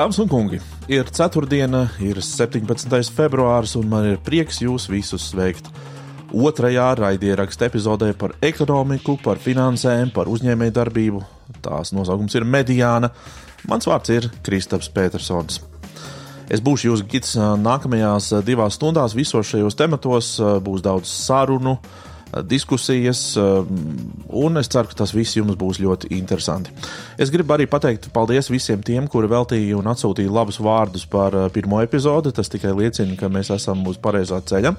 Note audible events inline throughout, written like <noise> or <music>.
Dāmas un kungi, ir ceturtdiena, ir 17. februāris, un man ir prieks jūs visus sveikt. Otrajā raidierakstu epizodē par ekonomiku, par finansēm, par uzņēmējdarbību. Tās nosaukums ir Mediāna. Mans vārds ir Kristaps Petersons. Es būšu jūsu gids nākamajās divās stundās visos šajos tematos. Būs daudz sarunu, diskusijas, un es ceru, ka tas viss jums būs ļoti interesanti. Es gribu arī pateikt paldies visiem tiem, kuri veltīja un atsūtīja labus vārdus par pirmo epizodi. Tas tikai liecina, ka mēs esam uz pareizā ceļa.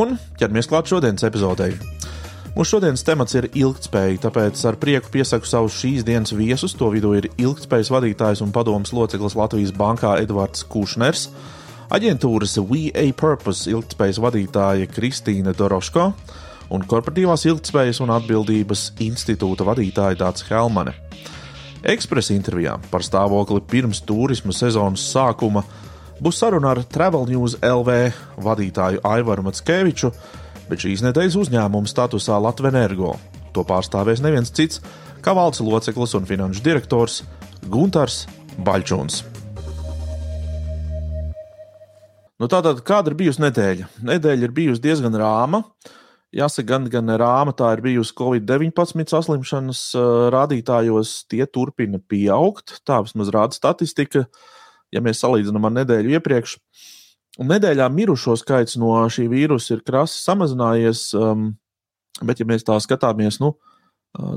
Un ķeramies klāt šodienas epizodei. Mūsu šodienas temats ir ilgspēja, tāpēc ar prieku piesaku savus šīs dienas viesus. To vidū ir ilgspējas vadītājs un padomus loceklis Latvijas bankā Edvards Kušners aģentūras WA Purpose ilgspējas vadītāja Kristīna Doroško un korporatīvās ilgspējas un atbildības institūta vadītāja Dārts Helmane. Ekspresa intervijā par stāvokli pirms turisma sezonas sākuma būs saruna ar Travel News LV vadītāju Aivaru Matskeviču, bet šīs nedēļas uzņēmuma statusā Latvenergo. To pārstāvēs neviens cits kā valdes loceklis un finanšu direktors Guntars Baļķuns. Nu, tātad, kāda ir bijusi nedēļa? Nedēļa ir bijusi diezgan rāma. Jāsaka, gan, gan rāma tā ir bijusi Covid-19 saslimšanas rādītājos, tie turpina pieaugt. Tā vismaz rāda statistika, ja mēs salīdzinām ar nedēļu iepriekš. Un nedēļā mirušo skaits no šī vīrusa ir krasi samazinājies, um, bet, ja mēs tā skatāmies, nu,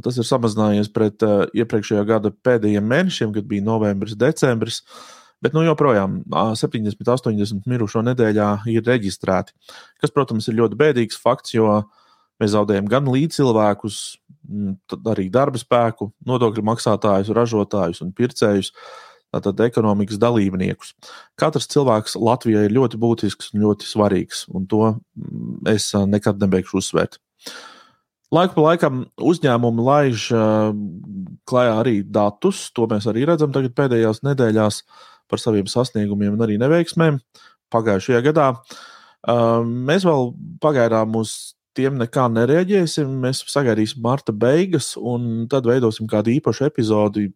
tas ir samazinājies pret uh, iepriekšējā gada pēdējiem mēnešiem, kad bija novembris, decembris. Uh, Bet nu, joprojām 70, 80 mirušo nedēļā ir reģistrēti. Kas, protams, ir ļoti bēdīgs fakts, jo mēs zaudējam gan līdzcilvēkus, arī darba spēku, nodokļu maksātājus, ražotājus un pircējus. Tātad ekonomikas dalībniekus. Katrs cilvēks Latvijai ir ļoti būtisks un ļoti svarīgs, un to es nekad nebeigšu uzsvērt. Laiku pa laikam uzņēmumi laiž klajā arī datus, to mēs arī redzam tagad pēdējās nedēļās. Uh, par saviem sasniegumiem un arī neveiksmēm pagājušajā gadā. Mēs vēl pagaidām uz tiem nekā nereaģēsim. Mēs sagaidīsim marta beigas, un tad veidosim kādu īpašu epizodi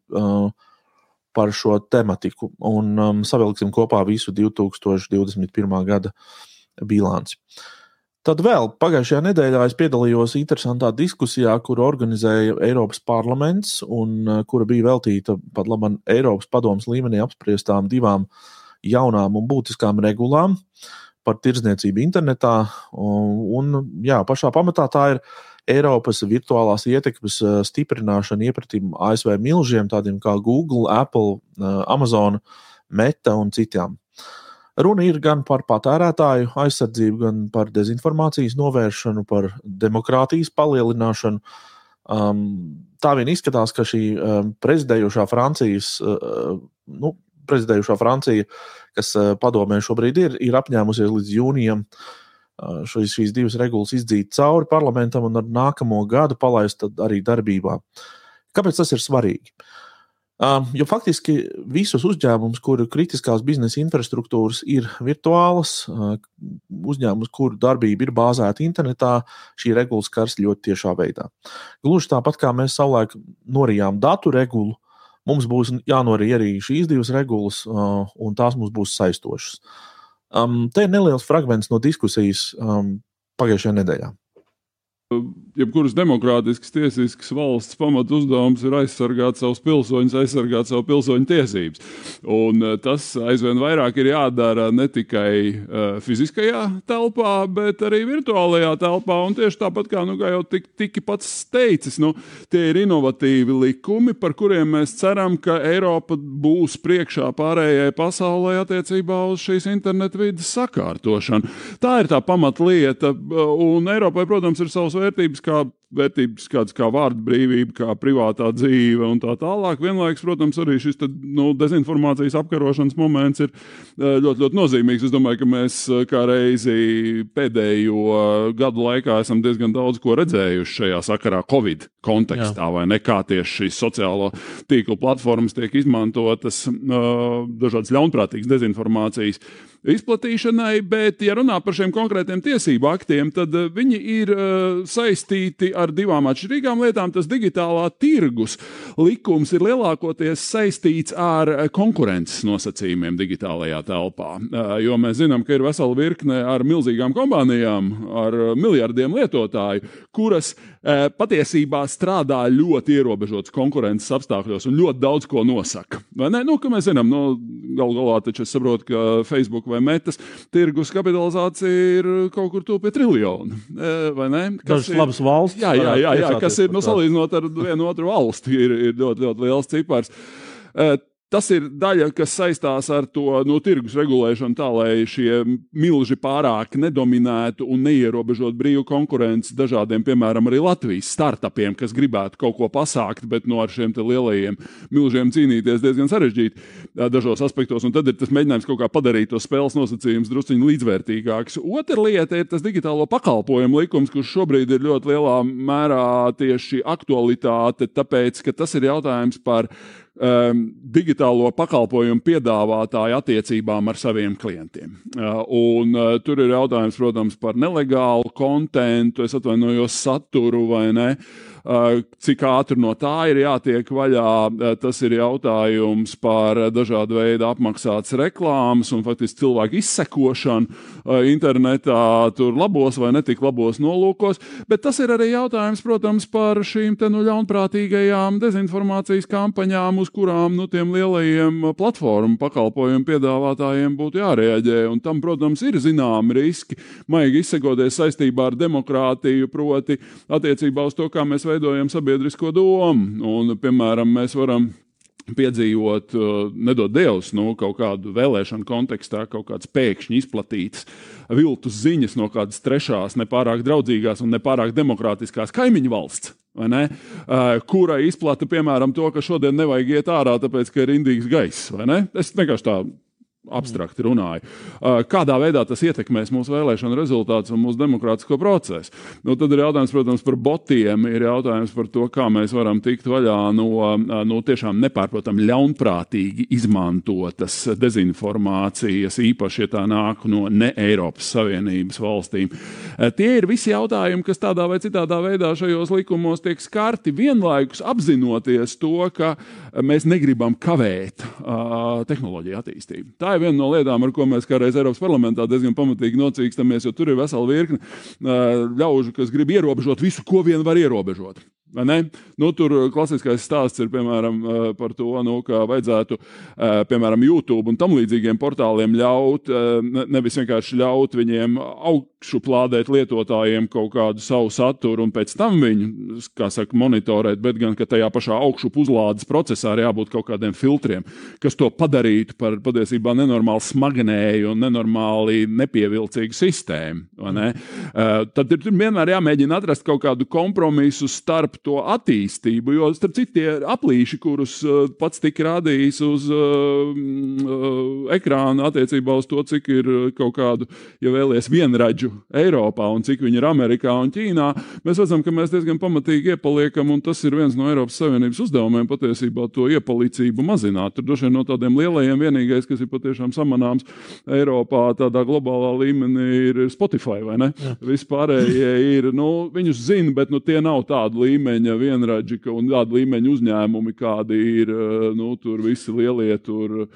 par šo tematiku un um, savilksim kopā visu 2021. gada bilanci. Tad vēl pagājušajā nedēļā es piedalījos interesantā diskusijā, kuru organizēja Eiropas parlaments un uh, kura bija veltīta pat labam Eiropas padomus līmenī apspriestām divām jaunām un būtiskām regulām par tirdzniecību internetā. Un, jā, pašā pamatā tā ir Eiropas virtuālās ietekmes uh, stiprināšana iepratīm ASV milžiem, tādiem kā Google, Apple, uh, Amazon, Meta un citām. Runa ir gan par patērētāju aizsardzību, gan par dezinformācijas novēršanu, par demokrātijas palielināšanu. Um, tā vien izskatās, ka šī um, prezidējošā Francijas, uh, nu, prezidējošā Francija, kas uh, padomē šobrīd ir, ir apņēmusies līdz jūnijam uh, šīs, šīs divas regulas izdzīt cauri parlamentam un ar nākamo gadu palaist arī darbībā. Kāpēc tas ir svarīgi? Uh, Um, jo faktiski visus uzņēmumus, kuru kritiskās biznesa infrastruktūras ir virtuālas, uh, uzņēmumus, kuru darbība ir bāzēta internetā, šī regula skars ļoti tiešā veidā. Gluži tāpat kā mēs savulaik norijām datu regulu, mums būs jānorija arī šīs divas regulas, uh, un tās mums būs saistošas. Um, te ir neliels fragments no diskusijas um, pagājušajā nedēļā. Jebkuras demokrātiskas, tiesiskas valsts pamatu uzdevums ir aizsargāt savus pilsoņus, aizsargāt savu pilsoņu tiesības. Un eh, tas aizvien vairāk ir jādara ne tikai uh, fiziskajā telpā, bet arī virtuālajā telpā. Un tieši tāpat kā, nu, kā jau tik, tiki pats teicis, nu, tie ir inovatīvi likumi, par kuriem mēs ceram, ka Eiropa būs priekšā pārējai pasaulē attiecībā uz šīs internetu vidas sakārtošanu. Tā ir tā pamatlieta, un Eiropai, protams, ir savs vērtības, kā vērtības, kādas kā vārda brīvība, kā privātā dzīve un tā tālāk. Vienlaikus, protams, arī šis te, nu, dezinformācijas apkarošanas moments ir eh, ļoti, ļoti nozīmīgs. Es domāju, ka mēs eh, kā reizi pēdējo gadu laikā esam diezgan daudz ko redzējuši šajā sakarā Covid kontekstā, Jā. vai ne kā tieši šīs sociālo tīklu platformas tiek izmantotas uh, dažādas ļaunprātīgas dezinformācijas izplatīšanai, bet, ja runā par šiem konkrētiem tiesību aktiem, tad viņi ir uh, saistīti ar divām atšķirīgām lietām. Tas digitālā tirgus likums ir lielākoties saistīts ar konkurences nosacījumiem digitālajā telpā. Jo mēs zinām, ka ir vesela virkne ar milzīgām kompānijām, ar miljardiem lietotāju, kuras patiesībā strādā ļoti ierobežotas konkurences apstākļos un ļoti daudz ko nosaka. Vai ne? Nu, mēs zinām, nu, galu galā taču es saprotu, ka Facebook vai Metas tirgus kapitalizācija ir kaut kur tuvu pie triljona. Kas ir labas valsts? Jā, jā, jā, jā kas ir, nu, salīdzinot ar vienu otru valsti, ir, ir ļoti, ļoti liels cipars. Tas ir daļa, kas saistās ar to no tirgus regulēšanu, tā lai šie milži pārāk nedominētu un neierobežot brīvu konkurenci dažādiem, piemēram, arī Latvijas startupiem, kas gribētu kaut ko pasākt, bet no ar šiem lielajiem milžiem cīnīties diezgan sarežģīti dažos aspektos. Un tad ir tas mēģinājums kaut kā padarīt tos spēles nosacījumus drusciņi līdzvērtīgākus. Otra lieta ir tas digitālo pakalpojumu likums, kurš šobrīd ir ļoti lielā mērā tieši aktualitāte, tāpēc, ka tas ir jautājums par um, digitālo pakalpojumu piedāvātāju attiecībām ar saviem klientiem. Uh, un, uh, tur ir jautājums, protams, par nelegālu kontentu, es atvainojos, saturu vai ne. Uh, cik ātri no tā ir jātiek vaļā, eh, tas ir jautājums par dažādu veidu apmaksātas reklāmas un faktiski cilvēku izsekošanu eh, internetā, tur labos vai netik labos nolūkos. Bet tas ir arī jautājums, protams, par šīm te, nu, ļaunprātīgajām dezinformācijas kampaņām, uz kurām nu, tiem lielajiem platformu pakalpojumu piedāvātājiem būtu jārēģē. Un tam, protams, ir zināmi riski, maigi izsekoties saistībā ar demokrātiju, proti attiecībā uz to, kā mēs veidojam veidojam sabiedrisko domu. Un, piemēram, mēs varam piedzīvot, uh, nedod Dievs, nu, kaut kādu vēlēšanu kontekstā, kaut kādas pēkšņi izplatītas viltus ziņas no kādas trešās, nepārāk draudzīgās un nepārāk demokrātiskās kaimiņu valsts. Uh, kura izplata, piemēram, to, ka šodien nevajag iet ārā, tāpēc, ka ir indīgs gaiss. Es vienkārši tā abstrakti runāju. Uh, kādā veidā tas ietekmēs mūsu vēlēšanu rezultātus un mūsu demokrātisko procesu? Nu, tad ir jautājums, protams, par botiem, ir jautājums par to, kā mēs varam tikt vaļā no, uh, no tiešām nepārprotami ļaunprātīgi izmantotas dezinformācijas, īpaši, ja tā nāk no ne Eiropas Savienības valstīm. Uh, tie ir visi jautājumi, kas tādā vai citādā veidā šajos likumos tiek skarti vienlaikus apzinoties to, ka mēs negribam kavēt uh, tehnoloģiju attīstību. Tā ir viena no lietām, ar ko mēs kā reiz Eiropas parlamentā diezgan pamatīgi nocīkstamies, jo tur ir vesela virkne ļaužu, kas grib ierobežot visu, ko vien var ierobežot. Nu, tur klasiskais stāsts ir piemēram par to, nu, ka vajadzētu piemēram YouTube un tam līdzīgiem portāliem ļaut, nevis vienkārši ļaut viņiem augšuplādēt lietotājiem kaut kādu savu saturu un pēc tam viņu, kā saka, monitorēt, bet gan, ka tajā pašā augšup uzlādes procesā ir jābūt kaut kādiem filtriem, kas to padarītu par patiesībā nenormāli smagnēju un nenormāli nepievilcīgu sistēmu. Ne? Tad ir vienmēr jāmēģina atrast kaut kādu kompromisu starp to attīstību. Jo, starp citu, tie aplīši, kurus uh, pats tika rādījis uz uh, uh, ekrāna attiecībā uz to, cik ir kaut kādu, ja vēlies, vienradžu Eiropā un cik viņi ir Amerikā un Ķīnā, mēs redzam, ka mēs diezgan pamatīgi iepaliekam, un tas ir viens no Eiropas Savienības uzdevumiem patiesībā to iepalicību mazināt. Tur droši vien no tādiem lielajiem vienīgais, kas ir patiešām samanāms Eiropā tādā globālā līmenī, ir Spotify vai ne? Vispārējie ir, nu, viņus zina, bet nu, tie nav līmeņi līmeņa vienradži un tāda līmeņa uzņēmumi, kādi ir eh, nu, tur visi lielie tur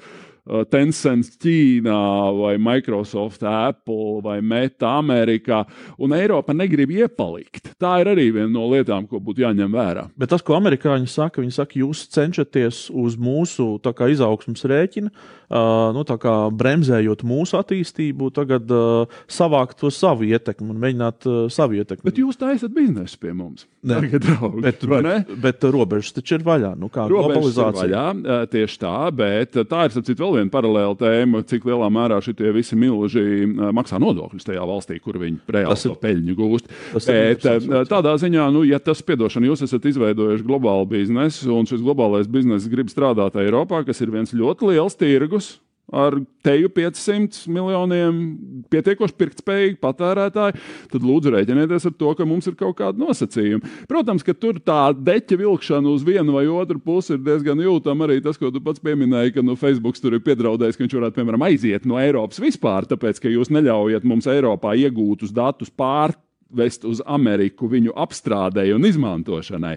Tencent Ķīnā, vai Microsoft, Apple vai Meta Amerikā, un Eiropa negrib iepalikt. Tā ir arī viena no lietām, ko būtu jāņem vērā. Bet tas, ko amerikāņi saka, viņi saka, jūs cenšaties uz mūsu kā, izaugsmas rēķina, uh, nu, kā, bremzējot mūsu attīstību, tagad uh, savākt to savu ietekmi un mēģināt uh, savu ietekmi. Bet jūs taisat biznesu pie mums. Ne, tagad, draugi, bet, bet, bet robežas taču ir vaļā. Nu, kā robežas globalizācija. Ir vaļā, tieši tā, bet tā ir, sapcīt, vēl vēl viena paralēla tēma, cik lielā mērā šie visi milži maksā nodokļus tajā valstī, kur viņi reāli to peļņu gūst. Bet, tādā ziņā, nu, ja tas, piedošana, jūs esat izveidojuši globālu biznesu, un šis globālais bizness grib strādāt Eiropā, kas ir viens ļoti liels tirgus, ar teju 500 miljoniem pietiekoši pirktspējīgi patērētāji, tad lūdzu rēķinieties ar to, ka mums ir kaut kāda nosacījuma. Protams, ka tur tā deķa vilkšana uz vienu vai otru pusi ir diezgan jūtama. Arī tas, ko tu pats pieminēji, ka nu, Facebook tur ir piedraudējis, ka viņš varētu, piemēram, aiziet no Eiropas vispār, tāpēc, ka jūs neļaujat mums Eiropā iegūtus datus pār vest uz Ameriku viņu apstrādēji un izmantošanai.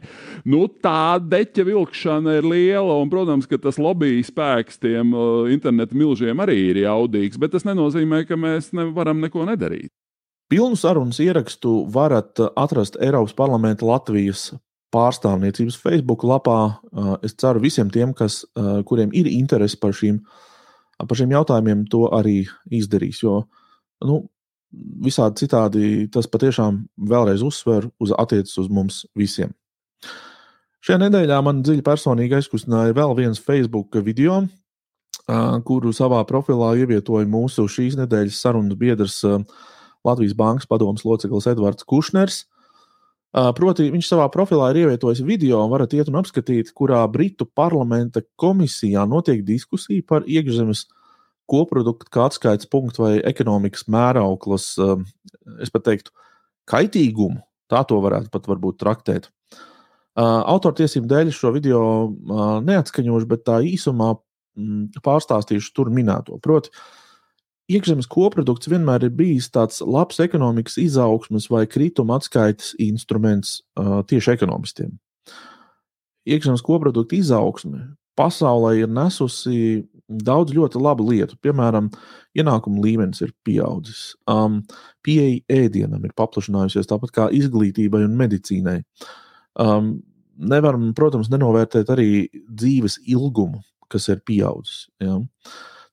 Nu, tā deķa vilkšana ir liela, un, protams, ka tas lobby spēks tiem uh, internetu milžiem arī ir jaudīgs, bet tas nenozīmē, ka mēs nevaram neko nedarīt. Pilnu sarunas ierakstu varat atrast Eiropas parlamenta Latvijas pārstāvniecības Facebook lapā. Uh, es ceru visiem tiem, kas, uh, kuriem ir interese par šīm, par šiem jautājumiem, to arī izdarīs. Jo nu, visādi citādi tas patiešām vēlreiz uzsver uz attiecas uz mums visiem. Šajā nedēļā man dziļi personīgi aizkustināja vēl viens Facebook video, kuru savā profilā ievietoja mūsu šīs nedēļas sarunas biedrs Latvijas Bankas padomus loceklis Edvards Kušners. Proti, viņš savā profilā ir ievietojis video, un varat iet un apskatīt, kurā Britu parlamenta komisijā notiek diskusija par iekšzemes koprodukta kā atskaites punktu vai ekonomikas mērauklas, um, es pat teiktu, kaitīgumu. Tā to varētu pat varbūt traktēt. Uh, autortiesību dēļ šo video uh, neatskaņošu, bet tā īsumā mm, pārstāstīšu tur minēto. Proti, iekšzemes koprodukts vienmēr ir bijis tāds labs ekonomikas izaugsmes vai krituma atskaites instruments uh, tieši ekonomistiem. Iekšzemes koprodukta izaugsme pasaulē ir nesusi daudz ļoti labu lietu. Piemēram, ienākuma līmenis ir pieaudzis, um, pieeja ēdienam ir paplašinājusies, tāpat kā izglītībai un medicīnai. Um, nevaram, protams, nenovērtēt arī dzīves ilgumu, kas ir pieaudzis. Ja?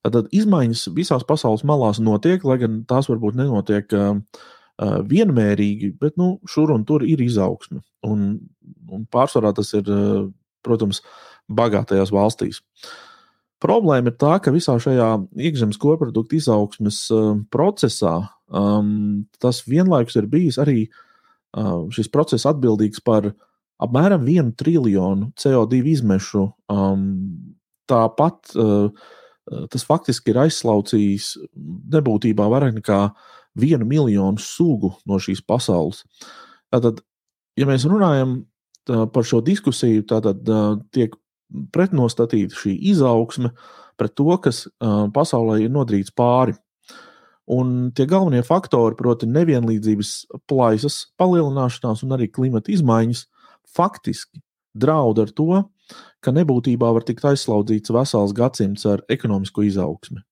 Tātad izmaiņas visās pasaules malās notiek, lai gan tās varbūt nenotiek uh, uh, vienmērīgi, bet nu, šur un tur ir izaugsme. Un, un pārsvarā tas ir, uh, protams, bagātajās valstīs. Uh, Problēma ir tā, ka visā šajā iekšzemes koprodukta izaugsmes uh, procesā um, tas vienlaikus ir bijis arī uh, šis process atbildīgs par apmēram 1 triljonu CO2 izmešu. Um, tāpat uh, tas faktiski ir aizslaucījis nebūtībā vairāk nekā vienu miljonu sugu no šīs pasaules. Tātad, ja mēs runājam par šo diskusiju, tad uh, tiek pretnostatīta šī izaugsme pret to, kas pasaulē ir nodarīts pāri. Un tie galvenie faktori, proti, nevienlīdzības plaisas palielināšanās un arī klimata izmaiņas, faktiski draud ar to, ka nebūtībā var tikt aizslaudzīts vesels gadsimts ar ekonomisko izaugsmi.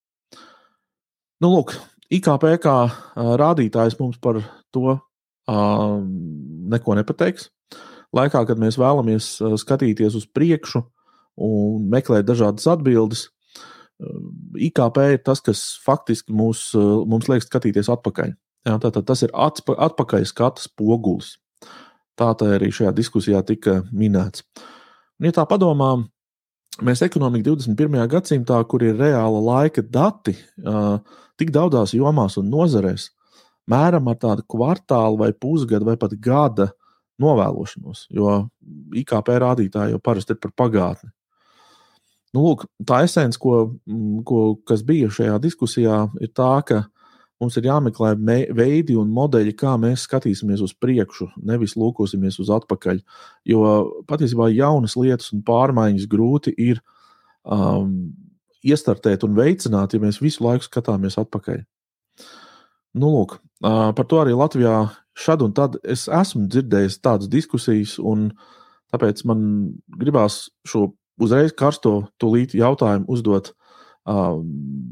Nu, lūk, IKP kā rādītājs mums par to neko nepateiks. Laikā, kad mēs vēlamies skatīties uz priekšu, un meklēt dažādas atbildes. IKP ir tas, kas faktiski mūs, mums liek skatīties atpakaļ. Jā, tātad tas ir atspa, atpakaļ skats pogulis. Tā arī šajā diskusijā tika minēts. Un, ja tā padomā, mēs ekonomika 21. gadsimtā, kur ir reāla laika dati, tik daudzās jomās un nozarēs, mēram ar tādu kvartālu vai pusgadu vai pat gada novēlošanos, jo IKP rādītāji jau parasti ir par pagātni. Nu, lūk, tā esence, ko, mm, ko, kas bija šajā diskusijā, ir tā, ka mums ir jāmeklē veidi un modeļi, kā mēs skatīsimies uz priekšu, nevis lūkosimies uz atpakaļ. Jo patiesībā jaunas lietas un pārmaiņas grūti ir um, iestartēt un veicināt, ja mēs visu laiku skatāmies atpakaļ. Nu, lūk, par to arī Latvijā šad un tad es esmu dzirdējis tādas diskusijas, un tāpēc man gribās šo uzreiz karsto tūlīt jautājumu uzdot uh,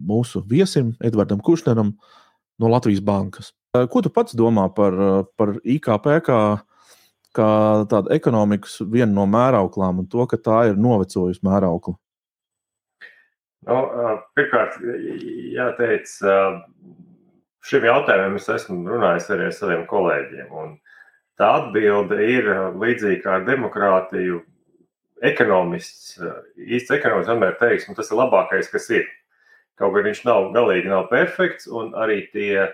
mūsu viesim, Edvardam Kušneram no Latvijas Bankas. Uh, ko tu pats domā par, uh, par IKP kā, kā tādu ekonomikas vienu no mērauklām un to, ka tā ir novecojusi mēraukla? Nu, pirmkārt, jāteic, šim jautājumam es esmu runājis arī ar saviem kolēģiem. Tā atbilde ir līdzīga ar demokrātiju ekonomists, eh, īsts ekonomists vienmēr teiks, ka tas ir labākais, kas ir. Kaut gan viņš nav galīgi nav perfekts, un arī tie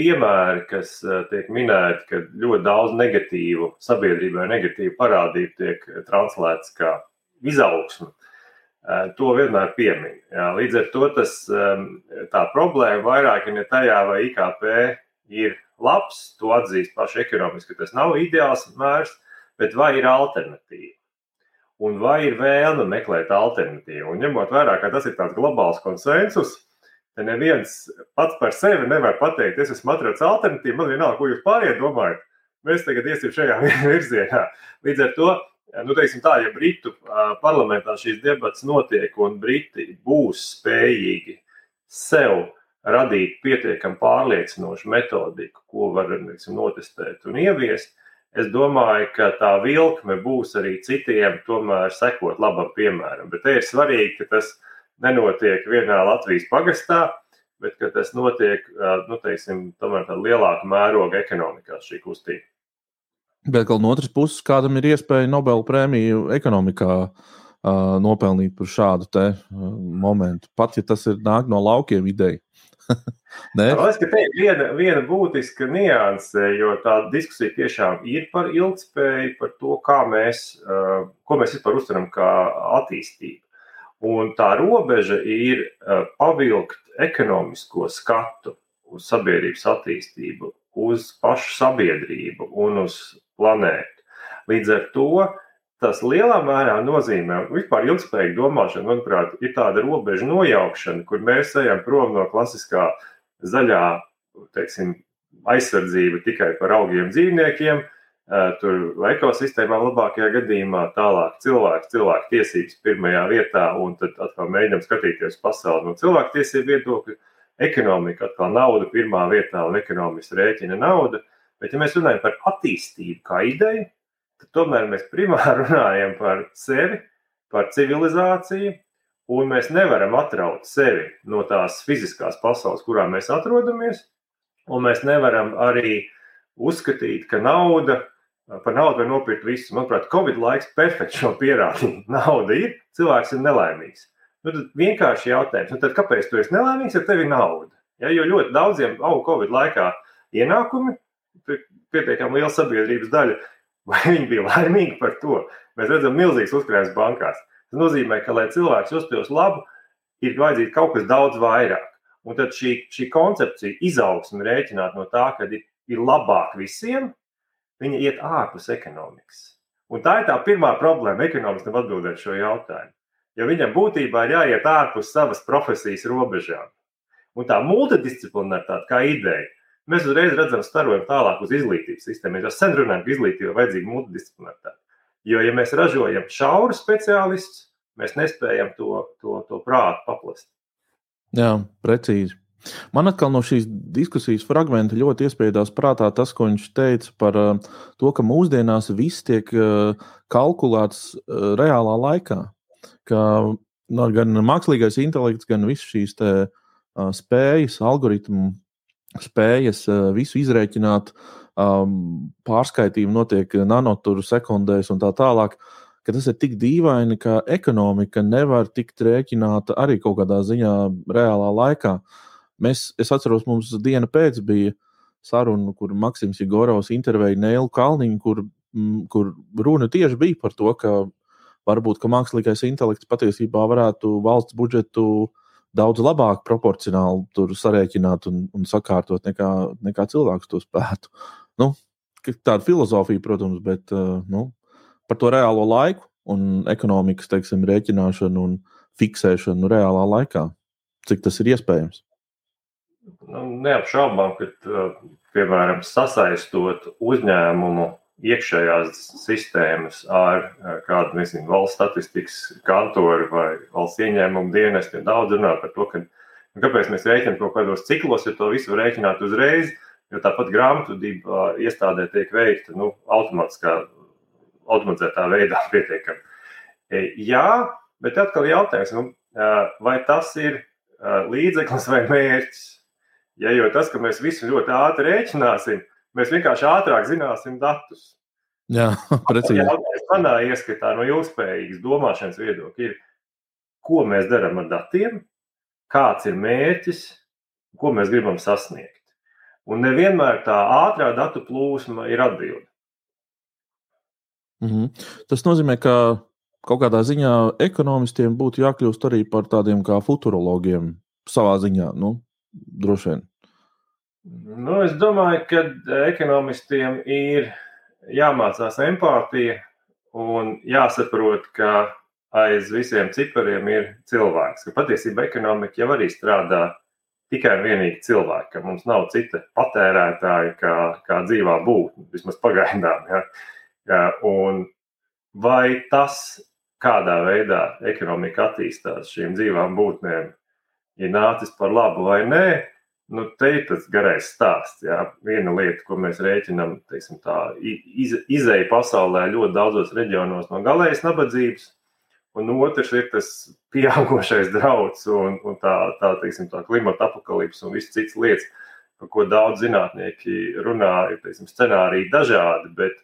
piemēri, kas eh, tiek minēti, ka ļoti daudz negatīvu sabiedrībā, negatīvu parādību tiek translēts kā izaugsme. Eh, to vienmēr piemin. Jā, līdz ar to tas, ehm, tā problēma vairāk ir ne tajā, vai IKP ir labs, to atzīst paši ekonomiski, ka tas nav ideāls mērs, bet vai ir alternatīva un vai ir vēlme meklēt alternatīvu. Un ņemot vērā, ka tas ir tāds globāls konsensus, tad neviens pats par sevi nevar pateikt, es esmu atradzis alternatīvu. Man vienalga, ko jūs pārējie domājat. mēs tagad iesim šajā <laughs> virzienā. Līdz ar to, nu, teiksim tā, ja Britu parlamentā šīs debatas notiek un Briti būs spējīgi sev radīt pietiekami pārliecinošu metodiku, ko var teiksim, notestēt un ieviest, es domāju, ka tā vilkme būs arī citiem, tomēr sekot labam piemēram. Bet te ir svarīgi, ka tas nenotiek vienā Latvijas pagastā, bet tas notiek nu, teiksim, lielāka mēroga ekonomikā šī kustība. Bet no otras puses, kādam ir iespēja Nobela prēmiju ekonomikā uh, nopelnīt par šādu te, uh, momentu, pat ja tas ir nāk no laukiem ideja. <laughs> Man liekas, ka te ir viena, viena būtiska nianse, jo tā diskusija tiešām ir par ilgspēju, par to, kā mēs, uh, ko mēs vispār uztveram kā attīstību. Un tā robeža ir uh, pavilkt ekonomisko skatu uz sabiedrības attīstību, uz pašu sabiedrību un uz planētu. Līdz ar to tas lielā mērā nozīmē, vispār ilgspējīga domāšana, manuprāt, ir tāda robeža nojaukšana, kur mēs ejam prom no klasiskā zaļā teiksim, aizsardzība tikai par augiem dzīvniekiem, tur ekosistēmā labākajā gadījumā, tālāk cilvēku, cilvēku tiesības pirmajā vietā, un tad atkal mēģinām skatīties pasauli no cilvēku tiesību viedokļa. Ekonomika atkal nauda pirmā vietā un ekonomiski rēķina nauda. Bet, ja mēs runājam par attīstību kā ideju, tad tomēr mēs primāri <laughs> runājam par sevi, par civilizāciju, un mēs nevaram atraut sevi no tās fiziskās pasaules, kurā mēs atrodamies, un mēs nevaram arī uzskatīt, ka nauda par naudu var nopirkt visu. Manuprāt, Covid laiks perfekti šo pierādīja. <laughs> Nauda ir, cilvēks ir nelaimīgs. Nu, tad vienkārši jautājums, nu, tad kāpēc tu esi nelaimīgs, ja tev ir nauda? Ja, jo ļoti daudziem auga Covid laikā ienākumi, pietiekami liela sabiedrības daļa, vai viņi bija laimīgi par to. Mēs redzam, milzīgs uzkrājums bankās. Tas nozīmē, ka, lai cilvēks justos labi, ir vajadzīgs kaut kas daudz vairāk. Un tad šī, šī koncepcija izaugsme rēķināt no tā, ka ir, ir labāk visiem, viņa iet ārpus ekonomikas. Un tā ir tā pirmā problēma ekonomistam atbildēt šo jautājumu. Jo viņam būtībā ir jāiet ārpus savas profesijas robežām. Un tā multidisciplinaritāte kā ideja, mēs uzreiz redzam starojumu tālāk uz izglītības sistēmu. Mēs jau sen runājam, ka izglītība ir vajadzīga multidisciplinaritāte. Jo, ja mēs ražojam šauru speciālistus, mēs nespējam to, to, to prātu paplast. Jā, precīzi. Man atkal no šīs diskusijas fragmenta ļoti iespiedās prātā tas, ko viņš teica par uh, to, ka mūsdienās viss tiek uh, kalkulēts uh, reālā laikā. Ka gan mākslīgais intelekts, gan visas šīs spējas, algoritmu spējas visu izrēķināt, um, pārskaitījumi notiek nanoturu sekundēs un tā tālāk. Tas ir tik dīvaini, ka ekonomika nevar tikt rēķināta arī kaut kādā ziņā reālā laikā. Uh, Mēs, es atceros, mums diena pēc bija saruna, kur Maksims Jegorovs intervēja Nēlu Kalniņu, kur, kur runa tieši bija par to, ka varbūt ka mākslīgais intelekts patiesībā varētu valsts budžetu daudz labāk proporcionāli sarēķināt un, un sakārtot nekā, nekā cilvēks to spētu. Nu, tāda filozofija, protams, bet uh, nu, par to reālo laiku un ekonomikas teiksim, rēķināšanu un fiksēšanu reālā laikā, cik tas ir iespējams nu, neapšaubām, ka, piemēram, sasaistot uzņēmumu iekšējās sistēmas ar kādu nezinu, valsts statistikas kantoru vai valsts ieņēmumu dienestu. Daudz runā par to, ka, nu, kāpēc mēs rēķinām kaut kādos ciklos, ja to visu rēķināt uzreiz, jo tāpat grāmatvedība iestādē tiek veikta nu, automātiskā, automatizētā veidā <laughs> pietiekami. E, jā, bet atkal jautājums, nu, vai tas ir līdzeklis vai mērķis? Ja, jo tas, ka mēs visu ļoti ātri rēķināsim, mēs vienkārši ātrāk zināsim datus. Jā, <laughs> precīzi. Manā ieskatā no ilgspējīgas domāšanas viedokļa ir, ko mēs darām ar datiem, kāds ir mērķis, ko mēs gribam sasniegt. Un nevienmēr tā ātrā datu plūsma ir atbilde. Mm -hmm. Tas nozīmē, ka kaut kādā ziņā ekonomistiem būtu jākļūst arī par tādiem kā futurologiem savā ziņā. Nu, droši vien. Nu, es domāju, ka ekonomistiem ir jāmācās empātija un jāsaprot, ka aiz visiem cipariem ir cilvēks. Ka patiesībā ekonomika jau arī strādā tikai un vienīgi cilvēki, ka mums nav cita patērētāja kā, kā dzīvā būtne, vismaz pagaidām. Ja? Ja, un vai tas, kādā veidā ekonomika attīstās šīm dzīvām būtnēm, ir nācis par labu vai nē, nu, te ir tas garais stāsts. Jā. Viena lieta, ko mēs rēķinām, teiksim, tā iz, izēja pasaulē ļoti daudzos reģionos no galējas nabadzības, un otrs ir tas pieaugušais <laughs> drauds un, un tā, tā, teiksim, tā klimata apakalips un viss cits lietas, par ko daudz zinātnieki runā, ir teiksim, scenāriji dažādi, bet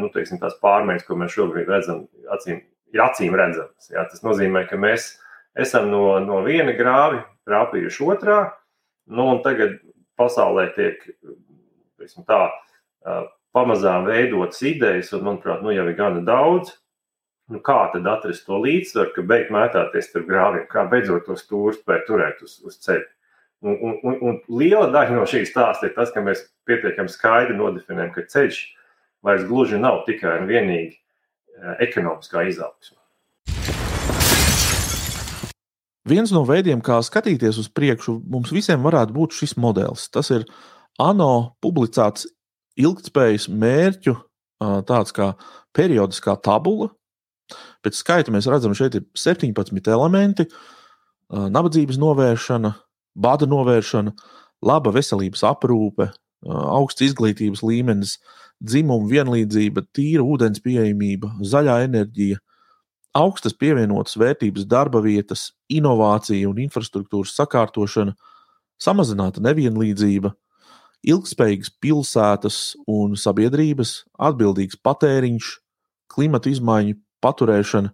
nu, teiksim, tās pārmaiņas, ko mēs šobrīd redzam, acīm, ir acīm redzamas. Jā. Tas nozīmē, ka mēs esam no, no viena grāvi rāpījuši otrā, Nu, tagad pasaulē tiek tā, pamazām veidotas idejas, un, manuprāt, nu, jau ir gana daudz. Nu, kā tad atrast to līdzsvaru, ka beigt mētāties starp grāviem, kā beidzot to stūri spēt turēt uz, uz ceļa? Un, un, un, un liela daļa no šīs stāsta ir tas, ka mēs pietiekami skaidri nodefinējam, ka ceļš vairs gluži nav tikai un vienīgi ekonomiskā izaugsme. Viens no veidiem, kā skatīties uz priekšu, mums visiem varētu būt šis modelis. Tas ir ANO publicēts ilgspējas mērķu tāds kā periodiskā tabula. Pēc skaita mēs redzam, šeit ir 17 elementi - nabadzības novēršana, bada novēršana, laba veselības aprūpe, augsts izglītības līmenis, dzimuma vienlīdzība, tīra ūdens pieejamība, zaļā enerģija, augstas pievienotas vērtības darba vietas, inovācija un infrastruktūras sakārtošana, samazināta nevienlīdzība, ilgspējīgas pilsētas un sabiedrības, atbildīgs patēriņš, klimata izmaiņu paturēšana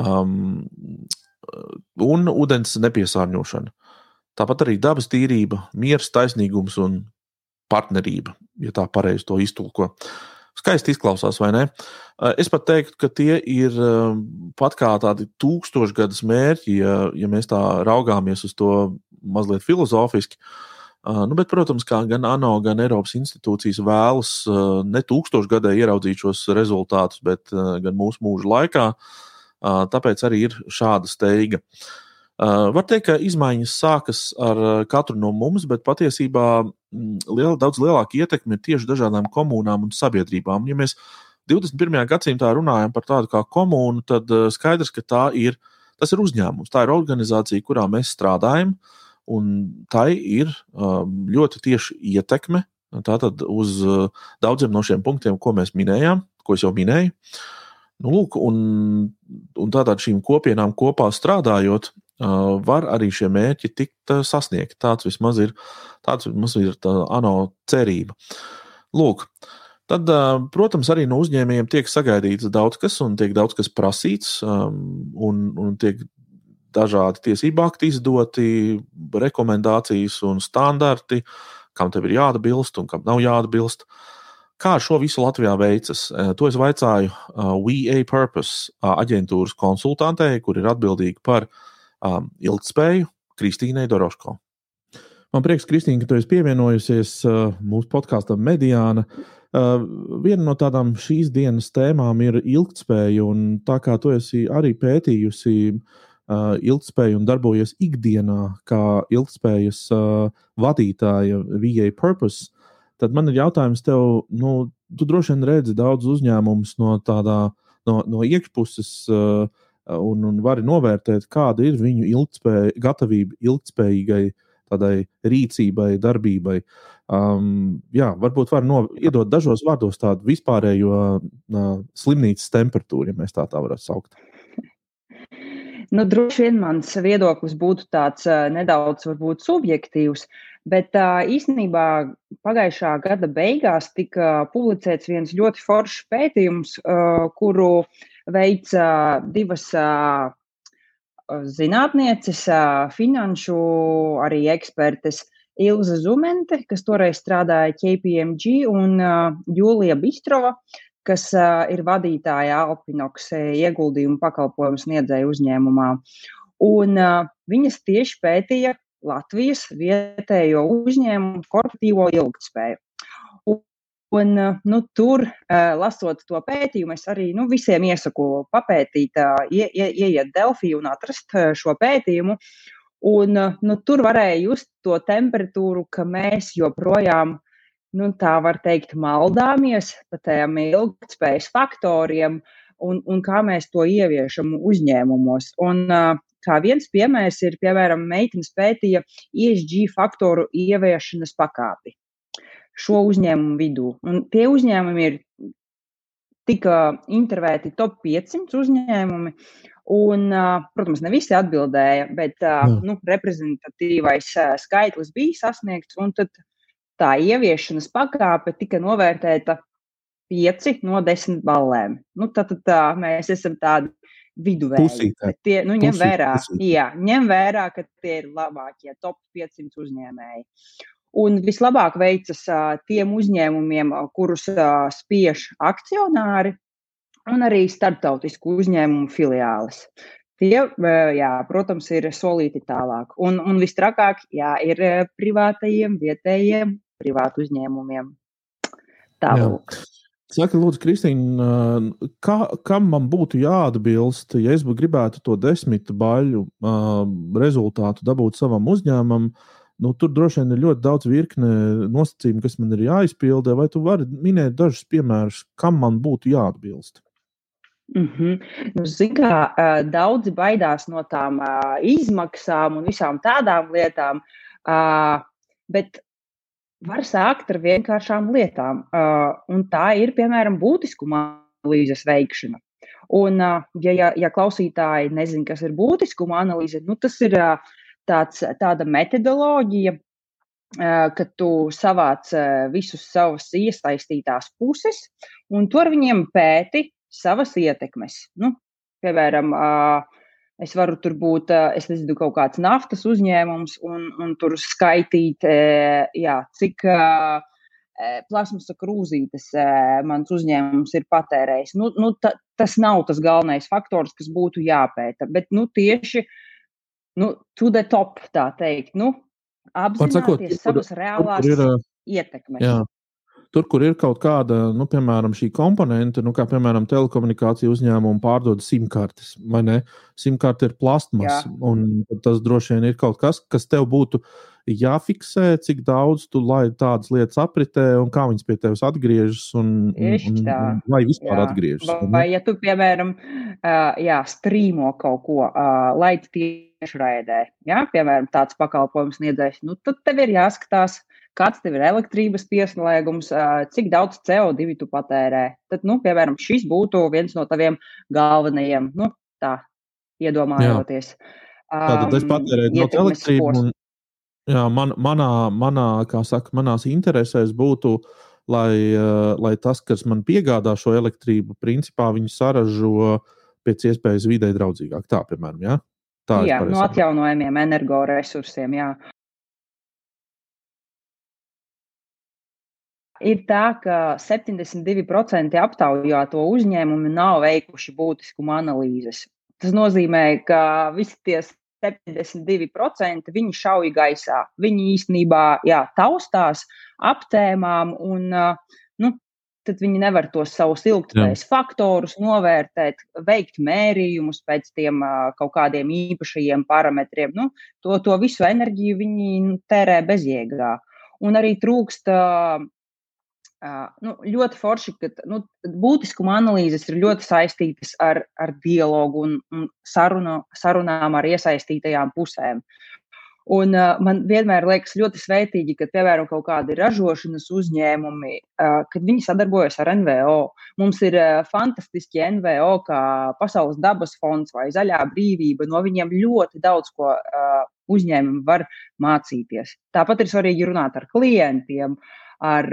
um, un ūdens nepiesārņošana. Tāpat arī dabas tīrība, miers, taisnīgums un partnerība, ja tā pareizi to iztulko. Uh, Skaisti izklausās, vai ne? Eh, es pat teiktu, ka tie ir eh, pat kā tādi tūkstošgadus mērķi, ja, ja mēs tā raugāmies uz to mazliet filozofiski. Eh, nu, bet, protams, kā gan ANO, gan Eiropas institūcijas vēlas ne tūkstošgadē ieraudzīt šos rezultātus, bet gan mūsu mūža laikā. Tāpēc arī ir šāda steiga. Var teikt, ka izmaiņas sākas ar katru no mums, bet patiesībā mm, liela, daudz lielāka ietekme ir tieši dažādām komunām un sabiedrībām. Ja mēs 21. gadsimtā runājam par tādu kā komunu, tad uh, skaidrs, ka tā ir, ir uzņēmums, tā ir organizācija, kurā mēs strādājam, un tai ir um, ļoti tieši ietekme tātad, uz daudziem no šiem punktiem, ko mēs minējām, ko es jau minēju. Nu, lūk, un, un tādā šīm kopienām kopā strādājot, var arī šie mērķi tikt sasniegti. Tāds vismaz ir, tāds vismaz ir tā ANO cerība. Lūk, tad, protams, arī no uzņēmējiem tiek sagaidīts daudz kas, un tiek daudz kas prasīts, un, un tiek dažādi tiesību akti izdoti, rekomendācijas un standarti, kam tev ir jāatbilst un kam nav jāatbilst. Kā šo visu Latvijā veicas? To es vaicāju WeA Purpose aģentūras konsultantei, kur ir atbildīga par uh, um, ilgspēju Kristīnai Doroško. Man prieks, Kristīna, ka tu esi pievienojusies uh, mūsu podkāstam Mediāna. Uh, viena no tādām šīs dienas tēmām ir ilgspēja, un tā kā tu esi arī pētījusi uh, ilgspēju un darbojies ikdienā kā ilgspējas uh, vadītāja VA Purpose, tad man ir jautājums tev, nu, tu droši vien redzi daudz uzņēmumus no tādā, no, no iekšpuses. Uh, un, un vari novērtēt, kāda ir viņu ilgspēja, gatavība ilgspējīgai tādai rīcībai, darbībai. Um, jā, varbūt var no, iedot dažos vārdos tādu vispārējo uh, slimnīcas temperatūru, ja mēs tā, tā varētu saukt. Nu, droši vien mans viedoklis būtu tāds uh, nedaudz varbūt, subjektīvs, bet īstenībā pagājušā gada beigās tika publicēts viens ļoti foršs pētījums, kuru uh, veica divas zinātnieces, finanšu arī ekspertes. Ilza Zumente, kas toreiz strādāja KPMG, un Jūlija Bistrova, kas ir vadītāja Alpinoks ieguldījumu pakalpojumu sniedzēju uzņēmumā. Un viņas tieši pētīja Latvijas vietējo uzņēmumu korporatīvo ilgtspēju. Un, nu, tur, lasot to pētījumu, es arī nu, visiem iesaku papētīt, ie, ie, ieiet Delfī un atrast šo pētījumu. Un, nu, tur varēja just to temperatūru, ka mēs joprojām, nu, tā var teikt, maldāmies par tiem ilgspējas faktoriem un, un kā mēs to ieviešam uzņēmumos. Un, kā viens piemērs ir, piemēram, meitenes pētīja ESG faktoru ieviešanas pakāpi šo uzņēmumu vidū. Un tie uzņēmumi ir tika intervēti top 500 uzņēmumi. Un, protams, ne visi atbildēja, bet Jā. nu, reprezentatīvais skaitlis bija sasniegts. Tad tā ieviešanas pakāpe tika novērtēta 5 no 10 ballēm. Nu, tad, tad tā, mēs esam tādi viduvēji. Tie, nu, ņem, pusīt, vērā, pusīt. jā, ņem vērā, ka tie ir labākie top 500 uzņēmēji. Un vislabāk veicas tiem uzņēmumiem, kurus spiež akcionāri un arī starptautisku uzņēmumu filiālis. Tie, jā, protams, ir solīti tālāk. Un, un visstrakāk jā, ir privātajiem, vietējiem, privātu uzņēmumiem. Tālāk. Saka, Lūdzu, Kristīna, kā, kam man būtu jāatbilst, ja es gribētu to desmit baļu uh, rezultātu dabūt savam uzņēmumam? Uh, nu, tur droši vien ir ļoti daudz virkne nosacījumu, kas man ir jāizpilda. Vai tu vari minēt dažus piemērus, kam man būtu jāatbilst? Mm -hmm. nu, kā, daudzi baidās no tām izmaksām un visām tādām lietām, bet var sākt ar vienkāršām lietām. Un tā ir, piemēram, būtiskuma analīzes veikšana. Un, ja, ja, ja klausītāji nezina, kas ir būtiskuma analīze, nu, tas ir tāds, tāda metodoloģija, ka tu savāc visus savas iesaistītās puses, un tur viņiem pēti savas ietekmes. Nu, piemēram, es varu tur būt, es nezinu, kaut kāds naftas uzņēmums, un, un tur skaitīt, jā, cik plasmasa krūzītes mans uzņēmums ir patērējis. Nu, nu, ta, tas nav tas galvenais faktors, kas būtu jāpēta, bet nu, tieši uh, nu, to the top, tā teikt, nu, apzināties savas reālās ir, ietekmes. Jā. Tur, kur ir kaut kāda, nu, piemēram, šī komponente, nu, kā piemēram telekomunikāciju uzņēmumu pārdod simkartes, vai ne? Simkarte ir plastmas, Jā. un tas droši vien ir kaut kas, kas tev būtu jāfiksē, cik daudz tu laidi tādas lietas apritē un kā viņas pie tevis atgriežas, un, un, un, un vai vispār jā. atgriežas. Vai, vai, ja tu, piemēram, jā, strīmo kaut ko, laidi tiešraidē, jā, piemēram, tāds pakalpojums sniedzējs, nu, tad tev ir jāskatās, kāds tev ir elektrības pieslēgums, cik daudz CO2 tu patērē. Tad, nu, piemēram, šis būtu viens no taviem galvenajiem, nu, tā iedomājoties. Tātad es patērēju um, daudz elektrību. Un, jā, man, manā, manā, kā saka, manās interesēs būtu, lai, lai tas, kas man piegādā šo elektrību, principā viņi saražo pēc iespējas vidē draudzīgāk. Tā, piemēram, jā? Tā jā, no atjaunojumiem energoresursiem, jā. ir tā, ka 72% aptaujāto uzņēmumu nav veikuši būtiskuma analīzes. Tas nozīmē, ka visi tie 72% viņi šauj gaisā. Viņi īstenībā jā, taustās ap tēmām, un nu, tad viņi nevar tos savus ilgspējas faktorus novērtēt, veikt mērījumus pēc tiem kaut kādiem īpašajiem parametriem. Nu, to, to visu enerģiju viņi nu, tērē bezjēgā. Un arī trūkst Uh, nu, ļoti forši, ka nu, būtiskuma analīzes ir ļoti saistītas ar, ar dialogu un, un sarunu, sarunām ar iesaistītajām pusēm. Un, uh, man vienmēr liekas ļoti svētīgi, ka, piemēram, kaut kādi ražošanas uzņēmumi, uh, kad viņi sadarbojas ar NVO. Mums ir uh, fantastiski NVO, kā Pasaules dabas fonds vai Zaļā brīvība. No viņiem ļoti daudz ko uh, uzņēmumi var mācīties. Tāpat ir svarīgi runāt ar klientiem. Uh, ar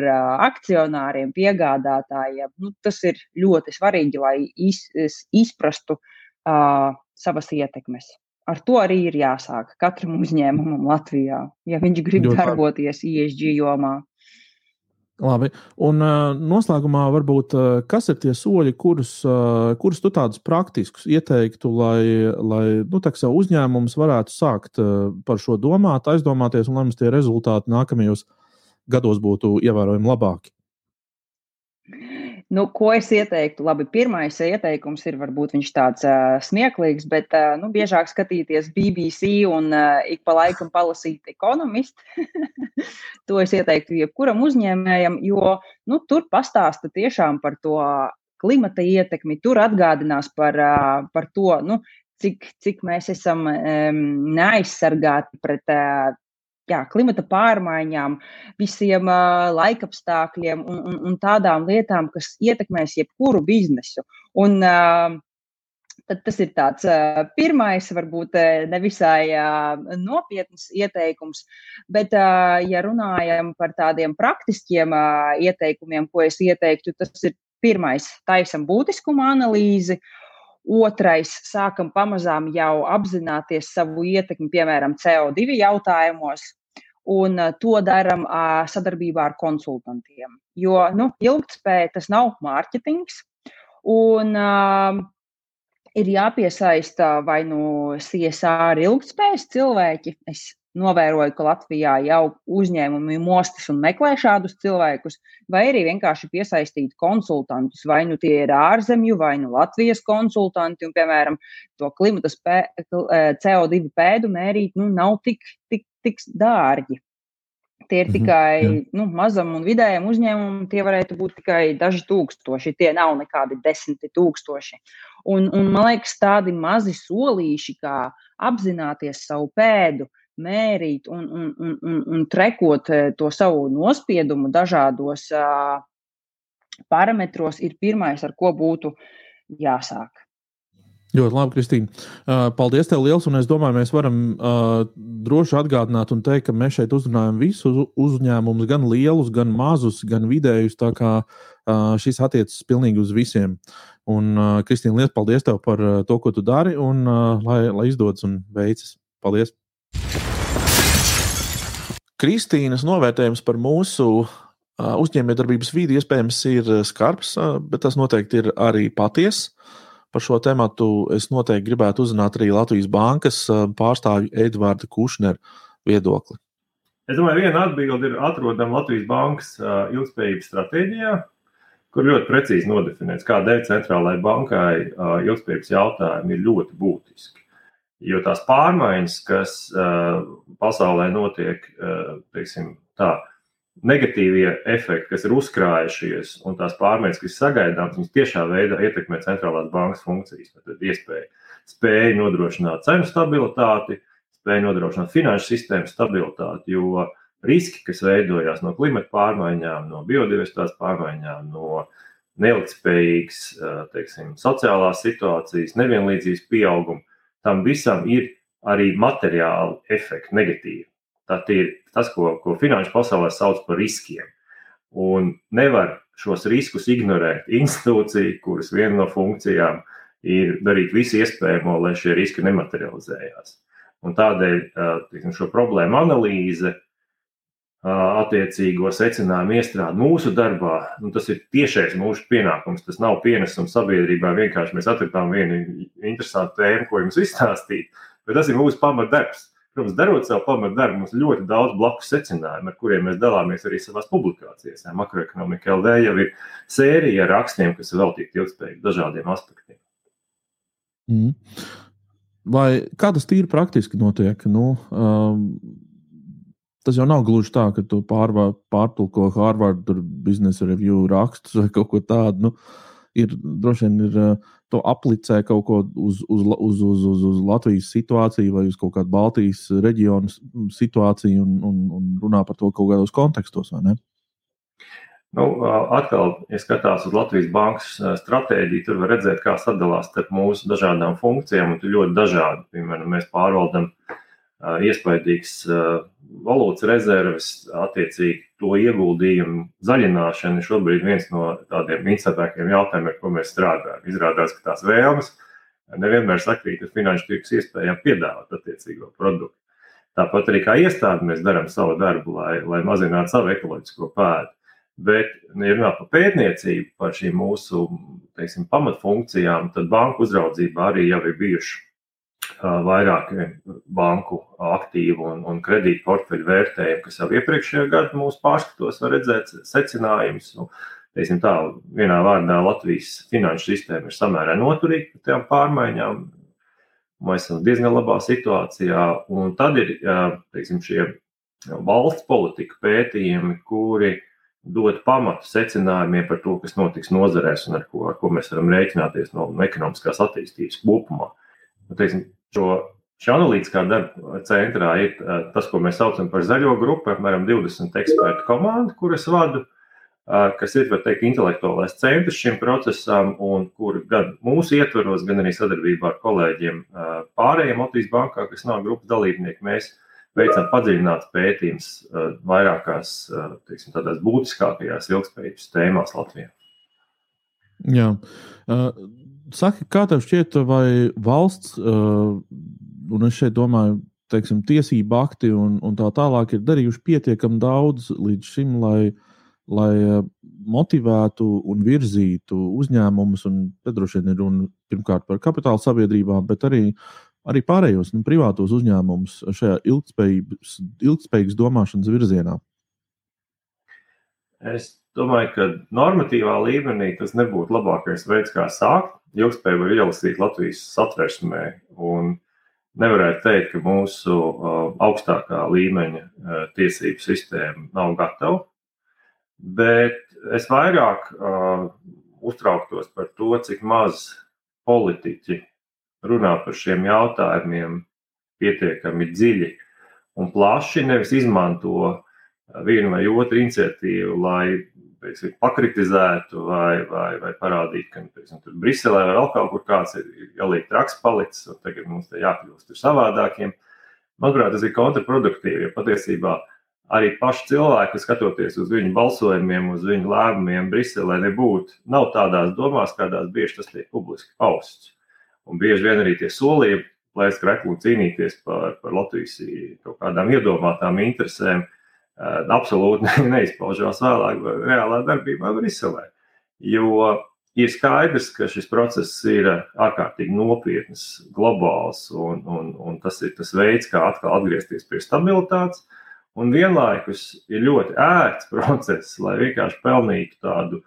akcionāriem, piegādātājiem. Nu, tas ir ļoti svarīgi, lai iz, izprastu uh, savas ietekmes. Ar to arī ir jāsāk katram uzņēmumam Latvijā, ja viņš grib Ļoti darboties ISG jomā. Labi. Un uh, noslēgumā varbūt uh, kas ir tie soļi, kurus, uh, kurus tu tādus praktiskus ieteiktu, lai, lai nu, uzņēmums varētu sākt par šo domāt, aizdomāties un lai mums tie rezultāti nākamajos gados būtu ievērojami labāki? Nu, ko es ieteiktu? Labi, pirmais ieteikums ir, varbūt viņš tāds uh, smieklīgs, bet uh, nu, biežāk skatīties BBC un uh, ik pa laikam palasīt ekonomistu. <laughs> to es ieteiktu jebkuram uzņēmējam, jo nu, tur pastāsta tiešām par to klimata ietekmi, tur atgādinās par, uh, par to, nu, cik, cik mēs esam um, neaizsargāti pret uh, jā, klimata pārmaiņām, visiem uh, laikapstākļiem un, un, un tādām lietām, kas ietekmēs jebkuru biznesu. Un, uh, Tad tas ir tāds uh, pirmais, varbūt nevisai uh, nopietns ieteikums. Bet, uh, ja runājam par tādiem praktiskiem uh, ieteikumiem, ko es ieteiktu, tas ir pirmais - taisam būtiskuma analīzi. Otrais, sākam pamazām jau apzināties savu ietekmi, piemēram, CO2 jautājumos, un to darām sadarbībā ar konsultantiem. Jo nu, ilgspēja tas nav mārketings, un uh, ir jāpiesaista vai nu CSR ilgspējas cilvēki. Es novēroju, ka Latvijā jau uzņēmumi mostas un meklē šādus cilvēkus, vai arī vienkārši piesaistīt konsultantus. Vai nu tie ir ārzemju, vai nu Latvijas konsultanti, un, piemēram, to klimata spē, CO2 pēdu mērīt, nu, nav tik, tik, tik dārgi. Tie ir mhm, tikai mm -hmm, nu, mazam un vidējam uzņēmumam, tie varētu būt tikai daži tūkstoši. Tie nav nekādi desmiti tūkstoši. Un, un man liekas, tādi mazi solīši, kā apzināties savu pēdu, mērīt un, un, un, un, un trekot eh, to savu nospiedumu dažādos parametros, ir pirmais, ar ko būtu jāsāk. Ļoti labi, Kristīne. Uh, paldies, tev liels. Un es domāju, mēs varam uh, droši atgādināt un teikt, ka mēs šeit uzrunājam visus uzņēmumus, gan lielus, gan mazus, gan vidējus. Tā kā uh, šis attiecas pilnīgi uz visiem. Un, uh, Kristīne, liels paldies tev par to, ko tu dari, un lai, lai izdodas un veicas. Paldies! Kristīnas novērtējums par mūsu uzņēmējdarbības vidi iespējams ir skarbs, bet tas noteikti ir arī patiesa. Par šo tēmu es noteikti gribētu uzzināt arī Latvijas bankas pārstāvju Edvarda Kušneru viedokli. Es domāju, viena atbilde ir atrodama Latvijas bankas ilgspējības stratēģijā, kur ļoti precīzi nodefinēts, kādēļ centrālajai bankai ilgspējības jautājumi ir ļoti būtiski. Jo tās pārmaiņas, kas uh, pasaulē notiek, uh, teiksim, tā, negatīvie efekti, kas ir uzkrājušies, un tās pārmaiņas, kas sagaidāmas, viņas tiešā veidā ietekmē centrālās bankas funkcijas. Tad iespēja spēja nodrošināt cenu stabilitāti, spēja nodrošināt finanšu sistēmu stabilitāti, jo riski, kas veidojās no klimata pārmaiņām, no biodiversitātes pārmaiņām, no neilgtspējīgas, teiksim, sociālās situācijas, nevienlīdzības pieauguma, tam visam ir arī materiāli efekti, negatīvi. Tas ir tas, ko, ko finanšu pasaulē sauc par riskiem. Un nevar šos riskus ignorēt institūcija, kuras viena no funkcijām ir darīt visu iespējamo, lai šie riski nematerializējās. Un tādēļ tiksim, šo problēmu analīze, attiecīgo secinājumu iestrādi mūsu darbā, nu, tas ir tiešais mūsu pienākums. Tas nav pienesums sabiedrībā. Vienkārši mēs atradām vienu interesantu tēmu, ko jums izstāstīt, bet tas ir mūsu pamatdarbs. Protams, darot savu pamatdarbu, mums ļoti daudz blakus secinājumu, ar kuriem mēs dalāmies arī savās publikācijās. Makroekonomika LV jau ir sērija ar rakstiem, kas ir veltīti ilgspējīgi dažādiem aspektiem. Mm. Vai kā tas tīri praktiski notiek? Nu, um, Tas jau nav gluži tā, ka tu pārvā, pārtulko Harvard biznesa review rakstus vai kaut ko tādu. Nu, ir droši vien ir, eh, to aplicē kaut ko uz, uz, uz, uz, uz, uz Latvijas situāciju vai uz kaut kādu Baltijas reģionu situāciju un, un, un runā par to kaut kādos kontekstos? Nu, atkal, ja skatās uz Latvijas bankas stratēģiju, tur var redzēt, kā sadalās starp mūsu dažādām funkcijām, un tur ļoti dažādi. Piemēram, mēs pārvaldam iespaidīgs valūtas rezerves, attiecīgi to ieguldījumu zaļināšana ir šobrīd viens no tādiem interesantākiem jautājumiem, ar ko mēs strādājam. Izrādās, ka tās vēlmes nevienmēr sakrīt ar finanšu tirgus iespējām piedāvāt attiecīgo produktu. Tāpat arī kā iestāde mēs darām savu darbu, lai, lai mazinātu savu ekoloģisko pēdu. Bet, ja runā par pētniecību, par šīm mūsu teiksim, pamatfunkcijām, tad banku uzraudzībā arī jau ir bijuši vairāk banku aktīvu un, un kredītu portfeļu vērtējumu, kas jau iepriekšējā gadā mūsu pārskatos var redzēt secinājumus. Nu, teiksim tā, vienā vārdā Latvijas finanšu sistēma ir samērā noturīga pret tām pārmaiņām. Mēs esam diezgan labā situācijā, un tad ir teiksim, šie valsts politika pētījumi, kuri dod pamatu secinājumiem par to, kas notiks nozarēs un ar ko, ar ko mēs varam rēķināties no ekonomiskās attīstības kopumā. Nu, teiksim, šo, šī analītiskā darba centrā ir tas, ko mēs saucam par zaļo grupu, apmēram 20 ekspertu komandu, kuras vadu kas ir teikt, intelektuālais centrs šim procesam, un kur gan mūsu ietvaros, gan arī sadarbībā ar kolēģiem pārējiem Latvijas bankā, kas nav grupas dalībnieki, mēs veicam padziļināts pētījums vairākās teiksim, tādās būtiskākajās ilgspējības tēmās Latvijā. Jā. Saki, kā tev šķiet, vai valsts, un es šeit domāju, teiksim, tiesību akti un, un tā tālāk ir darījuši pietiekami daudz līdz šim, lai uh, lai eh, motivētu un virzītu uzņēmumus, un droši vien ir runa pirmkārt par kapitāla sabiedrībām, bet arī, arī pārējos nu, privātos uzņēmumus šajā ilgspējīgas domāšanas virzienā? Es domāju, ka normatīvā līmenī tas nebūtu labākais veids, kā sākt. Ilgspēju var ielasīt Latvijas satversmē, nevarētu teikt, ka mūsu uh, augstākā līmeņa uh, tiesību sistēma nav gatava bet es vairāk uh, uztrauktos par to, cik maz politiķi runā par šiem jautājumiem pietiekami dziļi un plaši, nevis izmanto vienu vai otru iniciatīvu, lai teiksim, pakritizētu vai, vai, vai parādītu, ka teiksim, tur Briselē vai vēl kaut kur kāds ir jāliek traks palicis, un tagad mums te jākļūst savādākiem. Manuprāt, tas ir kontraproduktīvi, jo patiesībā arī paši cilvēki, skatoties uz viņu balsojumiem, uz viņu lēmumiem Briselē, nebūtu nav tādās domās, kādās bieži tas tiek publiski pausts. Un bieži vien arī tie solījumi, lai es kreklu cīnīties par, par Latvijas kaut kādām iedomātām interesēm, absolūti neizpaužās vēlāk reālā darbībā Briselē. Jo ir skaidrs, ka šis process ir ārkārtīgi nopietns, globāls, un, un, un tas ir tas veids, kā atkal atgriezties pie stabilitātes. Un vienlaikus ir ļoti ērts <laughs> process, lai vienkārši pelnītu tādu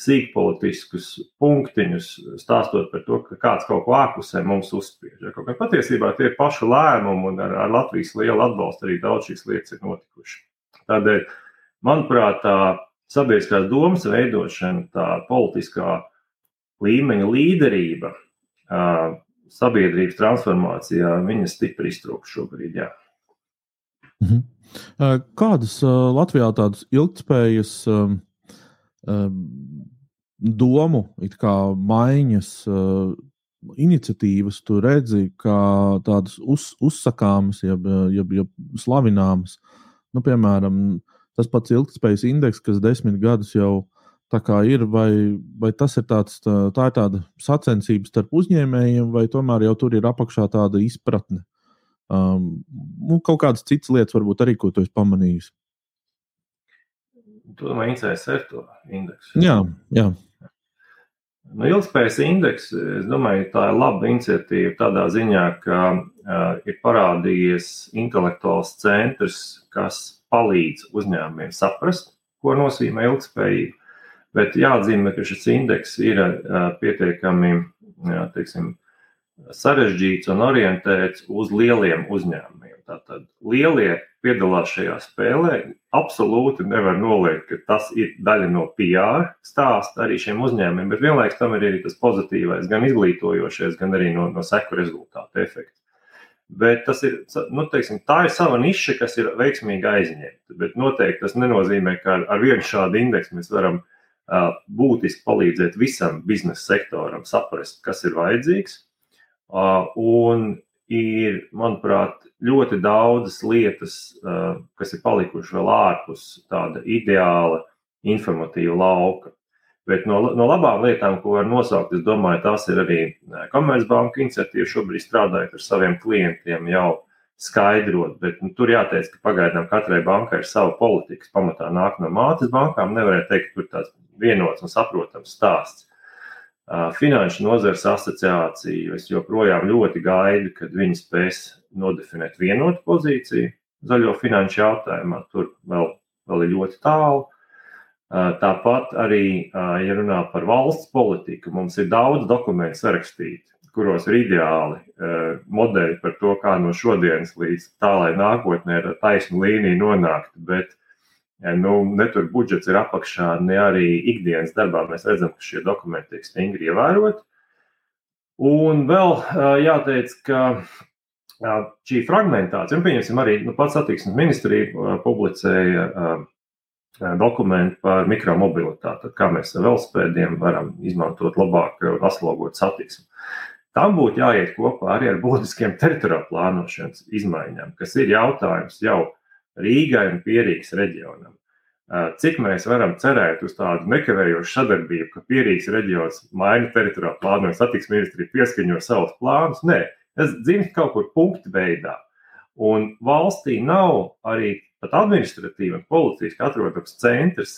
sīkpolitiskus punktiņus, stāstot par to, ka kāds kaut ko ārpusē mums uzspiež. Ja, kaut kā patiesībā tie ir paši lēmumi, un ar, ar Latvijas lielu atbalstu arī daudz šīs lietas ir notikušas. Tādēļ, manuprāt, tā sabiedriskās domas veidošana, tā politiskā līmeņa līderība sabiedrības transformācijā, viņas stipri iztrūkst šobrīd. Jā. Mhm. Kādas Latvijā tādas ilgspējas domu maiņas iniciatīvas tu redzi, kā tādas uz, uzsakāmas, jeb, jeb, jeb slavināmas? Nu, piemēram, tas pats ilgspējas indeks, kas desmit gadus jau ir, vai, vai tas ir tāds, tā, tā ir tāda sacensība starp uzņēmējiem, vai tomēr jau tur ir apakšā tāda izpratne Um, nu, kaut kādas citas lietas, varbūt arī, ko tu esi pamanījis. Tu domā, ICSR to indeksu? Jā, jā. Nu, ilgspējas indeks, es domāju, tā ir laba iniciatīva tādā ziņā, ka uh, ir parādījies intelektuāls centrs, kas palīdz uzņēmumiem saprast, ko nozīmē ilgspējība. Bet jāatzīmē, ka šis indeks ir uh, pietiekami, jā, teiksim, sarežģīts un orientēts uz lieliem uzņēmumiem. Tātad lielie piedalās šajā spēlē. Absolūti nevar noliekt, ka tas ir daļa no PR stāsta arī šiem uzņēmumiem, bet vienlaikus tam ir arī tas pozitīvais, gan izglītojošais, gan arī no, no seku rezultātu efekts. Bet tas ir, nu, teiksim, tā ir sava niša, kas ir veiksmīgi aizņemta. Bet noteikti tas nenozīmē, ka ar, ar vienu šādu indeksu mēs varam uh, būtiski palīdzēt visam biznesa sektoram saprast, kas ir vajadzīgs Un ir, manuprāt, ļoti daudzas lietas, kas ir palikušas vēl ārpus tāda ideāla informatīva lauka. Bet no, no labām lietām, ko var nosaukt, es domāju, tās ir arī Komercbanka iniciatīva. Šobrīd strādājot ar saviem klientiem, jau skaidrot, bet nu, tur jāteic, ka pagaidām katrai bankai ir sava politika. Pamatā nāk no mātes bankām. Nevarētu teikt, ka tur tāds vienots un saprotams stāsts. Finanšu nozares asociācija. Es joprojām ļoti gaidu, kad viņi spēs nodefinēt vienotu pozīciju zaļo finanšu jautājumā. Tur vēl, vēl ir ļoti tālu. Tāpat arī, ja runā par valsts politiku, mums ir daudz dokumentu sarakstīti, kuros ir ideāli modeļi par to, kā no šodienas līdz tālai nākotnē ar taisnu līniju nonākt. Bet nu, ne tur budžets ir apakšā, ne arī ikdienas darbā mēs redzam, ka šie dokumenti tiek stingri ievēroti. Un vēl jāteic, ka šī fragmentācija, un pieņemsim arī nu, pats satiksmes ministrija publicēja dokumentu par mikromobilitāti, kā mēs ar velospēdiem varam izmantot labāk, atslāgot satiksmi. Tam būtu jāiet kopā arī ar būtiskiem teritoriālā plānošanas izmaiņām, kas ir jautājums jau Rīgai un Pierīgas reģionam. Cik mēs varam cerēt uz tādu nekavējošu sadarbību, ka Pierīgas reģions maina teritoriālu plānojumu, satiksmes ministrija pieskaņo savus plānus? Nē, tas dzimst kaut kur punktu veidā. Un valstī nav arī pat administratīvi un politiski atrodams centrs,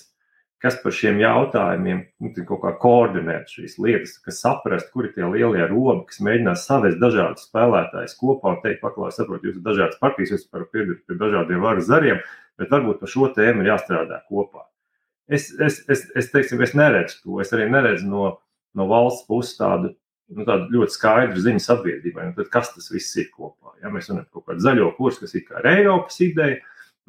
kas par šiem jautājumiem nu, kaut kā koordinēt šīs lietas, kas saprast, kur ir tie lielie robi, kas mēģinās savest dažādus spēlētājus kopā un teikt, paklāj, saprotu, jūs esat dažādas partijas, jūs varat piedarīt pie dažādiem varas zariem, bet varbūt par šo tēmu ir jāstrādā kopā. Es, es, es, es, teiksim, es neredzu to, es arī neredzu no, no valsts puses tādu nu, tāda ļoti skaidra ziņa sabiedrībai. Nu, kas tas viss ir kopā? Ja mēs runājam par kaut kādu zaļo kursu, kas ir kā Eiropas ideja,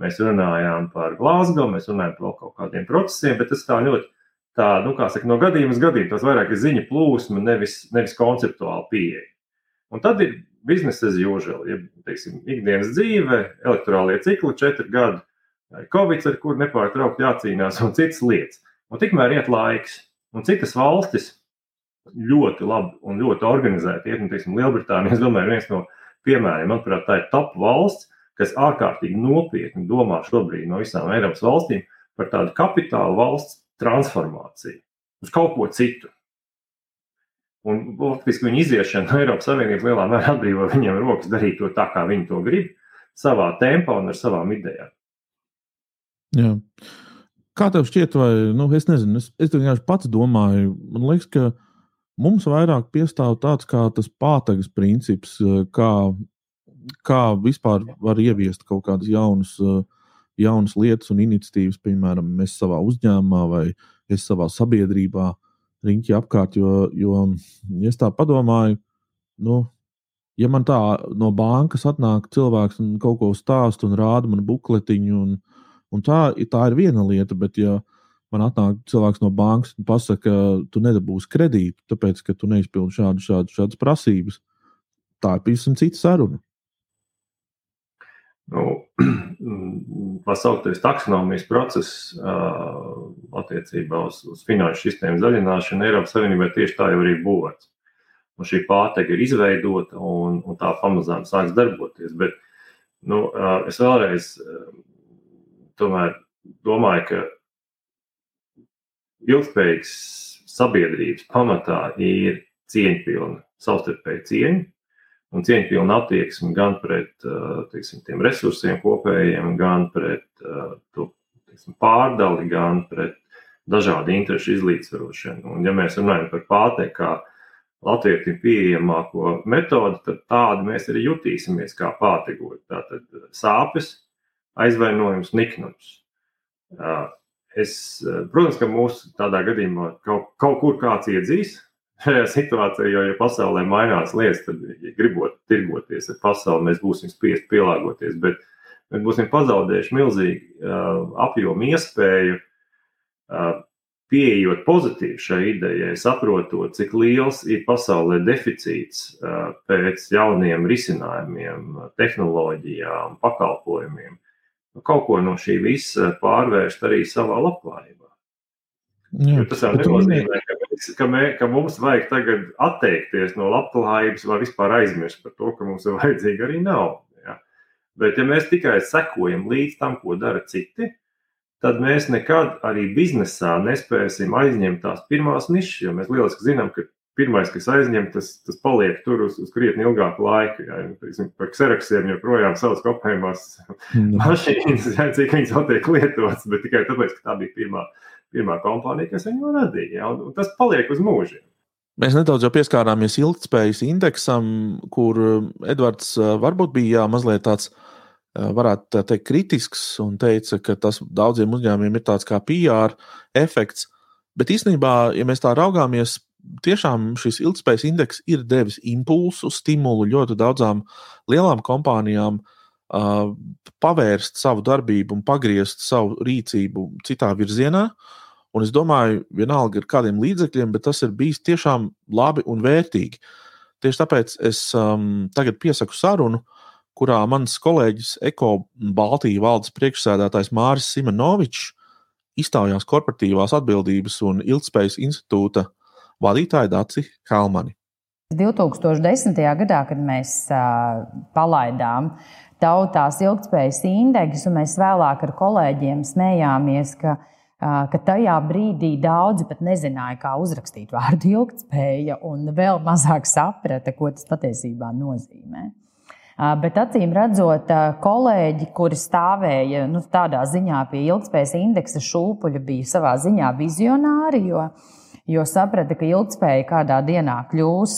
mēs runājām par Glasgow, mēs runājām par kaut kādiem procesiem, bet tas tā ļoti, tā, nu, kā saka, no gadījuma uz gadījumu, tas vairāk ir ziņa plūsma, nevis, nevis konceptuāla pieeja. Un tad ir biznesa as usual, ja, teiksim, ikdienas dzīve, elektorālie cikli, četri gadi, Covid, ar kur nepārtraukti jācīnās, un citas lietas. Un tikmēr iet laiks, un citas valstis ļoti labi un ļoti organizēti. Iet, nu, teiksim, Lielbritānija, es domāju, viens no piemēriem. Manuprāt, tā ir top valsts, kas ārkārtīgi nopietni domā šobrīd no visām Eiropas valstīm par tādu kapitāla valsts transformāciju uz kaut ko citu. Un faktiski viņa iziešana no Eiropas Savienības lielā mērā atbrīvo viņiem rokas darīt to tā, kā viņi to grib, savā tempā un ar savām idejām. Jā. Kā tev šķiet, vai nu, es nezinu, es, es vienkārši pats domāju, man liekas, ka mums vairāk piestāv tāds kā tas pātagas princips, kā kā vispār var ieviest kaut kādas jaunas, eh, jaunas lietas un iniciatīvas, piemēram, mēs savā uzņēmumā vai es savā sabiedrībā riņķi apkārt. Jo, jo ja es tā padomāju, nu, ja man tā no bankas atnāk cilvēks un kaut ko stāsta un rāda man bukletiņu, un, un tā, tā ir viena lieta, bet ja man atnāk cilvēks no bankas un pasaka, ka tu nedabūsi kredītu, tāpēc, ka tu neizpildi šādu, šādu, šādas prasības, tā ir pavisam cita saruna nu, <clears throat> pasauktais taksonomijas process uh, attiecībā uz, uz finanšu sistēmu zaļināšanu Eiropas Savienībā tieši tā jau arī būvēts. Un šī pārteiga ir izveidota un, un tā pamazām sāks darboties. Bet nu, uh, es vēlreiz uh, domāju, ka ilgspējīgs sabiedrības pamatā ir cieņpilna savstarpēja cieņa un cieņpilna attieksme gan pret teiksim, tiem resursiem kopējiem, gan pret to teiksim, pārdali, gan pret dažādu interešu izlīdzvarošanu. Un, ja mēs runājam par pārteiku kā latvietim pieejamāko metodi, tad tādu mēs arī jutīsimies kā pārtegot. Tātad sāpes, aizvainojums, niknums. Es, protams, ka mūsu tādā gadījumā kaut, kaut kur kāds iedzīs, <laughs> šajā situācijā, jo, ja pasaulē mainās lietas, tad, ja gribot tirgoties ar pasauli, mēs būsim spiest pielāgoties. Bet mēs būsim pazaudējuši milzīgu uh, apjomu iespēju, uh, pieejot pozitīvi šai idejai, saprotot, cik liels ir pasaulē deficīts uh, pēc jauniem risinājumiem, tehnoloģijām, pakalpojumiem. Kaut ko no šī visa pārvērst arī savā labklājībā. Jā, tas jau nenozīmē, ka, ka, mē, ka mums vajag tagad atteikties no labklājības vai vispār aizmirst par to, ka mums ir vajadzīga arī nauda. Ja? Bet, ja mēs tikai sekojam līdz tam, ko dara citi, tad mēs nekad arī biznesā nespēsim aizņemt tās pirmās nišas. Jo mēs lieliski zinām, ka pirmais, kas aizņem, tas, tas paliek tur uz, uz krietni ilgāku laiku. Ja? Teiksim, par kseraksiem joprojām savas kopējumās mm. mašīnas, ja, cik viņas vēl tiek lietotas, bet tikai tāpēc, ka tā bija pirmā pirmā kompānija, kas viņu radīja. Ja? Un, tas paliek uz mūžiem. Mēs nedaudz pieskārāmies ilgspējas indeksam, kur eh, Edvards eh, varbūt bija jā, mazliet tāds varētu teikt, kritisks un teica, ka tas daudziem uzņēmumiem ir tāds kā PR efekts. Bet īstenībā, ja mēs tā raugāmies, tiešām šis ilgspējas indeks ir devis impulsu, stimulu ļoti daudzām lielām kompānijām uh, pavērst savu darbību un pagriezt savu rīcību citā virzienā. Un es domāju, vienalga ar kādiem līdzekļiem, bet tas ir bijis tiešām labi un vērtīgi. Tieši tāpēc es um, tagad piesaku sarunu uh, kurā mans kolēģis Eko Baltijas valdes priekšsēdētājs Māris Simonovičs iztaujās korporatīvās atbildības un ilgspējas institūta vadītāju Daci Kalmani. 2010. gadā, kad mēs uh, palaidām tautās ilgspējas indeksu, mēs vēlāk ar kolēģiem smējāmies, ka, ka tajā brīdī daudzi pat nezināja, kā uzrakstīt vārdu ilgspēja, un vēl mazāk saprata, ko tas patiesībā nozīmē. Bet acīm redzot, kolēģi, kuri stāvēja nu, tādā ziņā pie ilgspējas indeksa šūpuļa, bija savā ziņā vizionāri, jo, jo saprata, ka ilgspēja kādā dienā kļūs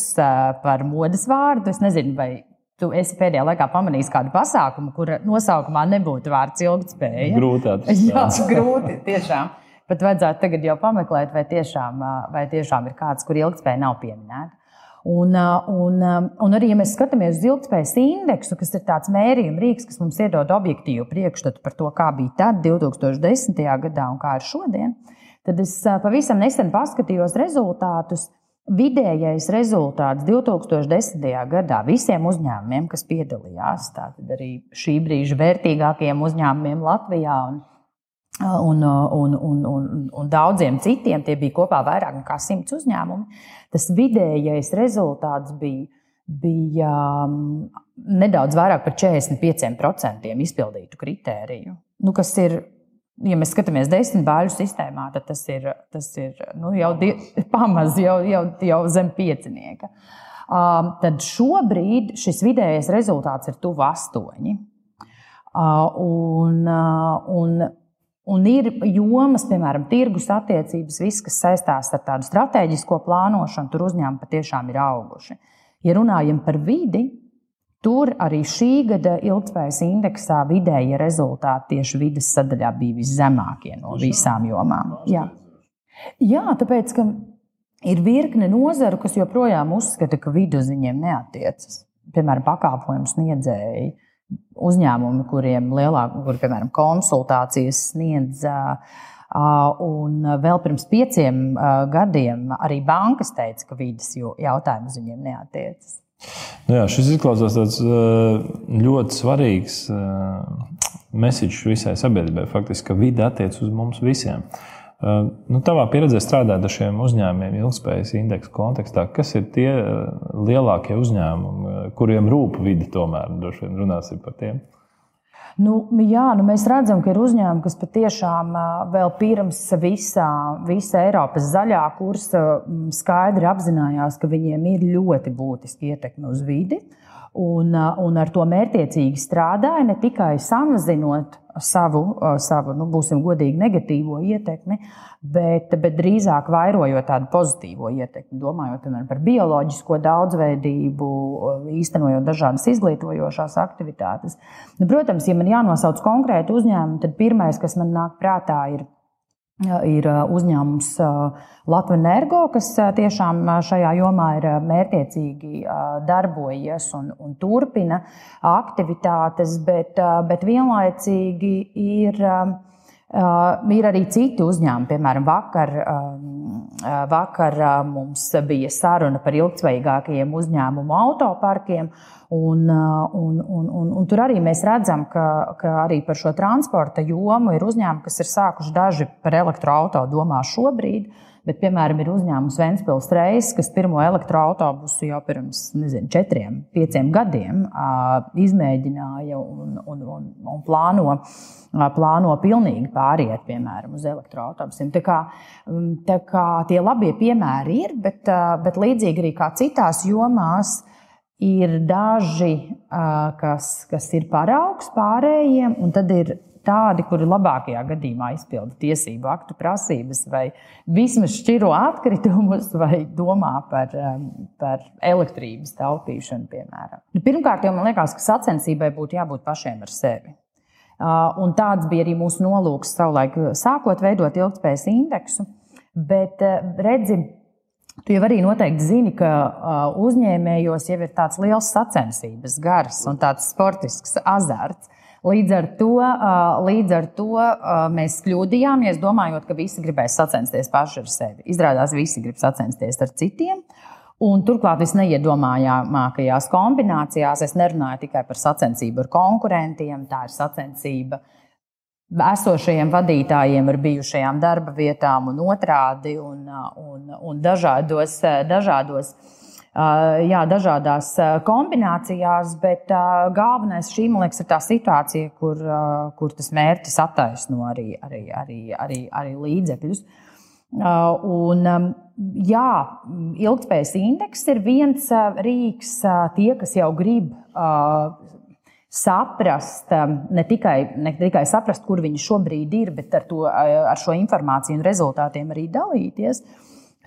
par modes vārdu. Es nezinu, vai tu esi pēdējā laikā pamanījis kādu pasākumu, kur nosaukumā nebūtu vārds ilgspēja. Grūti atrast. Jā, <laughs> grūti tiešām. Pat vajadzētu tagad jau pameklēt, vai tiešām, vai tiešām ir kāds, kur ilgspēja nav pieminēta. Un, un, un arī, ja mēs skatāmies uz ilgspējas indeksu, kas ir tāds mērījuma rīks, kas mums iedod objektīvu priekšstatu par to, kā bija tad, 2010. gadā un kā ir šodien, tad es pavisam nesen paskatījos rezultātus. Vidējais rezultāts 2010. gadā visiem uzņēmumiem, kas piedalījās, tātad arī šī brīža vērtīgākajiem uzņēmumiem Latvijā un un, un, un, un, un daudziem citiem. Tie bija kopā vairāk nekā simts uzņēmumi. Tas vidējais rezultāts bija, bija nedaudz vairāk par 45% izpildītu kritēriju. Nu, kas ir, ja mēs skatāmies desmit bāļu sistēmā, tad tas ir, tas ir nu, jau <laughs> pamazs, jau, jau, jau zem piecinieka. Um, tad šobrīd šis vidējais rezultāts ir tuvu astoņi. Uh, un, uh, un Un ir jomas, piemēram, tirgus attiecības, viss, kas saistās ar tādu strateģisko plānošanu, tur uzņēmumi patiešām ir auguši. Ja runājam par vidi, tur arī šī gada ilgspējas indeksā vidējie rezultāti tieši vidas sadaļā bija viszemākie no visām jomām. Jā, Jā tāpēc, ka ir virkne nozaru, kas joprojām uzskata, ka vidu uz viņiem neatiecas. Piemēram, pakalpojumu sniedzēji uzņēmumi, kuriem lielāk, kur, piemēram, konsultācijas sniedz. Un vēl pirms pieciem gadiem arī bankas teica, ka vidas jautājums viņiem neatiecas. Nu jā, šis izklausās tāds ļoti svarīgs mesiķis visai sabiedrībai. Faktiski, ka vide attiecas uz mums visiem. Uh, Nu, tavā pieredzē strādājot ar šiem uzņēmumiem, ilgspējas indeksa kontekstā, kas ir tie lielākie uzņēmumi, kuriem rūp vidi, tomēr droši vien runāsim par tiem? Nu, jā, nu mēs redzam, ka ir uzņēmumi, kas patiešām vēl pirms visā, visa Eiropas zaļā kursa skaidri apzinājās, ka viņiem ir ļoti būtiski ietekme uz vidi. Un, un ar to mērķiecīgi strādāja ne tikai samazinot savu, savu nu, būsim godīgi, negatīvo ietekmi, bet, bet drīzāk vairojot tādu pozitīvo ietekmi. Domājot piemēram, par bioloģisko daudzveidību, īstenojot dažādas izglītojošās aktivitātes. Nu, protams, ja man jānosauc konkrēti uzņēmumi, tad pirmais, kas man nāk prātā, ir ir uzņēmums Latvijas Energo, kas tiešām šajā jomā ir mērķiecīgi darbojies un, un turpina aktivitātes, bet, bet vienlaicīgi ir. Ir arī citi uzņēmumi, piemēram, vakar, vakar mums bija saruna par ilgspējīgākajiem uzņēmumu autoparkiem. Un, un, un, un, un tur arī mēs redzam, ka, ka arī par šo transporta jomu ir uzņēmumi, kas ir sākuši daži par elektroautorātu domā šobrīd. Bet, piemēram, ir uzņēmums Vēnspils Reis, kas pirmo elektroautobusu jau pirms nezinu, četriem, pieciem gadiem izmēģināja un, un, un, un plāno, plāno pilnīgi pāriet piemēram, uz elektroautobusiem. Tā kā, tā kā tie labie piemēri ir, bet, bet līdzīgi arī kā citās jomās ir daži, kas, kas ir paraugs pārējiem, un tad ir tādi, kuri labākajā gadījumā izpilda tiesību aktu prasības, vai vismaz šķiro atkritumus, vai domā par, par elektrības taupīšanu, piemēram. Nu, pirmkārt, jau man liekas, ka sacensībai būtu jābūt pašiem ar sevi. Un tāds bija arī mūsu nolūks savulaik, sākot veidot ilgspējas indeksu. Bet redzi, Tu jau arī noteikti zini, ka uzņēmējos jau ir tāds liels sacensības gars un tāds sportisks azarts. Līdz ar to, līdz ar to mēs kļūdījāmies, domājot, ka visi gribēs sacensties paši ar sevi. Izrādās, visi grib sacensties ar citiem. Un turklāt visneiedomājamākajās kombinācijās es nerunāju tikai par sacensību ar konkurentiem, tā ir sacensība esošajiem vadītājiem ar bijušajām darba vietām un otrādi, un, un, un dažādos, dažādos, jā, dažādās kombinācijās, bet galvenais šī, man liekas, ir tā situācija, kur, kur tas mērķis attaisno arī, arī, arī, arī, arī līdzekļus. Un, jā, ilgspējas indeks ir viens rīks, tie, kas jau grib saprast, um, ne tikai, ne tikai saprast, kur viņi šobrīd ir, bet ar, to, ar šo informāciju un rezultātiem arī dalīties.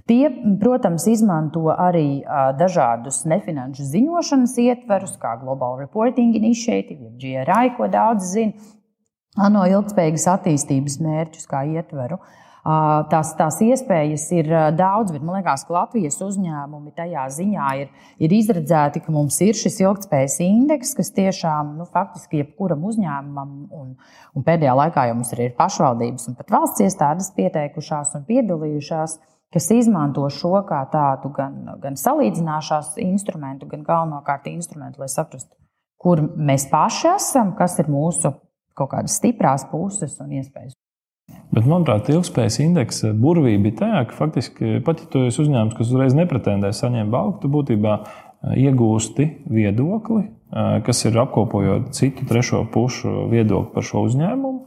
Tie, protams, izmanto arī dažādus nefinanšu ziņošanas ietverus, kā Global Reporting Initiative, GRI, ko daudz zina, ANO ilgspējīgas attīstības mērķus kā ietveru. Uh, Tās, tās iespējas ir daudz, bet man liekas, ka Latvijas uzņēmumi tajā ziņā ir, ir izredzēti, ka mums ir šis ilgspējas indeks, kas tiešām nu, faktiski jebkuram uzņēmumam, un, un pēdējā laikā jau mums arī ir pašvaldības un pat valsts iestādes pieteikušās un piedalījušās kas izmanto šo kā tādu gan, gan salīdzināšanās instrumentu, gan galvenokārt instrumentu, lai saprastu, kur mēs paši esam, kas ir mūsu kaut kādas stiprās puses un iespējas. Bet, manuprāt, ilgspējas indeksa burvība ir tajā, ka faktiski pat ja tu esi uzņēmums, kas uzreiz nepretendē saņemt balvu, tu būtībā eh, iegūsti viedokli, eh, kas ir apkopojot citu trešo pušu viedokli par šo uzņēmumu,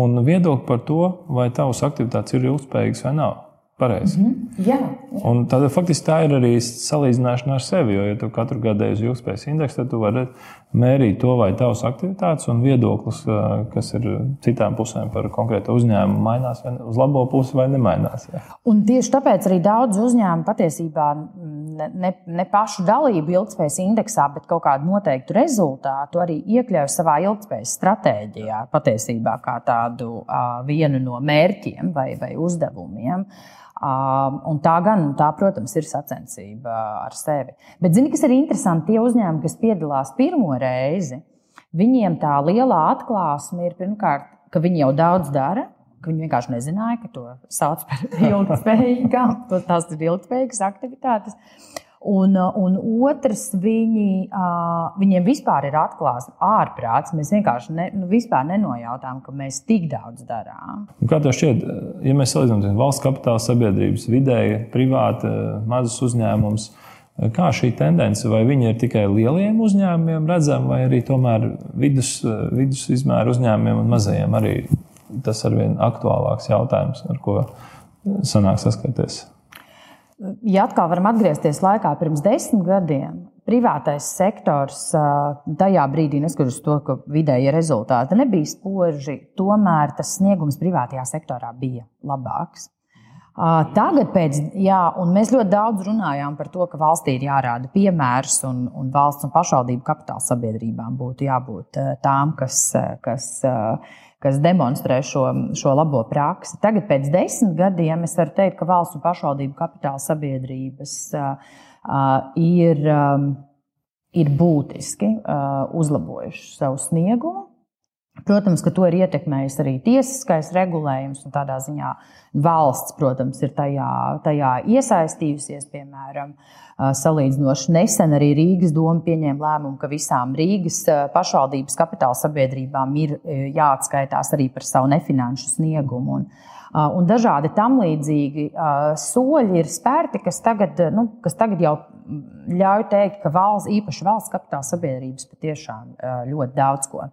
un viedokli par to, vai tavas aktivitātes ir ilgspējīgas vai nav. Pareizi. Mm -hmm. jā, jā. Un tad faktiski tā ir arī salīdzināšana ar sevi. Jo, ja tu katru gadu ej uz ilgspējas indeksu, tad tu vari mērīt to, vai tavs aktivitātes un viedoklis, kas ir citām pusēm par konkrētu uzņēmumu, mainās uz labo pusi vai nemainās. Jā. Un tieši tāpēc arī daudz uzņēmumu patiesībā ne, ne, ne pašu dalību ilgspējas indeksā, bet kaut kādu noteiktu rezultātu arī iekļauj savā ilgspējas stratēģijā, patiesībā kā tādu uh, vienu no mērķiem vai, vai uzdevumiem. Uh, Un tā gan, tā, protams, ir sacensība ar sevi. Bet, zini, kas ir interesanti, tie uzņēmumi, kas piedalās pirmo reizi, viņiem tā lielā atklāsme ir pirmkārt, ka viņi jau daudz dara. Viņi vienkārši nezināja, ka to sauc par <laughs> ilgspējīgām, tās ir ilgspējīgas aktivitātes. Un, un otrs, viņi, viņiem vispār ir atklāts ārprāts. Mēs vienkārši ne, nu, nenojautām, ka mēs tik daudz darām. Kā tev šķiet, ja mēs salīdzinām valsts kapitāla sabiedrības vidēji, privāti, mazus uzņēmumus, kā šī tendence, vai viņi ir tikai lieliem uzņēmumiem redzama, vai arī tomēr vidus, vidus izmēra uzņēmumiem un mazajiem arī tas ir vien aktuālāks jautājums, ar ko sanāk saskarties? Ja atkal varam atgriezties laikā pirms desmit gadiem, privātais sektors tajā brīdī, neskatoties to, ka vidēji rezultāti nebija spoži, tomēr tas sniegums privātajā sektorā bija labāks. Tagad, pēc, jā, mēs ļoti daudz runājām par to, ka valstī ir jārāda piemērs un, un valsts un pašvaldību kapitāla sabiedrībām būtu jābūt tām, kas, kas kas demonstrē šo, šo labo praksi. Tagad, pēc desmit gadiem, es varu teikt, ka valsts un pašvaldību kapitāla sabiedrības uh, ir, um, ir būtiski uh, uzlabojuši savu sniegumu. Protams, ka to ir ietekmējis arī tiesiskais regulējums, un tādā ziņā valsts, protams, ir tajā, tajā iesaistījusies. Piemēram, salīdzinoši nesen arī Rīgas doma pieņēma lēmumu, ka visām Rīgas pašvaldības kapitāla sabiedrībām ir jāatskaitās arī par savu nefinanšu sniegumu. Un, un dažādi tam līdzīgi soļi ir spērti, kas tagad, nu, kas tagad jau ļauj teikt, ka valsts, īpaši valsts kapitāla sabiedrības patiešām ļoti daudz ko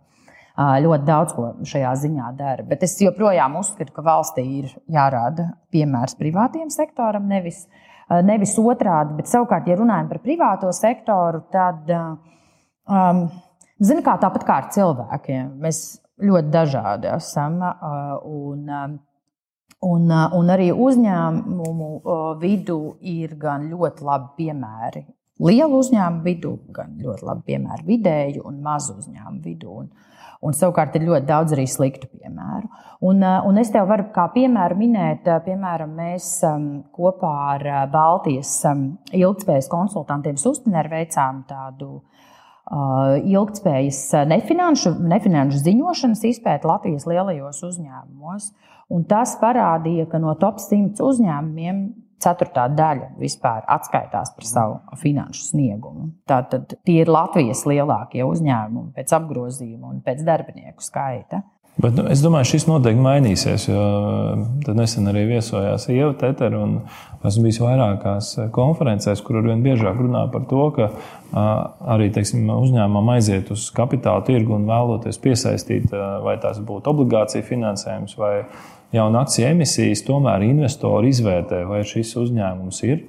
ļoti daudz ko šajā ziņā dara. Bet es joprojām uzskatu, ka valstī ir jārāda piemērs privātiem sektoram, nevis, nevis otrādi. Bet savukārt, ja runājam par privāto sektoru, tad um, zini, kā tāpat kā ar cilvēkiem. Mēs ļoti dažādi esam. Un, un, un arī uzņēmumu vidū ir gan ļoti labi piemēri. Lielu uzņēmumu vidū, gan ļoti labi piemēri vidēju un mazu uzņēmumu vidū. Un, un savukārt ir ļoti daudz arī sliktu piemēru. Un, un es tev varu kā piemēru minēt, piemēram, mēs kopā ar Baltijas ilgspējas konsultantiem Sustineru veicām tādu ilgspējas nefinanšu, nefinanšu ziņošanas izpēta Latvijas lielajos uzņēmumos. Un tas parādīja, ka no top 100 uzņēmumiem ceturtā daļa vispār atskaitās par savu finanšu sniegumu. Tātad tie ir Latvijas lielākie uzņēmumi pēc apgrozījuma un pēc darbinieku skaita. Bet, nu, es domāju, šis noteikti mainīsies. Tad nesen arī viesojās Ieva Tetera. Esmu bijis vairākās konferencēs, kur arvien biežāk runā par to, ka arī teiksim, uzņēmumam aiziet uz kapitāla tirgu un vēloties piesaistīt, vai tās būtu obligācija finansējums vai jauna akciju emisijas, tomēr investori izvērtē, vai šis uzņēmums ir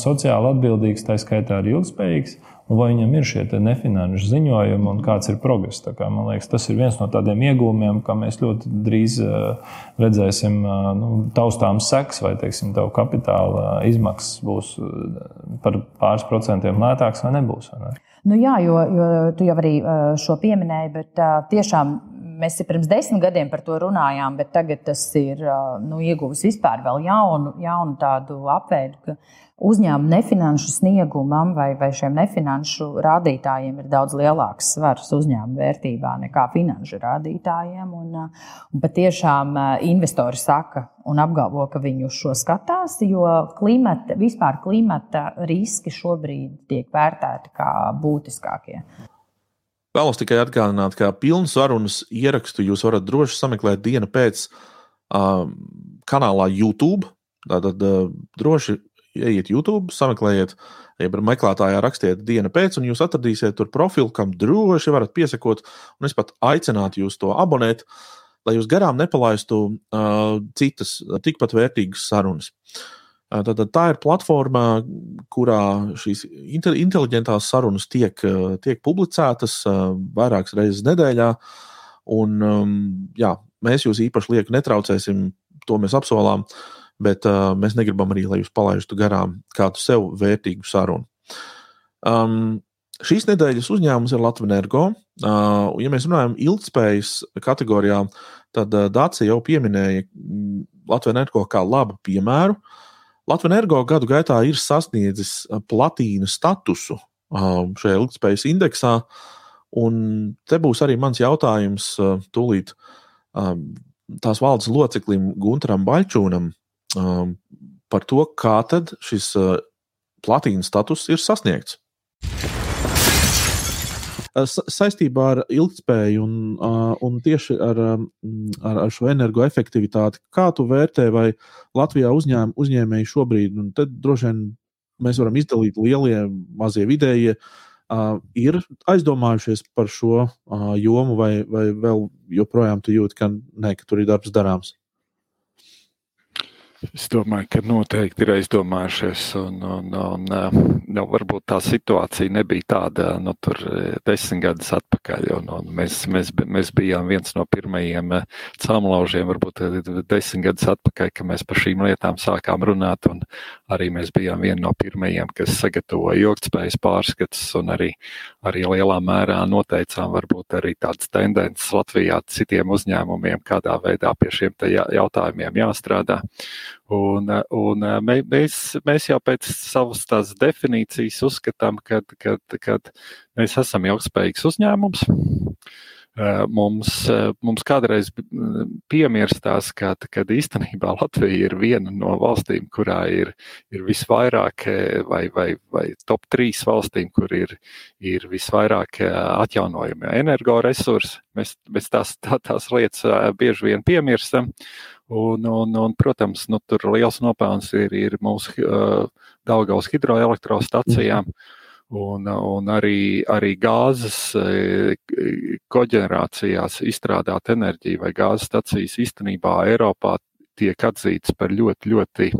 sociāli atbildīgs, tā skaitā arī ilgspējīgs un vai viņam ir šie nefinanšu ziņojumi un kāds ir progress. Kā, man liekas, tas ir viens no tādiem iegūmiem, ka mēs ļoti drīz uh, redzēsim uh, nu, taustāms seks, vai teiksim, tavu kapitāla izmaksas būs uh, par pāris procentiem lētāks vai nebūs. Vai ne? Nu jā, jo, jo tu jau arī šo pieminēji, bet tiešām mēs pirms desmit gadiem par to runājām, bet tagad tas ir nu, ieguvis vispār vēl jaunu, jaunu tādu apveidu, ka uzņēmuma nefinanšu sniegumam vai, vai šiem nefinanšu rādītājiem ir daudz lielāks svars uzņēmuma vērtībā nekā finanšu rādītājiem. Un, un patiešām investori saka un apgalvo, ka viņi uz šo skatās, jo klimata, vispār klimata riski šobrīd tiek vērtēti kā būtiskākie. Vēlos tikai atgādināt, ka pilnu sarunas ierakstu jūs varat droši sameklēt dienu pēc uh, kanālā YouTube. Tātad uh, droši ejiet YouTube, sameklējiet, ja meklētājā rakstiet dienu pēc, un jūs atradīsiet tur profilu, kam droši varat piesakot. Un es pat aicinātu jūs to abonēt, lai jūs garām nepalaistu uh, citas tikpat vērtīgas sarunas. Uh, tad, tā ir platforma, kurā šīs inteliģentās sarunas tiek, uh, tiek publicētas uh, vairākas reizes nedēļā. Un, um, jā, mēs jūs īpaši lieki netraucēsim, to mēs apsolām. Uh, bet uh, mēs negribam arī, lai jūs palaistu garām kādu sev vērtīgu sarunu. Um, šīs nedēļas uzņēmums ir Latvijas Energo. Uh, ja mēs runājam ilgspējas kategorijā, tad uh, Dācija jau pieminēja mm, Latvijas Energo kā labu piemēru. Latvijas Energo gadu gaitā ir sasniedzis platīna statusu uh, šajā ilgspējas indeksā. Un te būs arī mans jautājums uh, tūlīt um, tās valdes loceklim Gunteram Baļķūnam um, par to, kā tad šis uh, platīnas status ir sasniegts. Uh, saistībā ar ilgspēju un, uh, un tieši ar, um, ar, ar šo energoefektivitāti, kā tu vērtē, vai Latvijā uzņēm, uzņēmēji šobrīd, un tad droši vien mēs varam izdalīt lielie, mazie vidējie, uh, ir aizdomājušies par šo uh, jomu, vai, vai vēl joprojām tu jūti, ka, ne, ka tur ir darbs darāms? Es domāju, ka noteikti ir aizdomājušies, un, un, un nu, varbūt tā situācija nebija tāda nu, desmit gadus atpakaļ. Un, un mēs, mēs, mēs bijām viens no pirmajiem cēlonlaužiem, varbūt desmit gadus atpakaļ, kad mēs par šīm lietām sākām runāt. Arī mēs bijām viena no pirmajiem, kas sagatavoja ilgspējas pārskatus un arī, arī lielā mērā noteicām varbūt arī tādas tendences Latvijā citiem uzņēmumiem, kādā veidā pie šiem jautājumiem jāstrādā. Un, un mēs, mēs jau pēc savas tās definīcijas uzskatām, ka mēs esam ilgspējīgs uzņēmums. Mums, mums kādreiz piemirstās, ka kad īstenībā <laughs> Latvija ir viena no valstīm, kurā ir, ir visvairāk, vai, vai, vai top trīs valstīm, kur ir, ir visvairāk atjaunojami energoresursi. Mēs, mēs tās, tā, tās lietas bieži vien piemirstam. Uh, Un, un, un, protams, nu, tur liels nopelns ir, ir mūsu uh, Daugaus hidroelektrostacijām. Un, un arī, arī gāzes koģenerācijās izstrādāt enerģiju vai gāzes stacijas īstenībā Eiropā tiek atzītas par ļoti, ļoti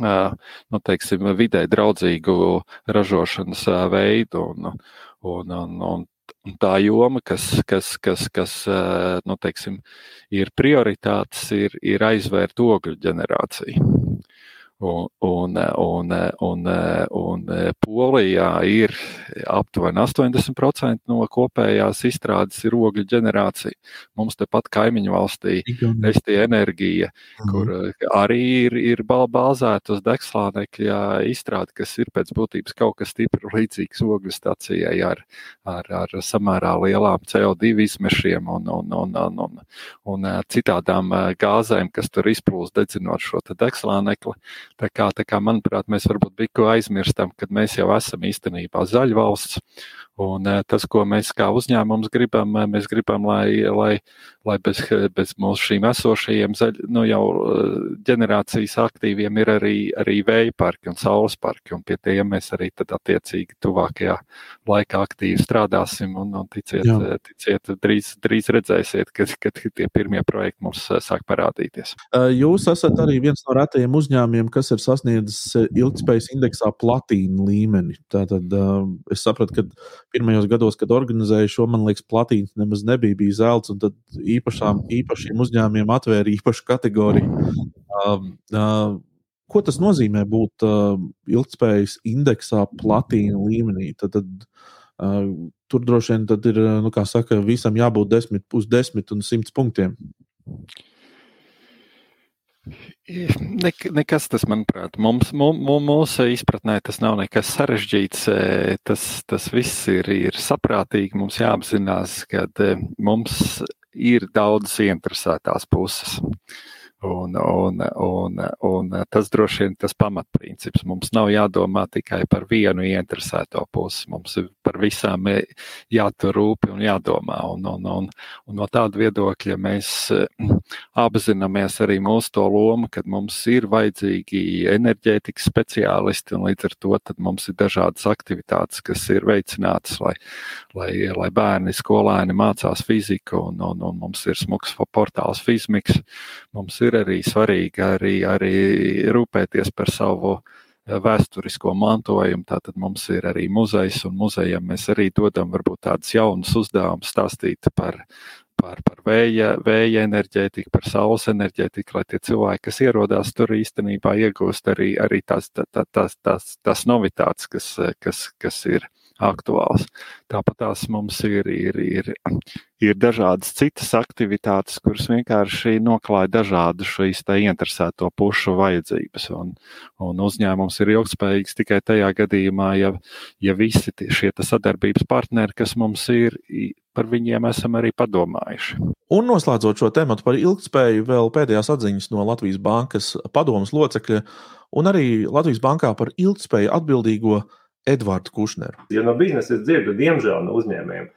nu, teiksim, vidē draudzīgu ražošanas veidu. Un, un, un, un Un tā joma, kas, kas, kas, kas nu, teiksim, ir prioritātes, ir, ir aizvērt ogļu ģenerāciju. Un, un, un, un, un Polijā ir aptuveni 80% no kopējās izstrādes ir ogļu ģenerācija. Mums tepat kaimiņu valstī ST enerģija, mhm. kur arī ir, ir bāzēta uz degslānekļa izstrāde, kas ir pēc būtības kaut kas stipri līdzīgs ogļu stacijai ar, ar, ar samērā lielām CO2 izmešiem un, un, un, un, un, un citādām gāzēm, kas tur izplūst dedzinot šo degslānekli. Tā kā, tā kā, manuprāt, mēs varbūt biju aizmirstam, ka mēs jau esam īstenībā zaļvalsts. Un eh, tas, ko mēs kā uzņēmums gribam, eh, mēs gribam, lai, lai, lai bez, bez mūsu šīm esošajiem zaļ, nu, jau eh, ģenerācijas aktīviem ir arī, arī vēja parki un saules parki. Un pie tiem mēs arī tad attiecīgi tuvākajā laikā aktīvi strādāsim. Un, un ticiet, Jā. ticiet drīz, drīz redzēsiet, kad, kad tie pirmie projekti mums sāk parādīties. Jūs esat arī viens no retajiem uzņēmumiem, kas ir sasniedzis ilgspējas indeksā platīnu līmeni. Tātad es sapratu, ka pirmajos gados, kad organizēju šo, man liekas, platīnas nemaz nebija, bija zelts, un tad īpašām, īpašiem uzņēmumiem atvēra īpašu kategoriju. Uh, uh, ko tas nozīmē būt uh, ilgspējas indeksā platīna līmenī? Tad, tad, uh, tur droši vien ir, nu, kā saka, visam jābūt desmit, uz desmit un simts punktiem. Ne, nekas tas, manuprāt, mums, mūsu izpratnē tas nav nekas sarežģīts. E, tas, tas viss ir, ir saprātīgi. Mums jāapzinās, ka e, mums ir daudzas interesētās puses. Un, un, un, un tas droši vien ir tas pamatprincips. Mums nav jādomā tikai par vienu ieinteresēto pusi. Mums par visām jātur rūpi un jādomā. Un, un, un, un no tāda viedokļa mēs mm, apzināmies arī mūsu to lomu, kad mums ir vajadzīgi enerģētikas speciālisti, un līdz ar to mums ir dažādas aktivitātes, kas ir veicinātas, lai, lai, lai bērni, skolēni mācās fiziku, un, un, un mums ir smuks portāls Fizmiks. Mums ir ir arī svarīgi arī, arī rūpēties par savu eh, vēsturisko mantojumu. Tātad mums ir arī muzejs, un muzejam mēs arī dodam varbūt tādus jaunus uzdevumus, stāstīt par, par, par vēja, vēja enerģētiku, par saules enerģētiku, lai tie cilvēki, kas ierodās tur īstenībā iegūst arī, arī tās, tās, tās, tās, tās novitātes, kas, kas, kas ir aktuāls. Tāpat tās mums ir, ir, ir, ir dažādas citas aktivitātes, kuras vienkārši noklāja dažādu šīs interesēto pušu vajadzības. Un, un uzņēmums ir ilgspējīgs tikai tajā gadījumā, ja, ja visi šie sadarbības partneri, kas mums ir, par viņiem esam arī padomājuši. Un noslēdzot šo tēmu par ilgspēju, vēl pēdējās atziņas no Latvijas Bankas padomus locekļa un arī Latvijas Bankā par ilgspēju atbildīgo Edvards Kušner. Ja no biznesa es dzirdu, diemžēl no uzņēmējiem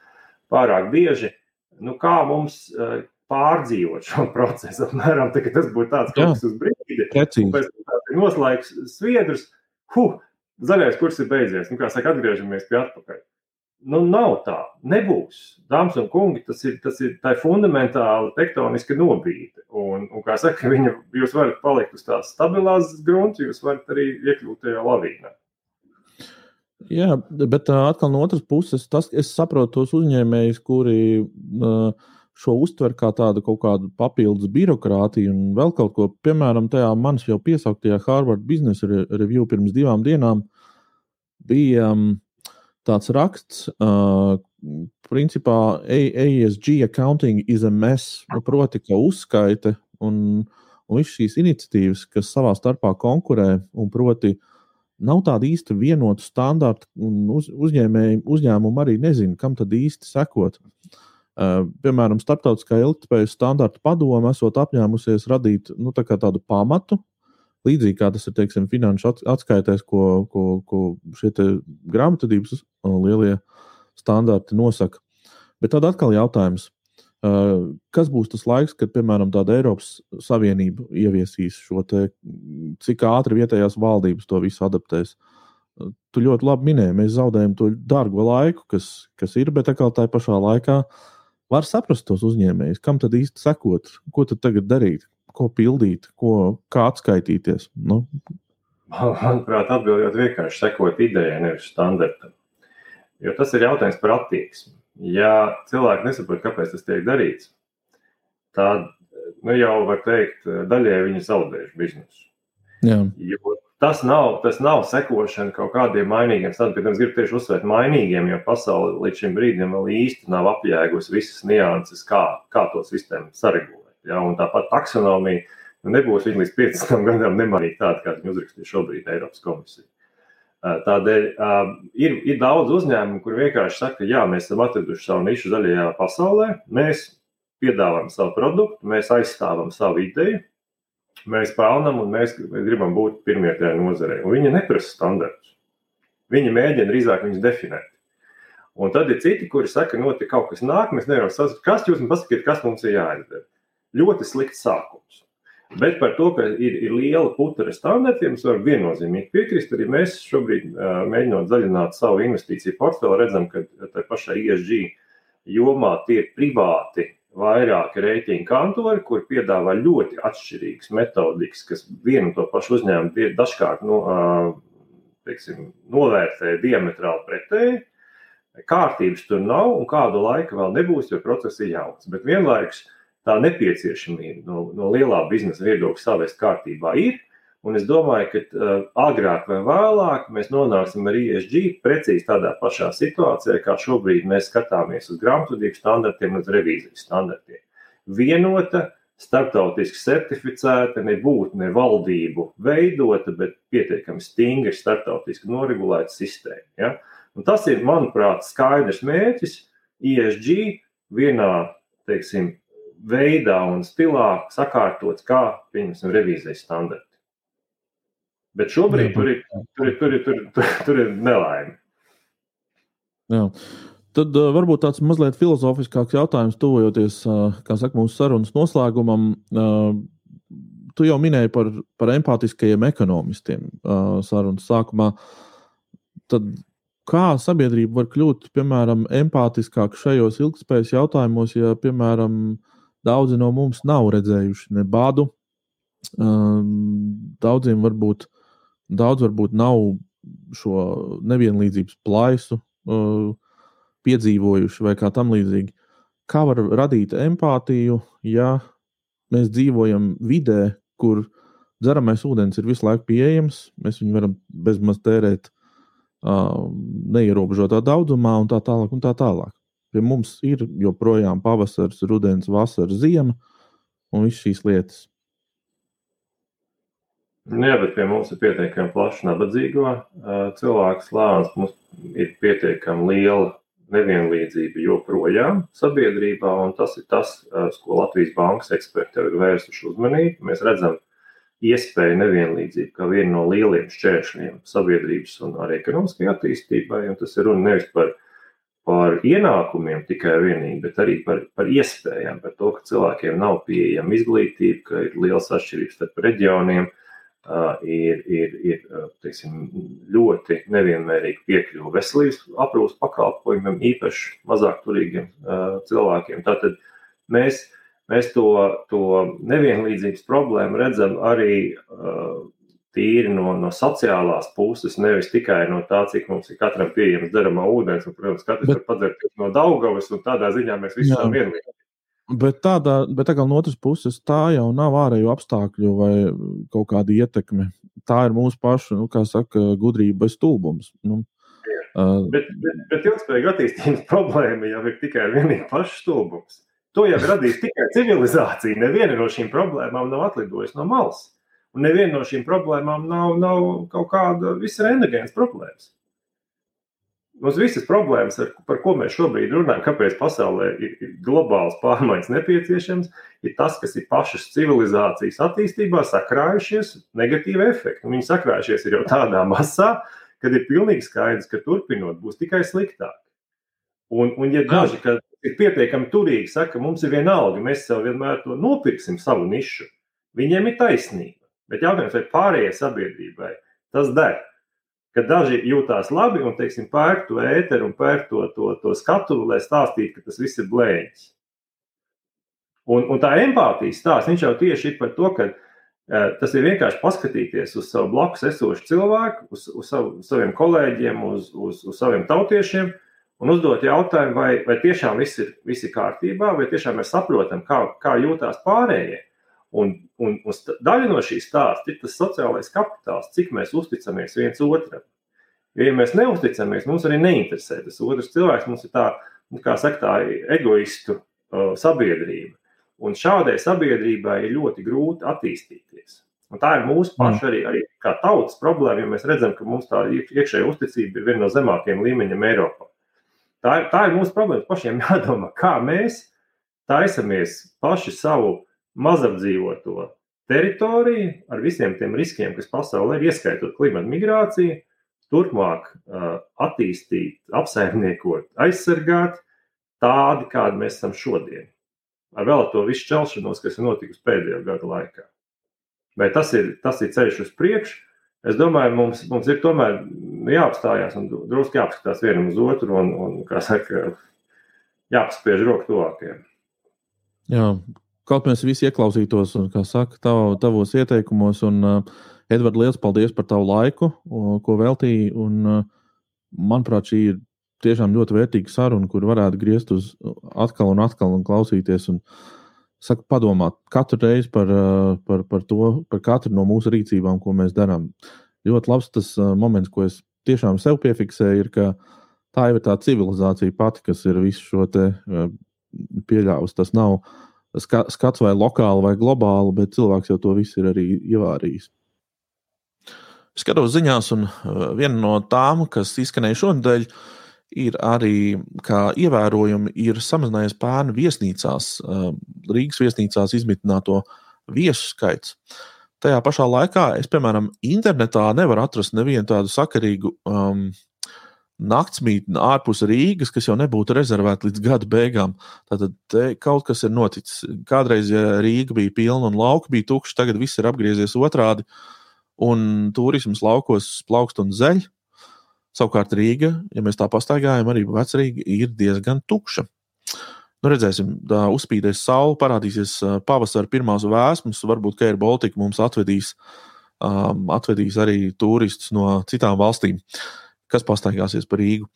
pārāk bieži, nu kā mums uh, pārdzīvot šo <laughs> procesu. Apmēram tā, tas būtu tāds kas uz brīdi. Pēc tam noslēgs sviedrus, huh, zaļais kurs ir beidzies. Nu, kā saka, atgriežamies pie atpakaļ. Nu, nav tā, nebūs. Dāmas un kungi, tas ir, tas ir tā fundamentāli tektoniska nobīde. Un, un kā saka, viņa, jūs varat palikt uz tās stabilās grunts, jūs varat arī iekļūt tajā lavīnā. Jā, bet atkal no otras puses, tas, es saprotu tos uzņēmējus, kuri šo uztver kā tādu kaut kādu papildus birokrātiju un vēl kaut ko. Piemēram, tajā manas jau piesauktajā Harvard Business Review pirms divām dienām bija tāds raksts, principā ASG accounting is a mess, proti, ka uzskaite un, un visas šīs iniciatīvas, kas savā starpā konkurē, un proti, uh, nav tāda īsta vienota standarta, un uz, uzņēmēji, uzņēmumi arī nezina, kam tad īsti sekot. Uh, piemēram, Startautiskā ilgspējas standarta padome esot apņēmusies radīt nu, tā tādu pamatu, līdzīgi kā tas ir teiksim, finanšu atskaitēs, ko, ko, ko šie grāmatvedības uh, lielie standarti nosaka. Bet tad atkal jautājums, Kas būs tas laiks, kad, piemēram, tāda Eiropas Savienība ieviesīs šo te, cik ātri vietējās valdības to visu adaptēs? Tu ļoti labi minēji, mēs zaudējam to dārgo laiku, kas, kas ir, bet atkal tā pašā laikā var saprast tos uzņēmējus, kam tad īsti sekot, ko tad tagad darīt, ko pildīt, ko, kā atskaitīties. Nu? Manuprāt, atbildot vienkārši sekot idejai, nevis standartam. Jo tas ir jautājums par attieksmi ja cilvēki nesaprot, kāpēc tas tiek darīts, tad nu, jau var teikt, daļai viņi zaudējuši biznesu. Jā. Jo tas nav, tas nav sekošana kaut kādiem mainīgiem standartiem. Es gribu tieši uzsvērt mainīgiem, jo pasaule līdz šim brīdim vēl īsti nav apjēgusi visas nianses, kā, kā to sistēmu saregulēt. Ja? Un tāpat taksonomija nu, nebūs līdz 15 gadam nemainīga tāda, kāda viņa uzrakstīja šobrīd Eiropas komisija. Tādēļ uh, ir, ir daudz uzņēmumu, kur vienkārši saka, ka jā, mēs esam atraduši savu nišu zaļajā pasaulē, mēs piedāvājam savu produktu, mēs aizstāvam savu ideju, mēs pelnām un mēs gribam būt pirmie tajā nozarē. Un viņi neprasa standartus. Viņi mēģina drīzāk viņus definēt. Un tad ir citi, kuri saka, no te kaut kas nāk, mēs nevaram saprast, kas jūs man pasakiet, kas mums ir jāizdara. Ļoti slikts sākums. Bet par to, ka ir, ir liela putekļa standartiem, es varu viennozīmīgi piekrist. Arī mēs šobrīd, mēģinot zaļināt savu investīciju portfeli, redzam, ka tā pašā ISG jomā tie ir privāti vairāki reitingu kantori, kur piedāvā ļoti atšķirīgas metodikas, kas vienu to pašu uzņēmumu dažkārt nu, teiksim, novērtē diametrāli pretēji. Kārtības tur nav, un kādu laiku vēl nebūs, jo process ir jauns. Bet vienlaikus tā nepieciešamība no, no lielā biznesa viedokļa savest kārtībā ir. Un es domāju, ka uh, agrāk vai vēlāk mēs nonāksim ar ISG precīzi tādā pašā situācijā, kā šobrīd mēs skatāmies uz grāmatvedības standartiem uz revīzijas standartiem. Vienota, starptautiski certificēta, nebūtu ne valdību veidota, bet pietiekami stingra, starptautiski noregulēta sistēma. Ja? Un tas ir, manuprāt, skaidrs mērķis ISG vienā, teiksim, veidā un stilā sakārtots kā, pieņemsim, revīzijas standarti. Bet šobrīd tur ir, tur ir, tur ir, tur, tur, tur ir nelaime. Jā. Tad uh, varbūt tāds mazliet filozofiskāks jautājums, tuvojoties uh, saka, mūsu sarunas noslēgumam. Uh, tu jau minēji par, par empātiskajiem ekonomistiem uh, sarunas sākumā. Tad kā sabiedrība var kļūt, piemēram, empātiskāk šajos ilgspējas jautājumos, ja, piemēram, uh, Daudzi no mums nav redzējuši ne badu. Daudziem varbūt, daudz varbūt nav šo nevienlīdzības plaisu piedzīvojuši vai kā tam līdzīgi. Kā var radīt empātiju, ja mēs dzīvojam vidē, kur dzeramais ūdens ir visu laiku pieejams, mēs viņu varam bezmaz tērēt uh, neierobežotā daudzumā un tā tālāk. Un tā tālāk. Pie mums ir joprojām pavasars, rudens, vasara, ziema un visas šīs lietas. Nu jā, bet pie mums ir pietiekami plašs nabadzīgo cilvēku slānis. Mums ir pietiekami liela nevienlīdzība joprojām sabiedrībā, un tas ir tas, uz ko Latvijas bankas eksperti jau ir vērsuši uzmanību. Mēs redzam iespēju nevienlīdzību kā vienu no lieliem šķēršļiem sabiedrības un arī ekonomiskajai attīstībai, un tas ir runa nevis par par ienākumiem tikai vienīgi, bet arī par, par iespējām, par to, ka cilvēkiem nav pieejama izglītība, ka ir liels atšķirības starp reģioniem, ir, ir, ir teiksim, ļoti nevienmērīga piekļuva veselības aprūpas pakalpojumiem, īpaši mazāk turīgiem cilvēkiem. Tātad mēs, mēs to, to nevienlīdzības problēmu redzam arī tīri no, no sociālās puses, nevis tikai no tā, cik mums ir katram pieejams dzeramā ūdens. Un, protams, katrs bet, var padzert no Daugavas, un tādā ziņā mēs visi esam vienlīdzīgi. Bet tādā, bet tā kā no otras puses, tā jau nav ārēju apstākļu vai kaut kāda ietekme. Tā ir mūsu paša, nu, kā saka, gudrība bez stulbums. Nu, uh, bet, bet, bet ilgspējīga attīstības <laughs> problēma jau ir tikai vienīgi pašs stulbums. To jau radīs tikai civilizācija. Neviena no šīm problēmām nav atlidojusi no malas. Un neviena no šīm problēmām nav, nav kaut kāda visrendegēnas problēmas. Mums visas problēmas, ar, par ko mēs šobrīd runājam, kāpēc pasaulē ir, ir globāls pārmaiņas nepieciešams, ir tas, kas ir pašas civilizācijas attīstībā sakrājušies negatīvi efekti. Un viņi sakrājušies jau tādā masā, kad ir pilnīgi skaidrs, ka turpinot būs tikai sliktāk. Un, un ja daži, ir pietiekami turīgi, saka, mums ir vienalga, mēs sev vienmēr to nopirksim savu nišu, viņiem ir taisnība. Bet jautājums, vai pārējai sabiedrībai tas der? Kad daži jūtās labi un, teiksim, pērk to ēteru un pērk to, to, to skatuvi, lai stāstītu, ka tas viss ir blēņas. Un, un tā empātijas stāsts, viņš jau tieši ir par to, ka uh, tas ir vienkārši paskatīties uz savu blakus esošu cilvēku, uz, uz, savu, uz saviem kolēģiem, uz, uz, uz saviem tautiešiem un uzdot jautājumu, vai, vai tiešām viss ir, viss ir kārtībā, vai tiešām mēs saprotam, kā, kā jūtās pārējie. Un, un, un daļa no šīs stāsta ir tas sociālais kapitāls, cik mēs uzticamies viens otram. Jo, ja mēs neusticamies, mums arī neinteresē tas otrs cilvēks. Mums ir tā, nu, kā saka, tā egoistu uh, sabiedrība. Un šādai sabiedrībai ir ļoti grūti attīstīties. Un tā ir mūsu paša mm. arī, arī kā tautas problēma, jo mēs redzam, ka mums tā iekšējā uzticība ir viena no zemākajiem līmeņiem Eiropā. Tā ir, tā ir mūsu problēma. Pašiem <laughs> jādomā, kā mēs taisamies paši savu mazapdzīvoto teritoriju ar visiem tiem riskiem, kas pasaulē ir, ieskaitot klimata migrāciju, turpmāk uh, attīstīt, apsaimniekot, aizsargāt tādi, kādi mēs esam šodien. Ar vēl to visu čelšanos, kas ir notikusi pēdējo gadu laikā. Vai tas ir, tas ir ceļš uz priekšu? Es domāju, mums, mums ir tomēr jāapstājās un drusku jāapskatās vienam uz otru un, un kā saka, jāpaspiež roku tuvākajiem. Jā, kaut mēs visi ieklausītos, kā saka, tav, tavos ieteikumos. Un, uh, Edvards, liels paldies par tavu laiku, ko veltīji. Un, uh, manuprāt, šī ir tiešām ļoti vērtīga saruna, kur varētu griezt uz atkal un atkal un klausīties. Un, Saka, padomāt katru reizi par, uh, par, par to, par katru no mūsu rīcībām, ko mēs darām. Ļoti labs tas uh, moments, ko es tiešām sev piefiksēju, ir, ka tā jau ir tā civilizācija pati, kas ir visu šo te pieļāvusi. Tas nav skats vai lokāli vai globāli, bet cilvēks jau to visu ir arī ievārījis. Skatos ziņās, un uh, viena no tām, kas izskanēja šonadēļ, ir arī, kā ievērojami ir samazinājies pērnu viesnīcās, uh, Rīgas viesnīcās izmitināto viesu skaits. Tajā pašā laikā es, piemēram, internetā nevaru atrast nevienu tādu sakarīgu um, naktsmītni ārpus Rīgas, kas jau nebūtu rezervēta līdz gada beigām. Tātad kaut kas ir noticis. Kādreiz, ja Rīga bija pilna un lauka bija tukša, tagad viss ir apgriezies otrādi. Uh, un turisms laukos plaukst un zeļ. Savukārt Rīga, ja mēs tā pastaigājam, arī vecrīga ir diezgan tukša. Nu, redzēsim, tā uzspīdēs saule, parādīsies pavasara pirmās vēsmas. Varbūt Air Baltica mums atvedīs, um, atvedīs arī turistus no citām valstīm, kas pastaigāsies pa Rīgu.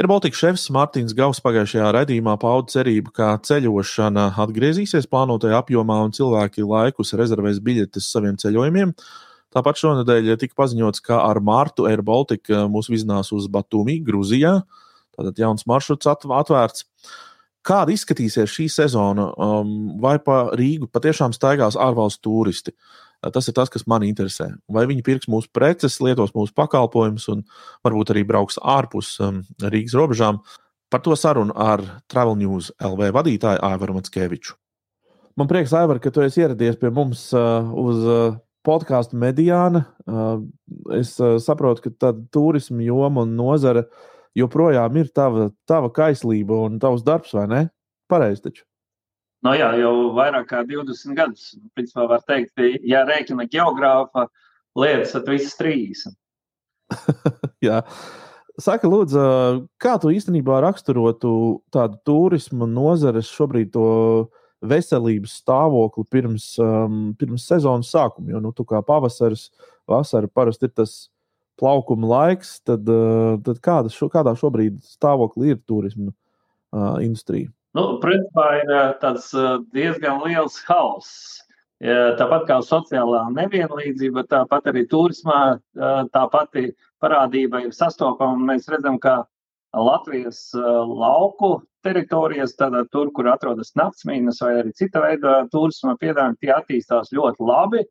Air Baltica šefs Mārtiņš Gauss pagājušajā raidījumā pauda cerību, ka ceļošana atgriezīsies plānotajā apjomā un cilvēki laikus rezervēs biļetes saviem ceļojumiem. Uh, Tāpat šonadēļ tika paziņots, ka ar Martu Air Baltica mūs vizinās uz Batumi, Grūzijā. Tātad jauns maršruts atvērts. Kāda izskatīsies šī sezona? Um, vai pa Rīgu patiešām staigās ārvalstu turisti? Tas ir tas, kas man interesē. Vai viņi pirks mūsu preces, lietos mūsu pakalpojumus un varbūt arī brauks ārpus um, Rīgas robežām. Par to sarunu ar Travel News LV vadītāju Aivaru Matskeviču. Man prieks, Aivar, ka tu esi ieradies pie mums uh, uz uh, podkāstu mediāna. Es saprotu, ka tāda turisma joma un nozare joprojām ir tava, tava kaislība un tavs darbs, vai ne? Pareizi taču. No jā, jau vairāk kā 20 gadus. Principā var teikt, ja rēķina geogrāfa lietas, tad visas 30. <laughs> jā. Saka, lūdzu, kā tu īstenībā raksturotu tādu turismu nozares šobrīd to veselības stāvokli pirms, um, pirms sezonas sākuma. Jo nu, kā pavasaris, vasara parasti ir tas plaukuma laiks, tad, uh, tad kāda šo, kādā šobrīd stāvoklī ir turisma uh, industrija? Nu, principā ir uh, tāds uh, diezgan liels hauss. Tāpat kā sociālā nevienlīdzība, tāpat arī turismā uh, tā pati parādība ir sastopama. Mēs redzam, ka Latvijas lauku teritorijas, tātad tur, kur atrodas naktsmītnes vai arī cita veida turisma piedāvājumi, tie attīstās ļoti labi.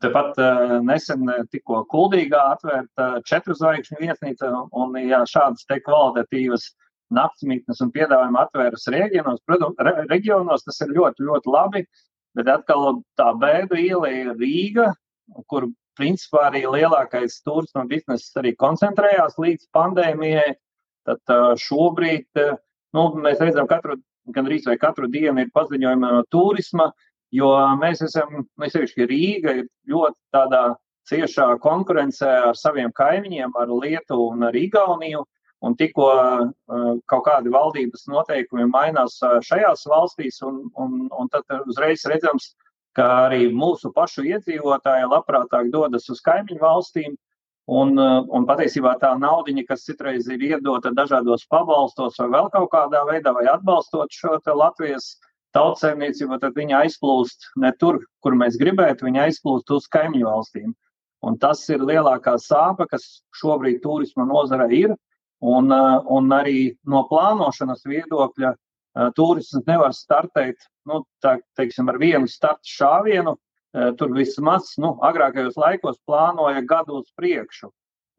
Tepat nesen tikko Kuldīgā atvērta četru zvaigžņu viesnīca, un ja šādas te kvalitatīvas naktsmītnes un piedāvājumi atvēras reģionos, protams, re, reģionos tas ir ļoti, ļoti labi, bet atkal tā bēdu iela ir Rīga, kur principā arī lielākais turisma bizness arī koncentrējās līdz pandēmijai. Tad šobrīd nu, mēs redzam, ka gandrīz vai katru dienu ir paziņojumi no turisma, jo mēs esam, mēs sevišķi Rīga, ir ļoti tādā ciešā konkurencē ar saviem kaimiņiem, ar Lietuvu un ar Igauniju. Un tikko kaut kādi valdības noteikumi mainās šajās valstīs, un, un, un tad uzreiz redzams, ka arī mūsu pašu iedzīvotāji labprātāk dodas uz kaimiņu valstīm, Un, un patiesībā tā naudiņa, kas citreiz ir iedota dažādos pabalstos vai vēl kaut kādā veidā, vai atbalstot šo Latvijas tautsēmniecību, tad viņa aizplūst ne tur, kur mēs gribētu, viņa aizplūst uz kaimiņu valstīm. Un tas ir lielākā sāpe, kas šobrīd turisma nozare ir. Un, un arī no plānošanas viedokļa turisms nevar startēt nu, tā, teiksim, ar vienu startu šāvienu, Eh, tur vismaz nu, agrākajos laikos plānoja gadu uz priekšu.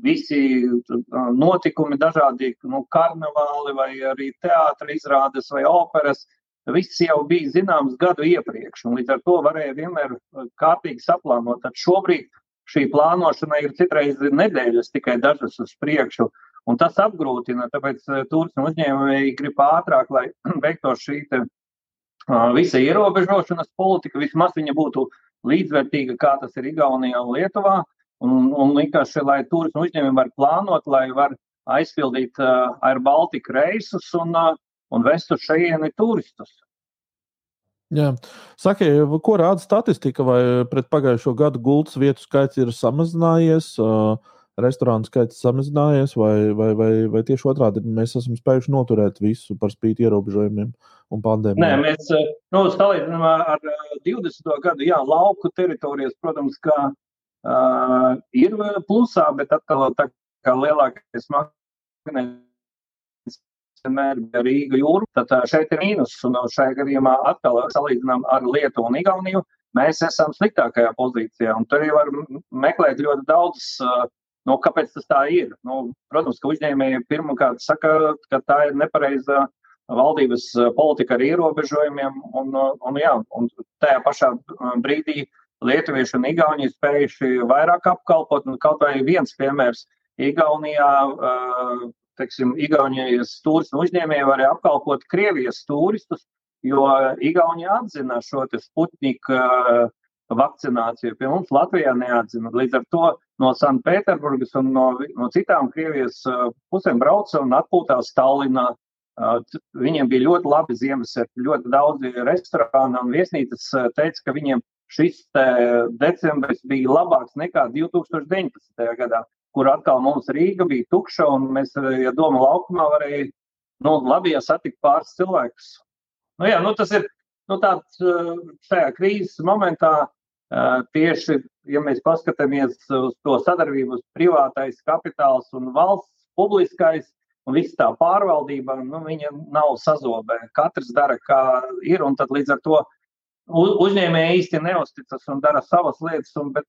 Visi eh, notikumi, dažādi nu, karnevāli, vai arī teātris izrādes vai operas, viss jau bija zināms gadu iepriekš. Līdz ar to varēja vienmēr eh, kārtīgi saplānot. Tad šobrīd šī plānošana ir citreiz nedēļas, tikai dažas uz priekšu. Un tas apgrūtina, tāpēc turismu uzņēmēji grib ātrāk, lai <clears throat> veiktos šī te, uh, visa ierobežošanas politika, vismaz viņa būtu līdzvērtīga, kā tas ir Igaunijā un Lietuvā. Un, un vienkārši, lai turismu uzņēmumi var plānot, lai var aizpildīt uh, ar Baltiku reisus un, uh, un vest uz šejieni turistus. Jā. Saki, ko rāda statistika, vai pret pagājušo gadu gultas vietu skaits ir samazinājies, uh, restorānu skaits samazinājies, vai, vai, vai, vai tieši otrādi mēs esam spējuši noturēt visu par spīti ierobežojumiem? Uh, un pandēmiju? Nē, mēs eh, nu, salīdzinām ar 20. Eh, gadu, jā, lauku teritorijas, protams, ka uh, ir plusā, bet atkal tā kā lielākais magnēs vienmēr bija Rīga jūra, tad šeit ir mīnus, un šajā gadījumā atkal salīdzinām ar Lietuvu un Igauniju, mēs esam sliktākajā pozīcijā, un tur jau var meklēt ļoti daudz, nu, kāpēc tas tā ir. Nu, protams, ka uzņēmēji pirmkārt saka, ka tā ir nepareiza valdības politika ar ierobežojumiem, un, un, jā, un tajā pašā brīdī lietuvieši un igauni spējuši vairāk apkalpot. Kaut vai viens piemērs Igaunijā, teiksim, Igaunijas turismu uzņēmēji varēja apkalpot Krievijas turistus, jo Igaunija atzina šo Sputniku vakcināciju. Pie mums Latvijā neatzina. Līdz ar to no Sanktpēterburgas un no, no citām Krievijas pusēm brauca un atpūtās Tallinā. Viņiem bija ļoti labi Ziemassvētki, ļoti daudzi restorāni un viesnīcas teica, ka viņiem šis decembris bija labāks nekā 2019. gadā, kur atkal mums Rīga bija tukša un mēs, ja doma laukumā, varēja, nu, labi, ja satikt pāris cilvēkus. Nu, jā, nu, tas ir nu, tāds šajā krīzes momentā tieši, ja mēs paskatāmies uz to sadarbību, uz privātais kapitāls un valsts publiskais, un viss tā pārvaldība, nu, viņa nav sazobē. Katrs dara, kā ir, un tad līdz ar to uzņēmēji īsti neusticas un dara savas lietas, un, bet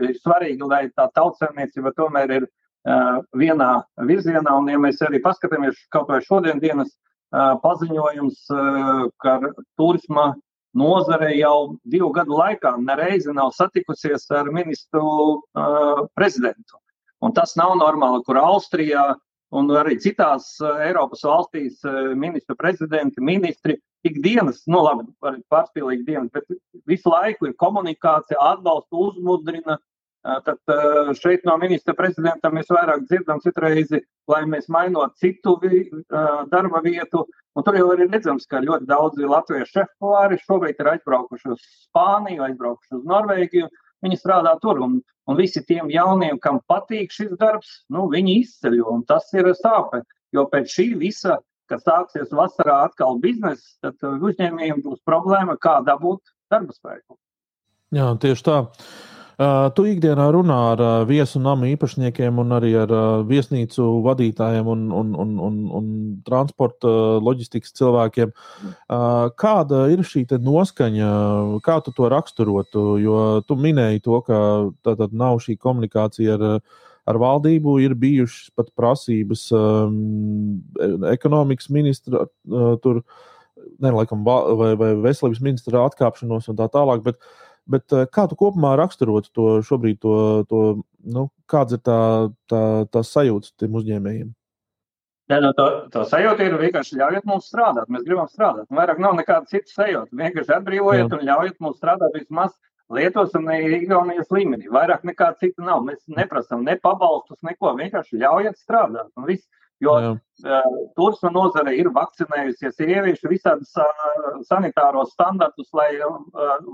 ir svarīgi, lai tā tautsēmniecība tomēr ir uh, vienā virzienā, un ja mēs arī paskatāmies kaut vai šodien dienas uh, paziņojums, uh, ka turisma nozare jau divu gadu laikā nereizi nav satikusies ar ministru uh, prezidentu. Un tas nav normāli, kur Austrijā un arī citās eh, Eiropas valstīs eh, ministru prezidenti, ministri ikdienas, nu labi, pārspīlīgi dienas, bet visu laiku ir komunikācija, atbalsta, uzmudrina. Tad šeit no ministra prezidenta mēs vairāk dzirdam citreizi, lai mēs mainot citu darba vietu. Un tur jau ir redzams, ka ļoti daudzi latviešu šefpavāri šobrīd ir aizbraukuši uz Spāniju, aizbraukuši uz Norvēģiju. Viņi strādā tur. Un Un visi tiem jauniem, kam patīk šis darbs, nu, viņi izceļo, un tas ir sāpe. Jo pēc šī visa, kad sāksies vasarā atkal biznesa, tad uzņēmējiem būs problēma, kā dabūt darba spēku. Jā, tieši tā. Uh, tu ikdienā runā ar uh, viesu namu īpašniekiem un arī ar uh, viesnīcu vadītājiem un, un, un, un, un transporta loģistikas cilvēkiem. Kāda ir šī noskaņa, kā tu to raksturotu? Jo tu minēji to, ka tātad nav šī komunikācija ar, ar valdību, ir bijušas pat prasības um, ekonomikas ministra tur, ne, laikam, vai, vai veselības ministra atkāpšanos un tā tālāk. Bet, uh, Bet eh, kā tu kopumā raksturotu to šobrīd, to, to, nu, kāds ir tā, tā, tā sajūta tiem uzņēmējiem? Ja, no to, to sajūta ir vienkārši ļaujiet mums strādāt. Mēs gribam strādāt. Un vairāk nav nekāda cita sajūta. Vienkārši atbrīvojiet Jā. un ļaujiet mums strādāt vismaz Lietuvas un Igaunijas līmenī. Vairāk nekā cita nav. Mēs neprasām ne pabalstus, neko. Vienkārši ļaujiet strādāt. Un viss Jo uh, turisma nozare ir vakcinējusies, ir ieviešusi visādus uh, sanitāros standartus, lai uh,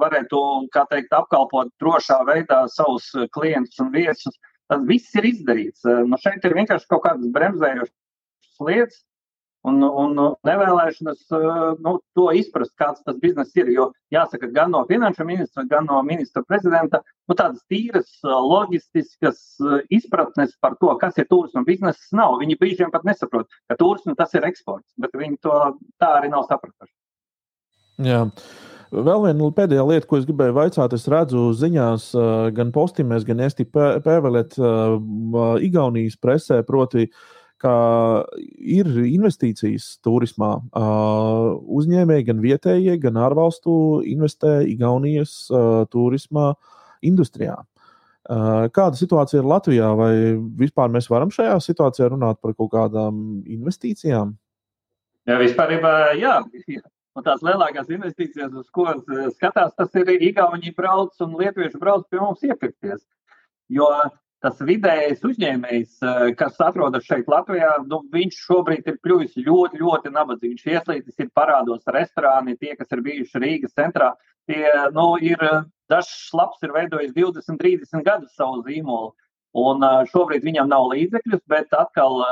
varētu, kā teikt, apkalpot drošā veidā savus klientus un viesus. tas viss ir izdarīts. Nu, šeit ir vienkārši kaut kādas bremzējošas lietas, un, un nevēlēšanas nu, to izprast, kāds tas bizness ir. Jo jāsaka, gan no finanšu ministra, gan no ministra prezidenta, nu, tādas tīras, loģistiskas izpratnes par to, kas ir turisma bizness, nav. Viņi brīžiem pat nesaprot, ka turisma tas ir eksports, bet viņi to tā arī nav sapratuši. Jā. Vēl viena pēdējā lieta, ko es gribēju vaicāt, es redzu ziņās, gan postīmēs, gan esti pēvelēt Igaunijas presē, proti, ka ir investīcijas turismā. Uzņēmēji, gan vietējie, gan ārvalstu investē Igaunijas turismā industrijā. Kāda situācija ir Latvijā? Vai vispār mēs varam šajā situācijā runāt par kaut kādām investīcijām? Jā, vispār, jā. Un tās lielākās investīcijas, uz ko skatās, tas ir Igauni brauc un Lietuvieši brauc pie mums iepirkties. Jo tas vidējais uzņēmējs, kas atrodas šeit Latvijā, nu, viņš šobrīd ir kļuvis ļoti, ļoti nabadzīgs. Viņš ieslīdis ir parādos restorāni, tie, kas ir bijuši Rīgas centrā. Tie, nu, ir, dažs labs ir veidojis 20, 30 gadus savu zīmolu. Un šobrīd viņam nav līdzekļus, bet atkal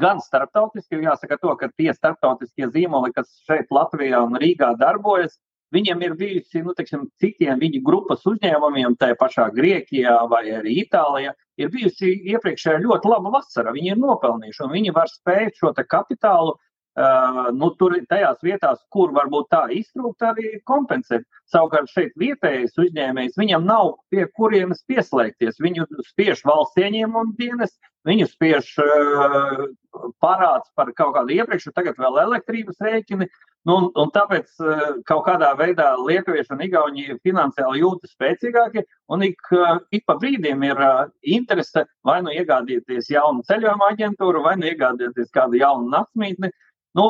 gan starptautiski, jāsaka to, ka tie starptautiskie zīmoli, kas šeit Latvijā un Rīgā darbojas, viņiem ir bijusi, nu, teiksim, citiem viņa grupas uzņēmumiem, tā pašā Grieķijā vai arī Itālijā, ir bijusi iepriekšējā ļoti laba vasara. Viņi ir nopelnījuši un viņi var spēt šo kapitālu Uh, nu, tur tajās vietās, kur varbūt tā iztrūkt, arī kompensēt. Savukārt šeit vietējais uzņēmējs, viņam nav pie kurienes pieslēgties. Viņu spiež valsts ieņēmuma dienas, viņu spiež uh, parāds par kaut kādu iepriekšu, tagad vēl elektrības rēķini. Nu, un, un tāpēc uh, kaut kādā veidā lietuvieši un igauni finansiāli jūtas spēcīgāki, un ik, uh, ik pa brīdim ir uh, interese vai nu iegādīties jaunu ceļojuma aģentūru, vai nu iegādīties kādu jaunu naktsmītni. Nu,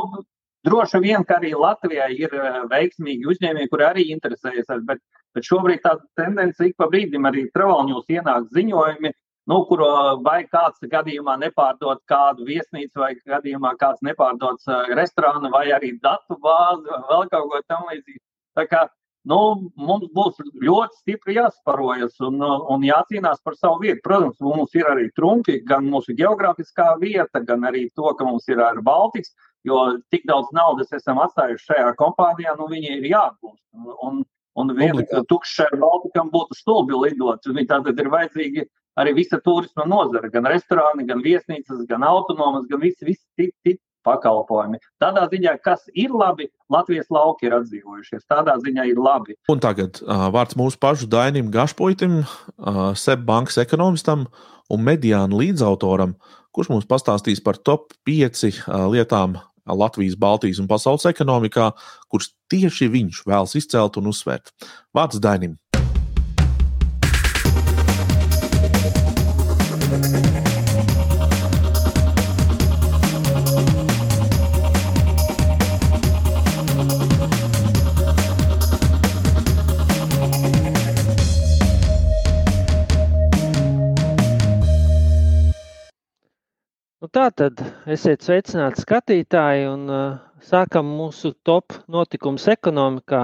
droši vien, ka arī Latvijā ir veiksmīgi uzņēmēji, kuri arī interesējas, bet, bet šobrīd tā tendence ik pa brīdim arī travalņos ienāk ziņojumi, nu, kur vai kāds gadījumā nepārdod kādu viesnīcu, vai gadījumā kāds nepārdodas eh, restorānu, vai arī datu bāzi, vai vēl kaut ko tam līdzīgu. Tā kā nu, mums būs ļoti stipri jāsparojas un, un jācīnās par savu vietu. Protams, mums ir arī trumpi, gan mūsu geogrāfiskā vieta, gan arī to, ka mums ir ar Baltikas jo tik daudz naudas esam atstājuši šajā kompānijā, nu viņi ir jāatgūst. Un, un viena tukša ar Baltikam būtu stulbi lidot. Tātad ir vajadzīgi arī visa turisma nozara, gan restorāni, gan viesnīcas, gan autonomas, gan visi, visi citi, citi pakalpojumi. Tādā ziņā, kas ir labi, Latvijas lauki ir atdzīvojušies. Tādā ziņā ir labi. Un tagad uh, vārds mūsu pašu Dainim Gašpoitam, uh, SEB bankas ekonomistam un mediānu līdzautoram, kurš mums pastāstīs par top 5 uh, lietām Latvijas, Baltijas un pasaules ekonomikā, kurus tieši viņš vēlas izcelt un uzsvērt. Vārds Dainim. Tā tad esiet sveicināti skatītāji un uh, sākam mūsu top notikumus ekonomikā.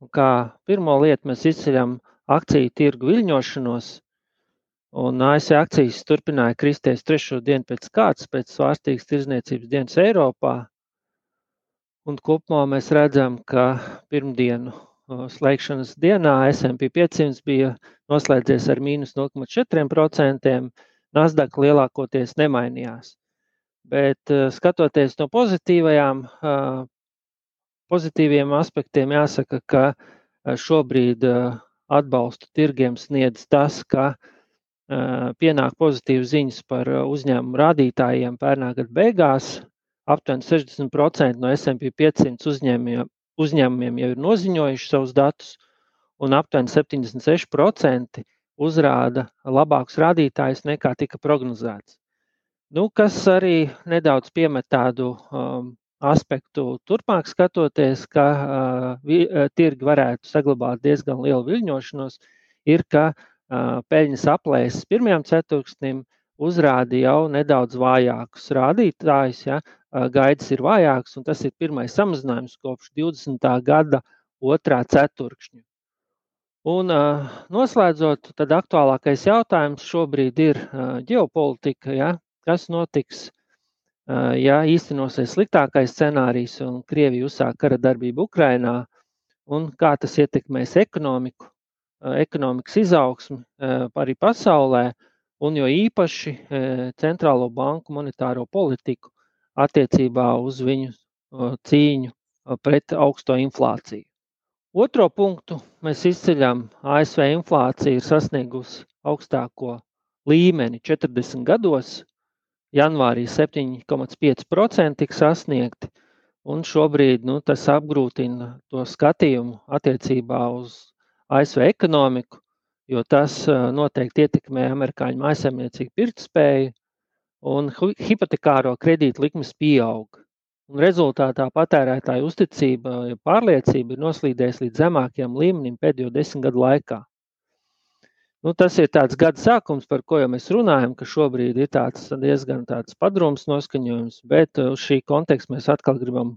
Un kā pirmo lietu mēs izceļam akciju tirgu viļņošanos. Un ASV akcijas turpināja kristies trešo dienu pēc kārtas, pēc svārstīgas tirzniecības dienas Eiropā. Un kopumā mēs redzam, ka pirmdienu slēgšanas dienā SP 500 bija noslēdzies ar mīnus 0,4%, Nasdaq lielākoties nemainījās. Bet eh, skatoties no pozitīvajām, eh, pozitīviem aspektiem, jāsaka, ka eh, šobrīd atbalstu tirgiem sniedz tas, ka pienāk pozitīvas ziņas par uzņēmumu rādītājiem pērnā gada beigās. Aptuveni 60% no SP 500 uzņēmumiem, uzņēmumiem jau ir noziņojuši savus datus, un aptuveni 76% uzrāda labākus rādītājus nekā tika prognozēts. Nu, kas arī nedaudz piemet tādu um, aspektu turpmāk skatoties, ka uh, uh, tirgi varētu saglabāt diezgan lielu viļņošanos, ir, ka uh, peļņas aplēses pirmajam ceturksnim uzrāda jau nedaudz vājākus rādītājus. Ja? Uh, gaidas ir vājāks, un tas ir pirmais samazinājums kopš 20. gada otrā ceturkšņa. Un noslēdzot, tad aktuālākais jautājums šobrīd ir ģeopolitika. Ja? Kas notiks, ja īstenosies sliktākais scenārijs un Krievija uzsāk kara darbību Ukrainā, un kā tas ietekmēs ekonomiku, ekonomikas izaugsmi arī pasaulē, un jo īpaši centrālo banku monetāro politiku attiecībā uz viņu cīņu pret augsto inflāciju. Otro punktu mēs izceļam, ASV inflācija ir sasniegusi augstāko līmeni 40 gados. Janvārī 7,5% tika sasniegti, un šobrīd nu, tas apgrūtina to skatījumu attiecībā uz ASV ekonomiku, jo tas noteikti ietekmē amerikāņu mājsaimniecību pirktspēju, un hipotekāro kredītu likmes pieaug. Un rezultātā patērētāju uzticība, ja pārliecība ir noslīdējusi līdz zemākajam līmenim pēdējo desmit gadu laikā. Nu, tas ir tāds gada sākums, par ko jau mēs runājam, ka šobrīd ir tāds diezgan tāds padrums noskaņojums, bet uz šī konteksta mēs atkal gribam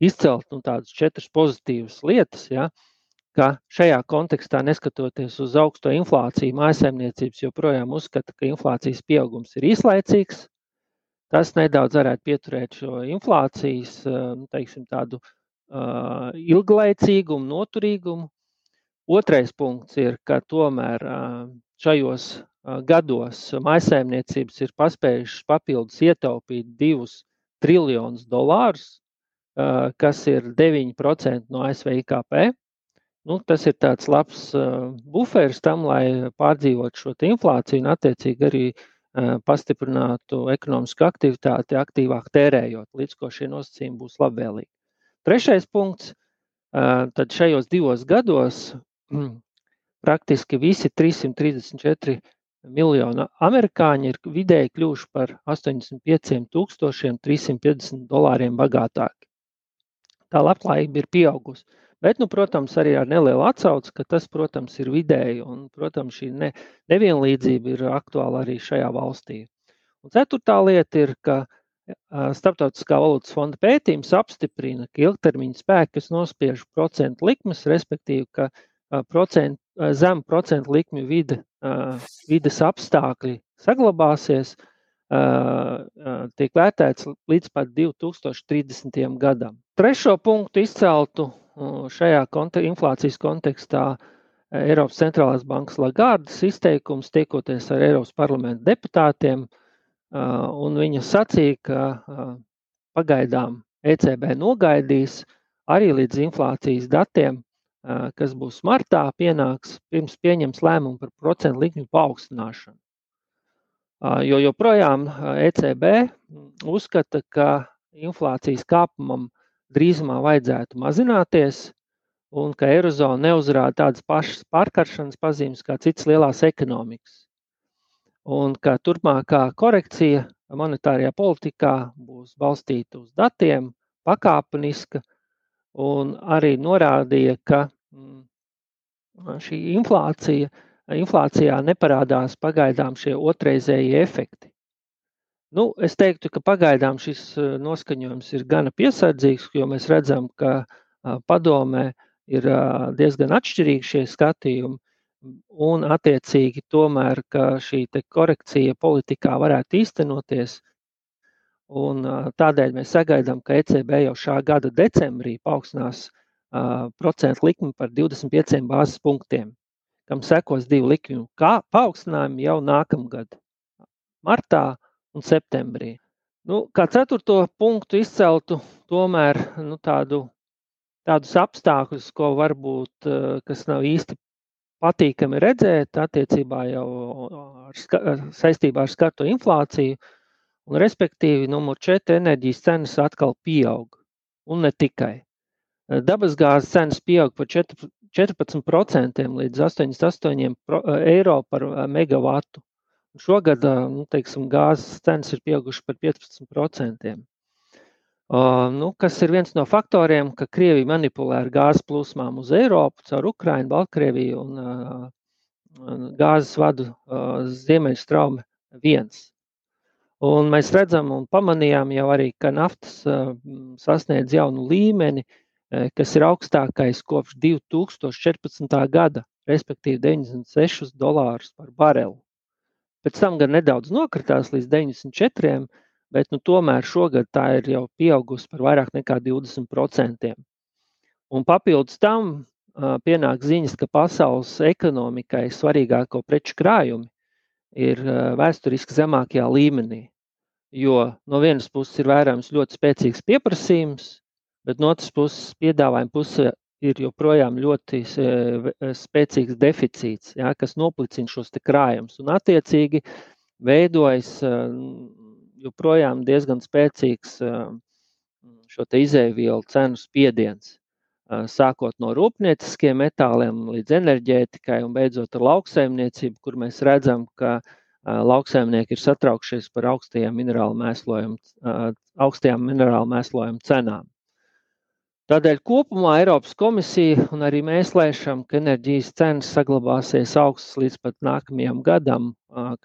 izcelt nu, tādas četras pozitīvas lietas, ja, ka šajā kontekstā, neskatoties uz augsto inflāciju, mājsaimniecības joprojām uzskata, ka inflācijas pieaugums ir īslaicīgs, Tas nedaudz varētu pieturēt šo inflācijas nu, teiksim, tādu uh, ilglaicīgumu, noturīgumu. Otrais punkts ir, ka tomēr uh, šajos uh, gados maisaimniecības ir paspējušas papildus ietaupīt divus triljonus dolārus, uh, kas ir 9% no ASV IKP. Nu, tas ir tāds labs uh, buferis tam, lai pārdzīvotu šo inflāciju un attiecīgi arī uh, pastiprinātu ekonomisku aktivitāti, aktīvāk tērējot, līdz ko šie nosacījumi būs labvēlīgi. Trešais punkts. Tad šajos divos gados praktiski visi 334 miljoni amerikāņi ir vidēji kļuvuši par 85,350 dolāriem bagātāki. Tā labklājība ir pieaugusi. Bet, nu, protams, arī ar nelielu atsauci, ka tas, protams, ir vidēji, un, protams, šī ne, nevienlīdzība ir aktuāla arī šajā valstī. Un ceturtā lieta ir, ka Startautiskā valūtas fonda pētījums apstiprina, ka ilgtermiņa spēkus nospiež procentu likmes, respektīvi, ka procent, zem procentu likmju vide, vides apstākļi saglabāsies, tiek vērtēts līdz pat 2030. gadam. Trešo punktu izceltu šajā konte inflācijas kontekstā Eiropas centrālās bankas Lagardas izteikums tiekoties ar Eiropas parlamenta deputātiem, un viņa sacīja, ka pagaidām ECB nogaidīs arī līdz inflācijas datiem, kas būs martā, pienāks pirms pieņems lēmumu par procentu likmju paaugstināšanu. Jo joprojām ECB uzskata, ka inflācijas kāpumam drīzumā vajadzētu mazināties, un ka Eirozona neuzrāda tādas pašas pārkaršanas pazīmes kā citas lielās ekonomikas. Un ka turpmākā korekcija monetārajā politikā būs balstīta uz datiem, pakāpeniska, un arī norādīja, ka mm, šī inflācija, inflācijā neparādās pagaidām šie otrreizējie efekti. Nu, es teiktu, ka pagaidām šis noskaņojums ir gana piesardzīgs, jo mēs redzam, ka padomē ir diezgan atšķirīgi šie skatījumi. Un, attiecīgi, tomēr šī korekcija politikā varētu īstenoties. Un, tādēļ mēs sagaidām, ka ECB jau šā gada decembrī paaugstinās uh, procentu likmi par 25 bāzes punktiem, kam sekos divu likmju paaugstinājumi jau nākamgad, martā un septembrī. Nu, kā ceturto punktu izceltu tomēr nu, tādu, tādus apstākļus, ko varbūt kas nav īsti patīkami redzēt attiecībā jau ar, ska, saistībā ar skarto inflāciju, un respektīvi numur 4 enerģijas cenas atkal pieaug, un ne tikai. Dabasgāzes cenas pieaug par 4, 14% līdz 88 eiro par megavatu. Šogad nu, teiksim, gāzes cenas ir pieaugušas par 15%. Uh, nu, kas ir viens no faktoriem, ka Krievija manipulē ar gāzes plūsmām uz Eiropu, caur Ukrajinu, Baltkrieviju un uh, gāzes vadu uh, Ziemeļstraume viens. Un mēs redzam un pamanījām jau arī, ka naftas sasniedz jaunu līmeni, kas ir augstākais kopš 2014. gada. respektīvi 96 dolārus par barelu. Pēc tam gan nedaudz nokritās līdz 94, bet nu, tomēr šogad tā ir jau pieaugusi par vairāk nekā 20%. Un papildus tam uh, pienāk ziņas, ka pasaules ekonomikai svarīgāko preču krājumi ir uh, vēsturiski zemākajā līmenī. Jo no vienas puses ir vērojams ļoti spēcīgs pieprasījums, bet no otras puses piedāvājuma puse ir joprojām ļoti spēcīgs deficīts, ja, kas noplicina šos krājumus. Un, attiecīgi, veidojas joprojām diezgan spēcīgs šo izēvielu cenu spiediens. Sākot no rūpnieciskiem metāliem līdz enerģētikai un beidzot ar lauksaimniecību, kur mēs redzam, ka lauksaimnieki ir satraukšies par augstajām minerālu mēslojumu, augstajām minerālu mēslojumu cenām. Tādēļ kopumā Eiropas komisija un arī mēs lēšam, ka enerģijas cenas saglabāsies augstas līdz pat nākamajam gadam,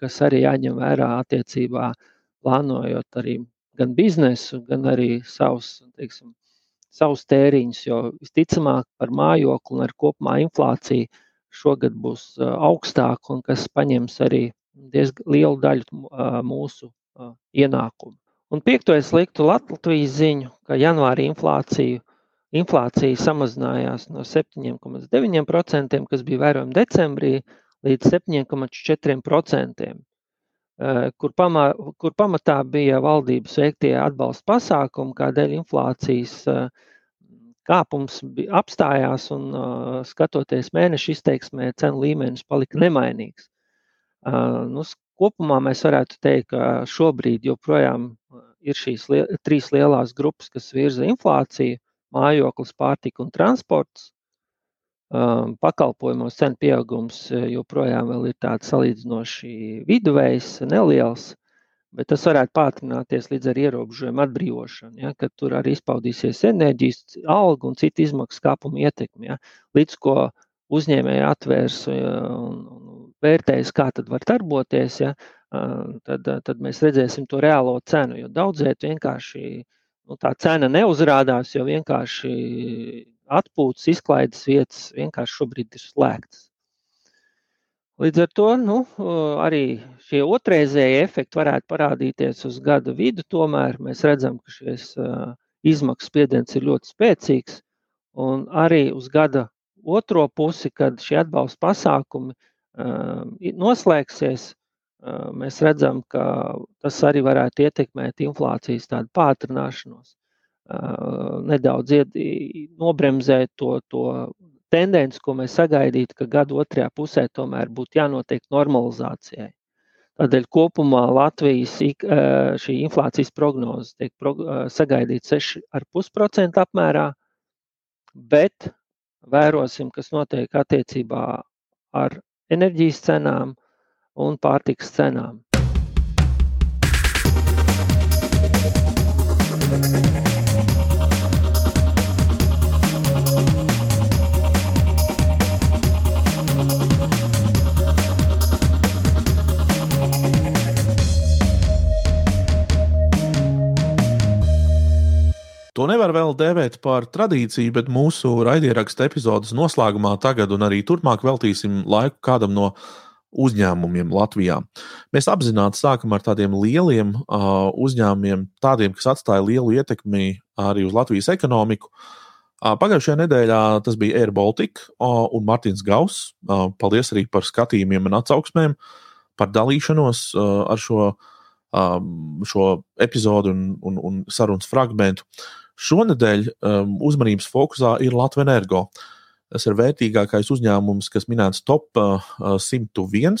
kas arī jāņem vērā attiecībā plānojot arī gan biznesu, gan arī savus, teiksim, savus tēriņus, jo visticamāk par mājokli un ar kopumā inflāciju šogad būs augstāka un kas paņems arī diezgan lielu daļu mūsu ienākumu. Un piekto es liktu Latvijas ziņu, ka janvāri inflāciju inflācija samazinājās no 7,9%, kas bija vērojama decembrī, līdz 7,4%, eh, kur, pamā, kur pamatā bija valdības veiktie atbalsta pasākumi, kādēļ inflācijas eh, kāpums apstājās un eh, skatoties mēneša izteiksmē, cenu līmenis palika nemainīgs. Nu, kopumā mēs varētu teikt, ka šobrīd joprojām ir šīs li trīs lielās grupas, kas virza inflāciju mājoklis, pārtika un transports. Um, pakalpojumos cenu pieaugums uh, joprojām ir tāds salīdzinoši viduvējs, neliels, bet tas varētu pātrināties līdz ar ierobežojumu atbrīvošanu, ja, kad tur arī izpaudīsies enerģijas, algu un citu izmaksu kāpumu ietekmi. Ja, līdz ko uzņēmēji atvērs un, un vērtēs, kā tad var darboties, ja, uh, tad, tad mēs redzēsim to reālo cenu, jo daudzēt vienkārši nu, tā cena neuzrādās, jo vienkārši atpūtas, izklaides vietas vienkārši šobrīd ir slēgtas. Līdz ar to nu, arī šie otrreizēji efekti varētu parādīties uz gada vidu. Tomēr mēs redzam, ka šis izmaksu spiediens ir ļoti spēcīgs. Un arī uz gada otro pusi, kad šie atbalsta pasākumi noslēgsies, mēs redzam, ka tas arī varētu ietekmēt inflācijas tādu pātrināšanos, nedaudz ied, nobremzēt to, to tendenci, ko mēs sagaidītu, ka gada otrajā pusē tomēr būtu jānotiek normalizācijai. Tādēļ kopumā Latvijas šī inflācijas prognoze tiek sagaidīta 6,5% apmērā, bet vērosim, kas notiek attiecībā ar enerģijas cenām, un pārtikas cenām. To nevar vēl dēvēt par tradīciju, bet mūsu raidierakstu epizodes noslēgumā tagad un arī turpmāk veltīsim laiku kādam no uzņēmumiem Latvijā. Mēs apzināti sākam ar tādiem lieliem uh, uzņēmumiem, tādiem, kas atstāja lielu ietekmi arī uz Latvijas ekonomiku. Uh, pagājušajā nedēļā tas bija Air Baltica uh, un Mārtiņš Gauss. Uh, paldies arī par skatījumiem un atsauksmēm, par dalīšanos uh, ar šo, um, šo epizodu un, un, un sarunas fragmentu. Šonadēļ um, uzmanības fokusā ir Latvijas Energo. Uh, Tas ir vērtīgākais uzņēmums, kas minēts top 101.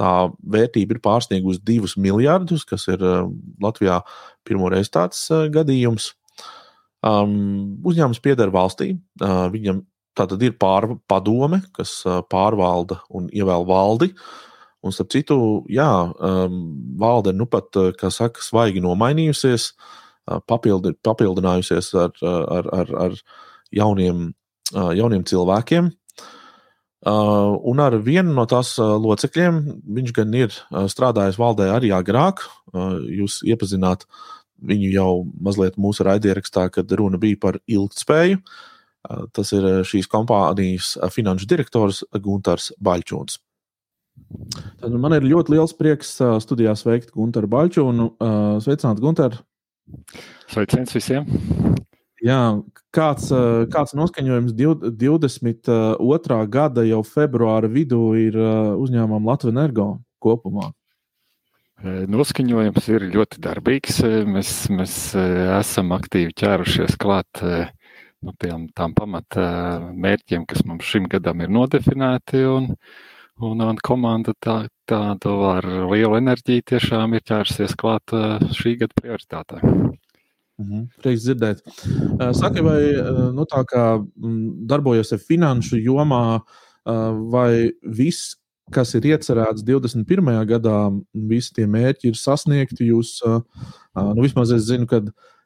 Tā vērtība ir pārsniegusi 2 miljardus, kas ir Latvijā pirmoreiz tāds gadījums. Um, uzņēmums pieder valstī. Uh, viņam tātad ir pārpadome, kas pārvalda un ievēl valdi. Un, starp citu, jā, um, valde nu pat, kā saka, svaigi nomainījusies, papildi, papildinājusies ar, ar, ar, ar jauniem jauniem cilvēkiem. Un ar vienu no tās locekļiem viņš gan ir strādājis valdē arī agrāk. Jūs iepazināt viņu jau mazliet mūsu raidierakstā, kad runa bija par ilgspēju. Tas ir šīs kompānijas finanšu direktors Gunārs Baļķūns. Tad man ir ļoti liels prieks studijā sveikt Gunāru Baļķūnu. Sveicināts, Gunār! Sveiciens visiem! Jā, kāds, kāds noskaņojums 22. gada jau februāra vidū ir uzņēmumam Latvijas Energo kopumā? Noskaņojums ir ļoti darbīgs. Mēs, mēs esam aktīvi ķērušies klāt nu, tiem, tām pamata mērķiem, kas mums šim gadam ir nodefinēti. Un, un, un komanda tā, tādu ar lielu enerģiju tiešām ir ķērusies klāt šī gada prioritātei. Mhm, Prieks dzirdēt. Saki, vai nu, tā kā darbojas finanšu jomā, vai viss, kas ir iecerēts 21. gadā, visi tie mērķi ir sasniegti. Jūs, nu, vismaz es zinu, ka,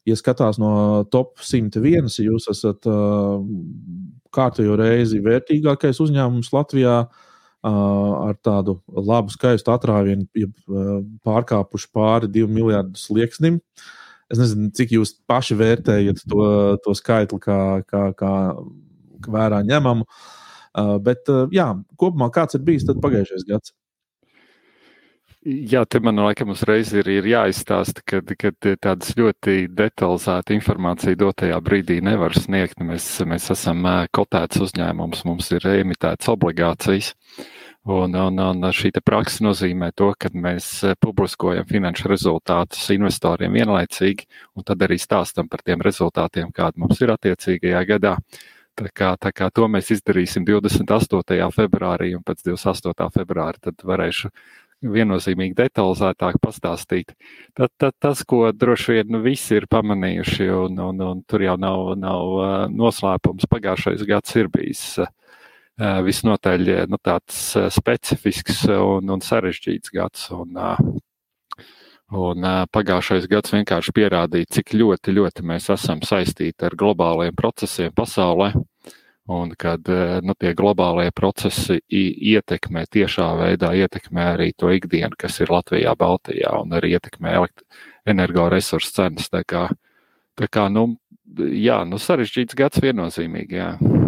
ja skatās no top 101, jūs esat kārtējo reizi vērtīgākais uzņēmums Latvijā ar tādu labu, skaistu atrāvienu, ja pārkāpuši pāri 2 miljardu slieksnim. Es nezinu, cik jūs paši vērtējat to, to skaitli, kā, kā, kā vērā ņemamu. Uh, Uh, bet, uh, jā, kopumā kāds ir bijis pagājušais gads? Jā, te man laikam uzreiz ir, ir jāizstāsta, ka, tādas ļoti detalizēta informācija dotajā brīdī nevar sniegt. Mēs, mēs esam kotēts uzņēmums, mums ir emitētas obligācijas. Un, un, un šī praksa nozīmē to, ka mēs publiskojam finanšu rezultātus investoriem vienlaicīgi, un tad arī stāstam par tiem rezultātiem, kādi mums ir attiecīgajā gadā. Uh, Tā kā, tā kā to mēs izdarīsim 28. februārī, un pēc 28. februāra tad varēšu viennozīmīgi detalizētāk pastāstīt. Tad, tad tas, ko droši vien nu, visi ir pamanījuši, un, un, un tur jau nav, nav noslēpums, pagājušais gads ir bijis visnotaļ nu, tāds specifisks un, un sarežģīts gads. Un, Un pagājušais gads vienkārši pierādīja, cik ļoti, ļoti mēs esam saistīti ar globāliem procesiem pasaulē. Un kad nu, tie globālie procesi ietekmē tiešā veidā, ietekmē arī to ikdienu, kas ir Latvijā, Baltijā, un arī ietekmē energoresursu cenas. Tā kā, tā kā nu, jā, nu, sarežģīts gads viennozīmīgi. Jā.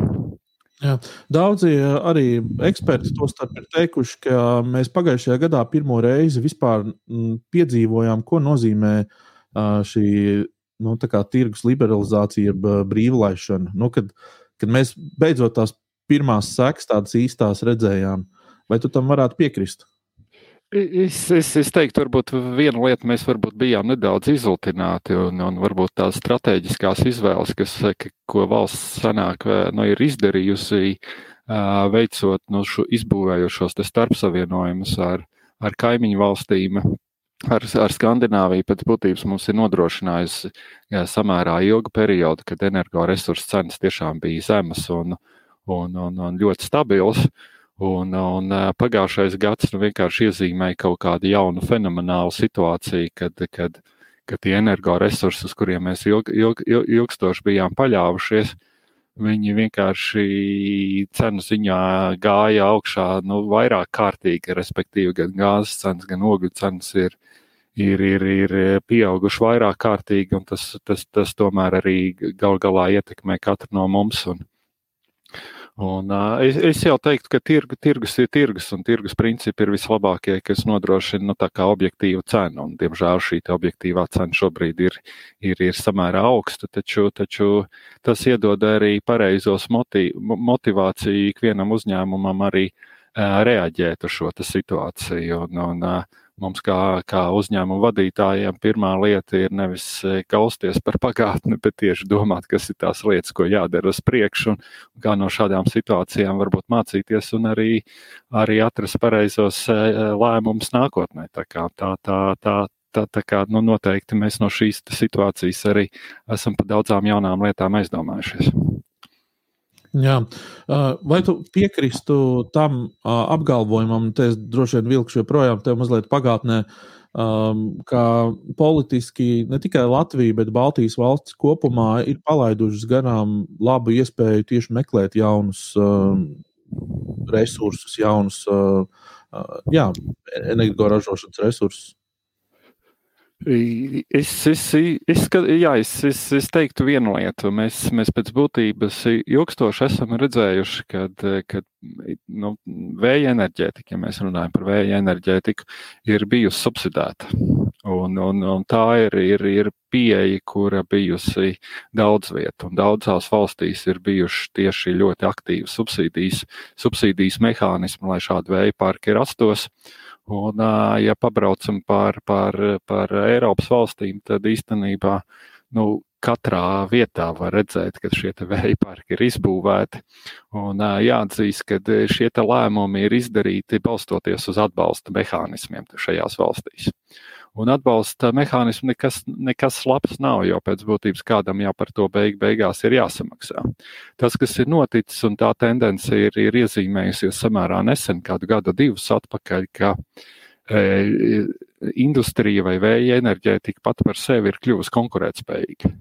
Jā. Daudzi eh, arī eksperti to starp ir teikuši, ka mēs pagājušajā gadā pirmo reizi vispār mm, piedzīvojām, ko nozīmē šī nu, tirgus liberalizācija, brīvlaišana. Nu, kad, kad mēs beidzot tās pirmās sekas, tādas īstās redzējām, vai tu tam varētu piekrist? Es, es, es teiktu, varbūt viena lieta mēs bijām nedaudz izoltināti, un, un varbūt tās strateģiskās izvēles, kas, ko valsts sanāk, nu, ir izdarījusi, veicot nu, šo izbūvējušos starpsavienojumus ar, ar kaimiņu valstīm. Ar, ar Skandināviju pēc būtības mums ir nodrošinājusi jā, samērā ilgu periodu, kad energoresursu cenas tiešām bija zemas un, un, un, un ļoti stabilas. Uh, Un, un pagājušais gads nu, vienkārši iezīmēja kaut kādu jaunu fenomenālu situāciju, kad, kad, kad tie energoresursi, uz kuriem mēs ilg, ilg, ilg, ilgstoši bijām paļāvušies, viņi vienkārši cenu ziņā gāja augšā nu, vairāk kārtīgi, respektīvi gan gāzes cenas, gan ogļu cenas ir, ir, ir, ir pieauguši vairāk kārtīgi, un tas, tas, tas tomēr arī gal galā ietekmē katru no mums. Un, Un, uh, es, es jau teiktu, ka tirgu, tirgus ir tirgus, un tirgus principi ir vislabākie, kas nodrošina nu, objektīvu cenu. Un, diemžēl šī objektīvā cena šobrīd ir, ir, ir samērā augsta, taču, taču tas iedod arī pareizos motiv, motivāciju ikvienam uzņēmumam arī uh, reaģēt uz šo situāciju. Un, un, uh, Mums, kā, kā uzņēmuma vadītājiem, pirmā lieta ir nevis e, kausties par pagātni, bet tieši domāt, kas ir tās lietas, ko jādara uz priekšu, un, un kā no šādām situācijām varbūt mācīties un arī, arī atrast pareizos e, lēmumus nākotnē. Tā kā tā, tā, tā, tā, tā kā nu, noteikti mēs no šīs situācijas arī esam par daudzām jaunām lietām aizdomājušies. Jā. Vai tu piekristu tam apgalvojumam, te es droši vien vilkšu joprojām te mazliet pagātnē, ka politiski ne tikai Latvija, bet Baltijas valsts kopumā ir palaidušas garām labu iespēju tieši meklēt jaunus resursus, jaunus jā, energoražošanas resursus? Es, es, es, jā, es, es, es teiktu vienu lietu. Mēs, mēs pēc būtības ilgstoši esam redzējuši, ka nu, vēja enerģētika, ja mēs runājam par vēja enerģētiku, ir bijusi subsidēta. Un, un, un tā ir, ir, ir pieeja, kura bijusi daudz vietu, daudzās valstīs ir bijuši tieši ļoti aktīvi subsīdijas, subsīdijas mehānismi, lai šādi vēja parki rastos. Un, ja pabraucam par, par, par Eiropas valstīm, tad īstenībā nu, katrā vietā var redzēt, ka šie vēja parki ir izbūvēti. Un jāatzīst, ka šie lēmumi ir izdarīti balstoties uz atbalsta mehānismiem šajās valstīs. Un atbalsta mehānismu nekas, nekas labs nav, jo pēc būtības kādam jau par to beig, beigās ir jāsamaksā. Tas, kas ir noticis, un tā tendence ir, ir iezīmējusies samērā nesen, kādu gadu, divus atpakaļ, ka e, industrija vai vēja enerģētika pat par sevi ir kļuvusi konkurētspējīga.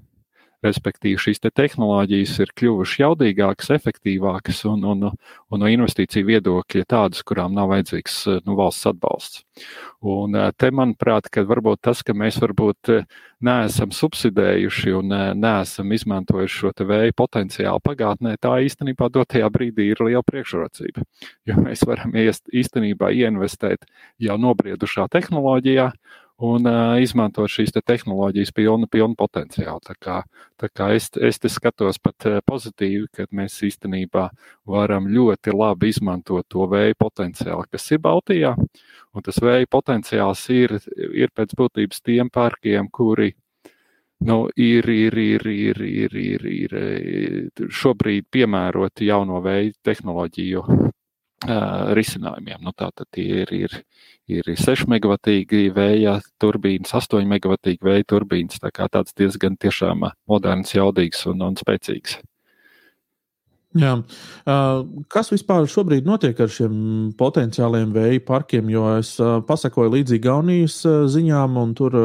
Respektīvi, šīs te tehnoloģijas ir kļuvušas jaudīgākas, efektīvākas un, un, un no investīciju viedokļa tādas, kurām nav vajadzīgs nu, valsts atbalsts. Un te, manuprāt, varbūt tas, ka mēs varbūt neesam subsidējuši un neesam izmantojuši šo vēja potenciālu pagātnē, tā īstenībā dotajā brīdī ir liela priekšrocība. Jo mēs varam īstenībā ieinvestēt jau nobriedušā tehnoloģijā un uh, izmantot šīs te tehnoloģijas pilnu, pilnu potenciālu. Tā kā, tā kā es, es te skatos pat pozitīvi, ka mēs īstenībā varam ļoti labi izmantot to vēja potenciālu, kas ir Baltijā. Un tas vēja potenciāls ir, ir pēc būtības tiem parkiem, kuri nu, ir, ir, ir, ir, ir, ir, ir šobrīd piemēroti jauno vēja tehnoloģiju uh, risinājumiem. Nu, Tātad tie ir, ir, ir 6 megavatīgi vēja turbīnas, 8 megavatīgi vēja turbīnas. Tā kā tāds diezgan tiešām moderns, jaudīgs un, un spēcīgs. Jā. Kas vispār šobrīd notiek ar šiem potenciāliem vēja parkiem? Jo es pasakoju līdzi Gaunijas ziņām, un tur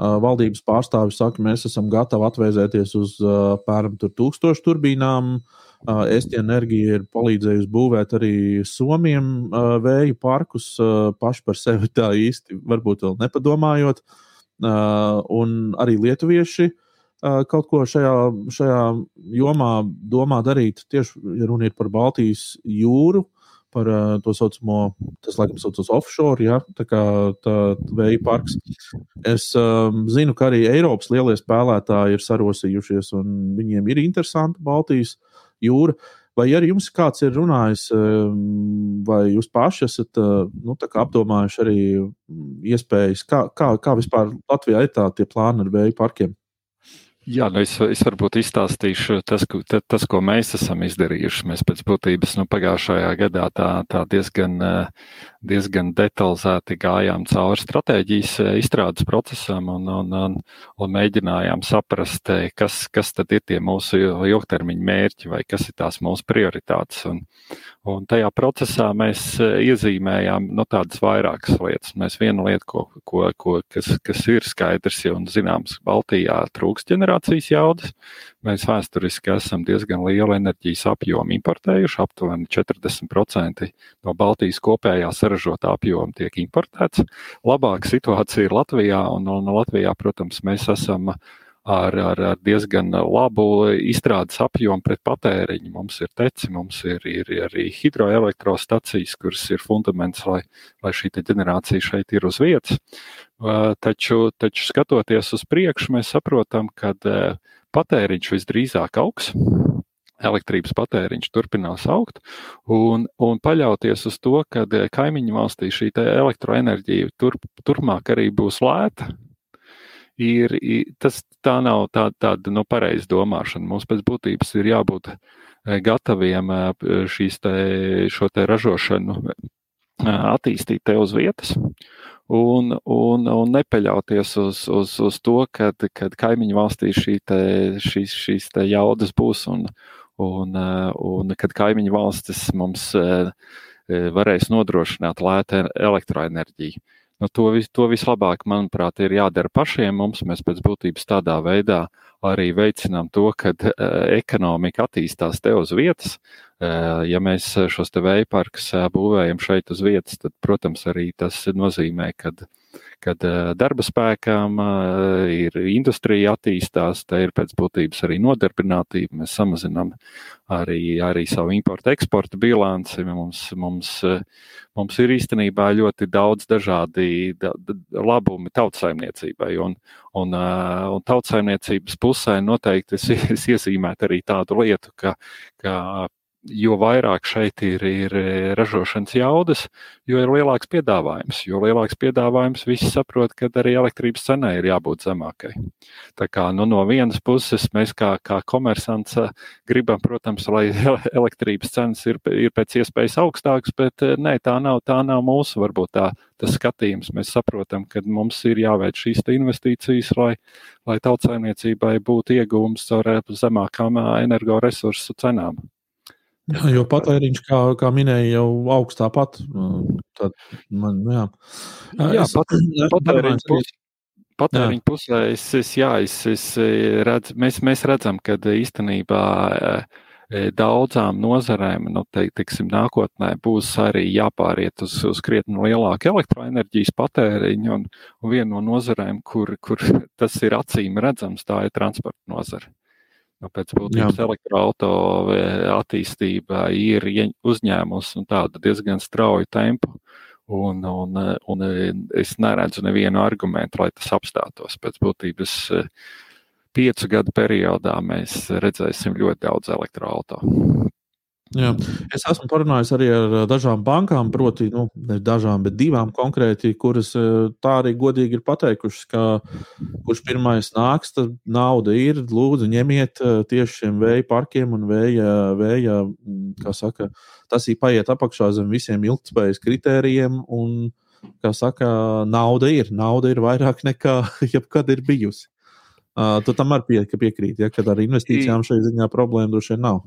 valdības pārstāvis saka, mēs esam gatavi atvēzēties uz apmēram tūkstošu turbīnām. Esti enerģija ir palīdzējusi būvēt arī Somijam vēju parkus paši par sevi tā īsti, varbūt vēl nepadomājot. Un arī lietuvieši kaut ko šajā, šajā jomā domā darīt. Tieši, ja runa ir par Baltijas jūru, par uh, to saucamo, tas laikam saucas offshore, ja, tā kā tā vēja parks. Es um, zinu, ka arī Eiropas lielie spēlētāji ir sarosījušies, un viņiem ir interesanta Baltijas jūra. Vai arī jums kāds ir runājis, vai jūs paši esat nu, apdomājuši arī iespējas, kā, kā, kā vispār Latvijā ir tā, tie plāni ar vēju parkiem? Jā, nu es, es varbūt izstāstīšu tas, ko, tas, ko mēs esam izdarījuši. Mēs pēc būtības nu, pagājušajā gadā tā, tā diezgan, diezgan detalizēti gājām cauri stratēģijas izstrādes procesam un, un, un, un mēģinājām saprast, kas, kas tad ir tie mūsu ilgtermiņa mērķi vai kas ir tās mūsu prioritātes. Un, Un tajā procesā mēs e, iezīmējām nu, tādas vairākas lietas. Mēs vienu lietu, ko, ko, ko, kas, kas ir skaidrs un zināms, Baltijā trūkst ģenerācijas jaudas. Mēs vēsturiski esam diezgan lielu enerģijas apjomu importējuši. Aptuveni 40% no Baltijas kopējā saražotā apjoma tiek importēts. Labāka situācija ir Latvijā, un, un Latvijā, protams, mēs esam ar, ar, ar diezgan labu izstrādes apjomu pret patēriņu. Mums ir teci, mums ir, ir arī hidroelektrostacijas, kuras ir fundaments, lai, lai šī ģenerācija šeit ir uz vietas. Taču, taču skatoties uz priekšu, mēs saprotam, ka patēriņš visdrīzāk augs elektrības patēriņš turpinās augt, un, un paļauties uz to, ka kaimiņu valstī šī elektroenerģija tur, turpmāk arī būs lēta, ir, tas tā nav tā, tāda nu, pareiza domāšana. Mums pēc būtības ir jābūt eh, gataviem eh, šīs te, šo te ražošanu eh, attīstīt te uz vietas. Un, un, un nepaļauties uz, uz, uz to, ka kaimiņu valstī šī te, šīs, šīs te jaudas būs un, un, un kad kaimiņu valstis mums varēs nodrošināt lētu elektroenerģiju. Nu, to, vis, to vislabāk, manuprāt, ir jādara pašiem mums. Mēs pēc būtības tādā veidā arī veicinām to, ka uh, ekonomika attīstās te uz vietas. Uh, ja mēs šos te vēja parkus uh, būvējam šeit uz vietas, tad, protams, arī tas nozīmē, ka kad darba spēkām ir industrija attīstās, tā ir pēc būtības arī nodarbinātība. Mēs samazinām arī, arī savu importu eksporta bilanci. Mums, mums, mums ir īstenībā ļoti daudz dažādi da, labumi tautsaimniecībai. Un, un, un tautsaimniecības pusē noteikti es, <laughs> es iezīmētu arī tādu lietu, ka, ka jo vairāk šeit ir, ir ražošanas jaudas, jo ir lielāks piedāvājums. Jo lielāks piedāvājums, visi saprot, ka arī elektrības cenai ir jābūt zemākai. Tā kā nu, no vienas puses mēs kā, kā komersants gribam, protams, lai <laughs> elektrības cenas ir, ir pēc iespējas augstākas, bet nē, tā nav, tā nav mūsu varbūt tā, tas skatījums. Mēs saprotam, ka mums ir jāveic šīs investīcijas, lai, lai tautsājumniecībai būtu iegūms caur zemākām energoresursu cenām. Jā, jo patēriņš, kā, kā minēja, jau augstā pat. Tad man, jā, jā es, pat, patēriņš pus, patēriņa pusē es, es, jā, es, es redz, mēs, mēs redzam, ka īstenībā daudzām nozarēm, nu, te, teiksim, nākotnē būs arī jāpāriet uz, uz krietni lielāku elektroenerģijas patēriņu, un, un viena no nozarēm, kur, kur <laughs> tas ir acīm redzams, tā ir transporta nozara. Nu, pēc būtības elektroautorāta attīstība ir uzņēmusi nu, tādu diezgan strauju tempu. Un, un, un e, es neredzu nevienu argumentu, lai tas apstātos. Pēc būtības e, piecu gadu periodā mēs redzēsim ļoti daudz elektroautorātu. Jā. Es esmu parunājis arī ar dažām bankām, proti, nu, ne dažām, bet divām konkrēti, kuras tā arī godīgi ir pateikušas, ka kurš pirmais nāks, tad nauda ir. Lūdzu, ņemiet tieši šiem vēja parkiem un vēja, vēja kā saka, tas ir paiet apakšā zem visiem ilgspējas kritērijiem. Un, kā saka, nauda ir. Nauda ir vairāk nekā <laughs> jebkad ir bijusi. Uh, tu tam arī pie, piekrīti, ja, ka ar investīcijām šai ziņā problēma droši vien nav.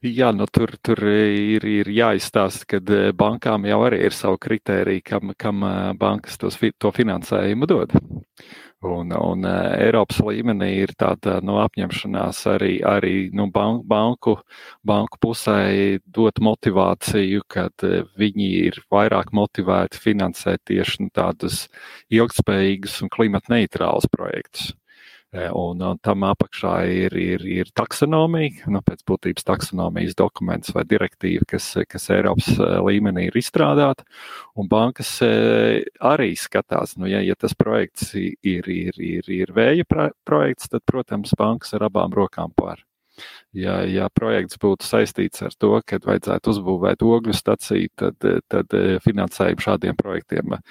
Jā, nu tur, tur ir, ir jāizstāsta, ka eh, bankām jau arī ir savu kritēriju, kam, kam eh, bankas tos, to finansējumu dod. Un, un eh, Eiropas līmenī ir tāda nu, apņemšanās arī, arī nu, banku, banku pusē dot motivāciju, kad viņi ir vairāk motivēti finansēt tieši nu, tādus ilgspējīgus un klimata neitrālus projektus. Un, un tam apakšā ir, ir, ir taksonomija, nu, pēc būtības taksonomijas dokuments vai direktīva, kas, kas Eiropas līmenī ir izstrādāta. Un bankas arī skatās, nu, ja, ja tas projekts ir, ir, ir, ir vēja projekts, tad, protams, bankas ar abām rokām pār ja, ja projekts būtu saistīts ar to, ka vajadzētu uzbūvēt ogļu staciju, tad, tad eh, finansējumu šādiem projektiem eh,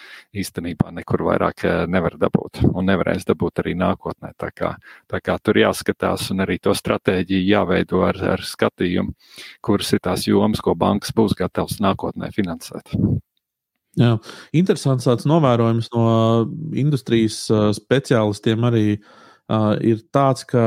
īstenībā nekur vairāk eh, nevar dabūt un nevarēs dabūt arī nākotnē. Tā kā, tā kā tur jāskatās un arī to stratēģiju jāveido ar, ar skatījumu, kuras ir tās jomas, ko bankas būs gatavas nākotnē finansēt. Jā, interesants tāds novērojums no industrijas speciālistiem arī uh, uh, ir tāds, ka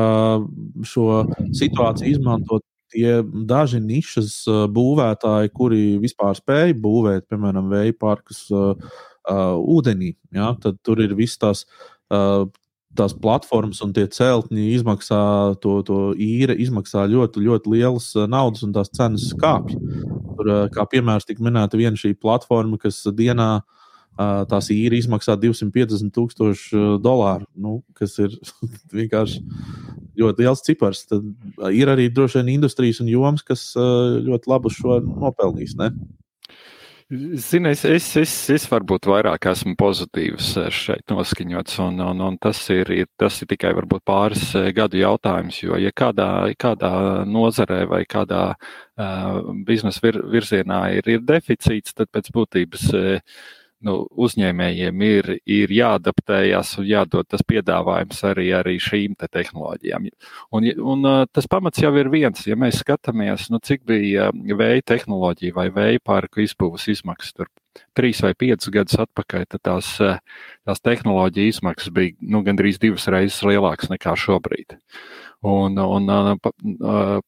šo situāciju izmantot tie daži nišas uh, būvētāji, kuri vispār spēj būvēt, piemēram, vēja parkus uh, uh, ūdenī. Ja? Tad tur ir viss tās. Uh, tās platformas un tie celtņi izmaksā, to, to īra izmaksā ļoti, ļoti lielas naudas un tās cenas kāpj. Tur, kā piemērs, tika minēta viena šī platforma, kas dienā uh, tās īri izmaksā 250 tūkstoši dolāru, nu, kas ir <laughs> vienkārši ļoti liels cipars. Tad ir arī droši vien industrijas un jomas, kas ļoti labu šo nopelnīs. Ne? Zini, es, es, es, es varbūt vairāk esmu pozitīvs šeit noskaņots, un, un, un tas, ir, tas ir tikai pāris gadu jautājums, jo, ja kādā, kādā nozarē vai kādā uh, biznesa vir, virzienā ir, ir deficīts, tad pēc būtības uh, nu, uzņēmējiem ir, ir jāadaptējas un jādod tas piedāvājums arī, arī šīm te tehnoloģijām. Un, un tas pamats jau ir viens, ja mēs skatāmies, nu, cik bija vēja tehnoloģija vai vēja parku izbūves izmaksas tur trīs vai piecus gadus atpakaļ, tad tās, tās tehnoloģija izmaksas bija nu, gandrīz divas reizes lielākas nekā šobrīd. Un, un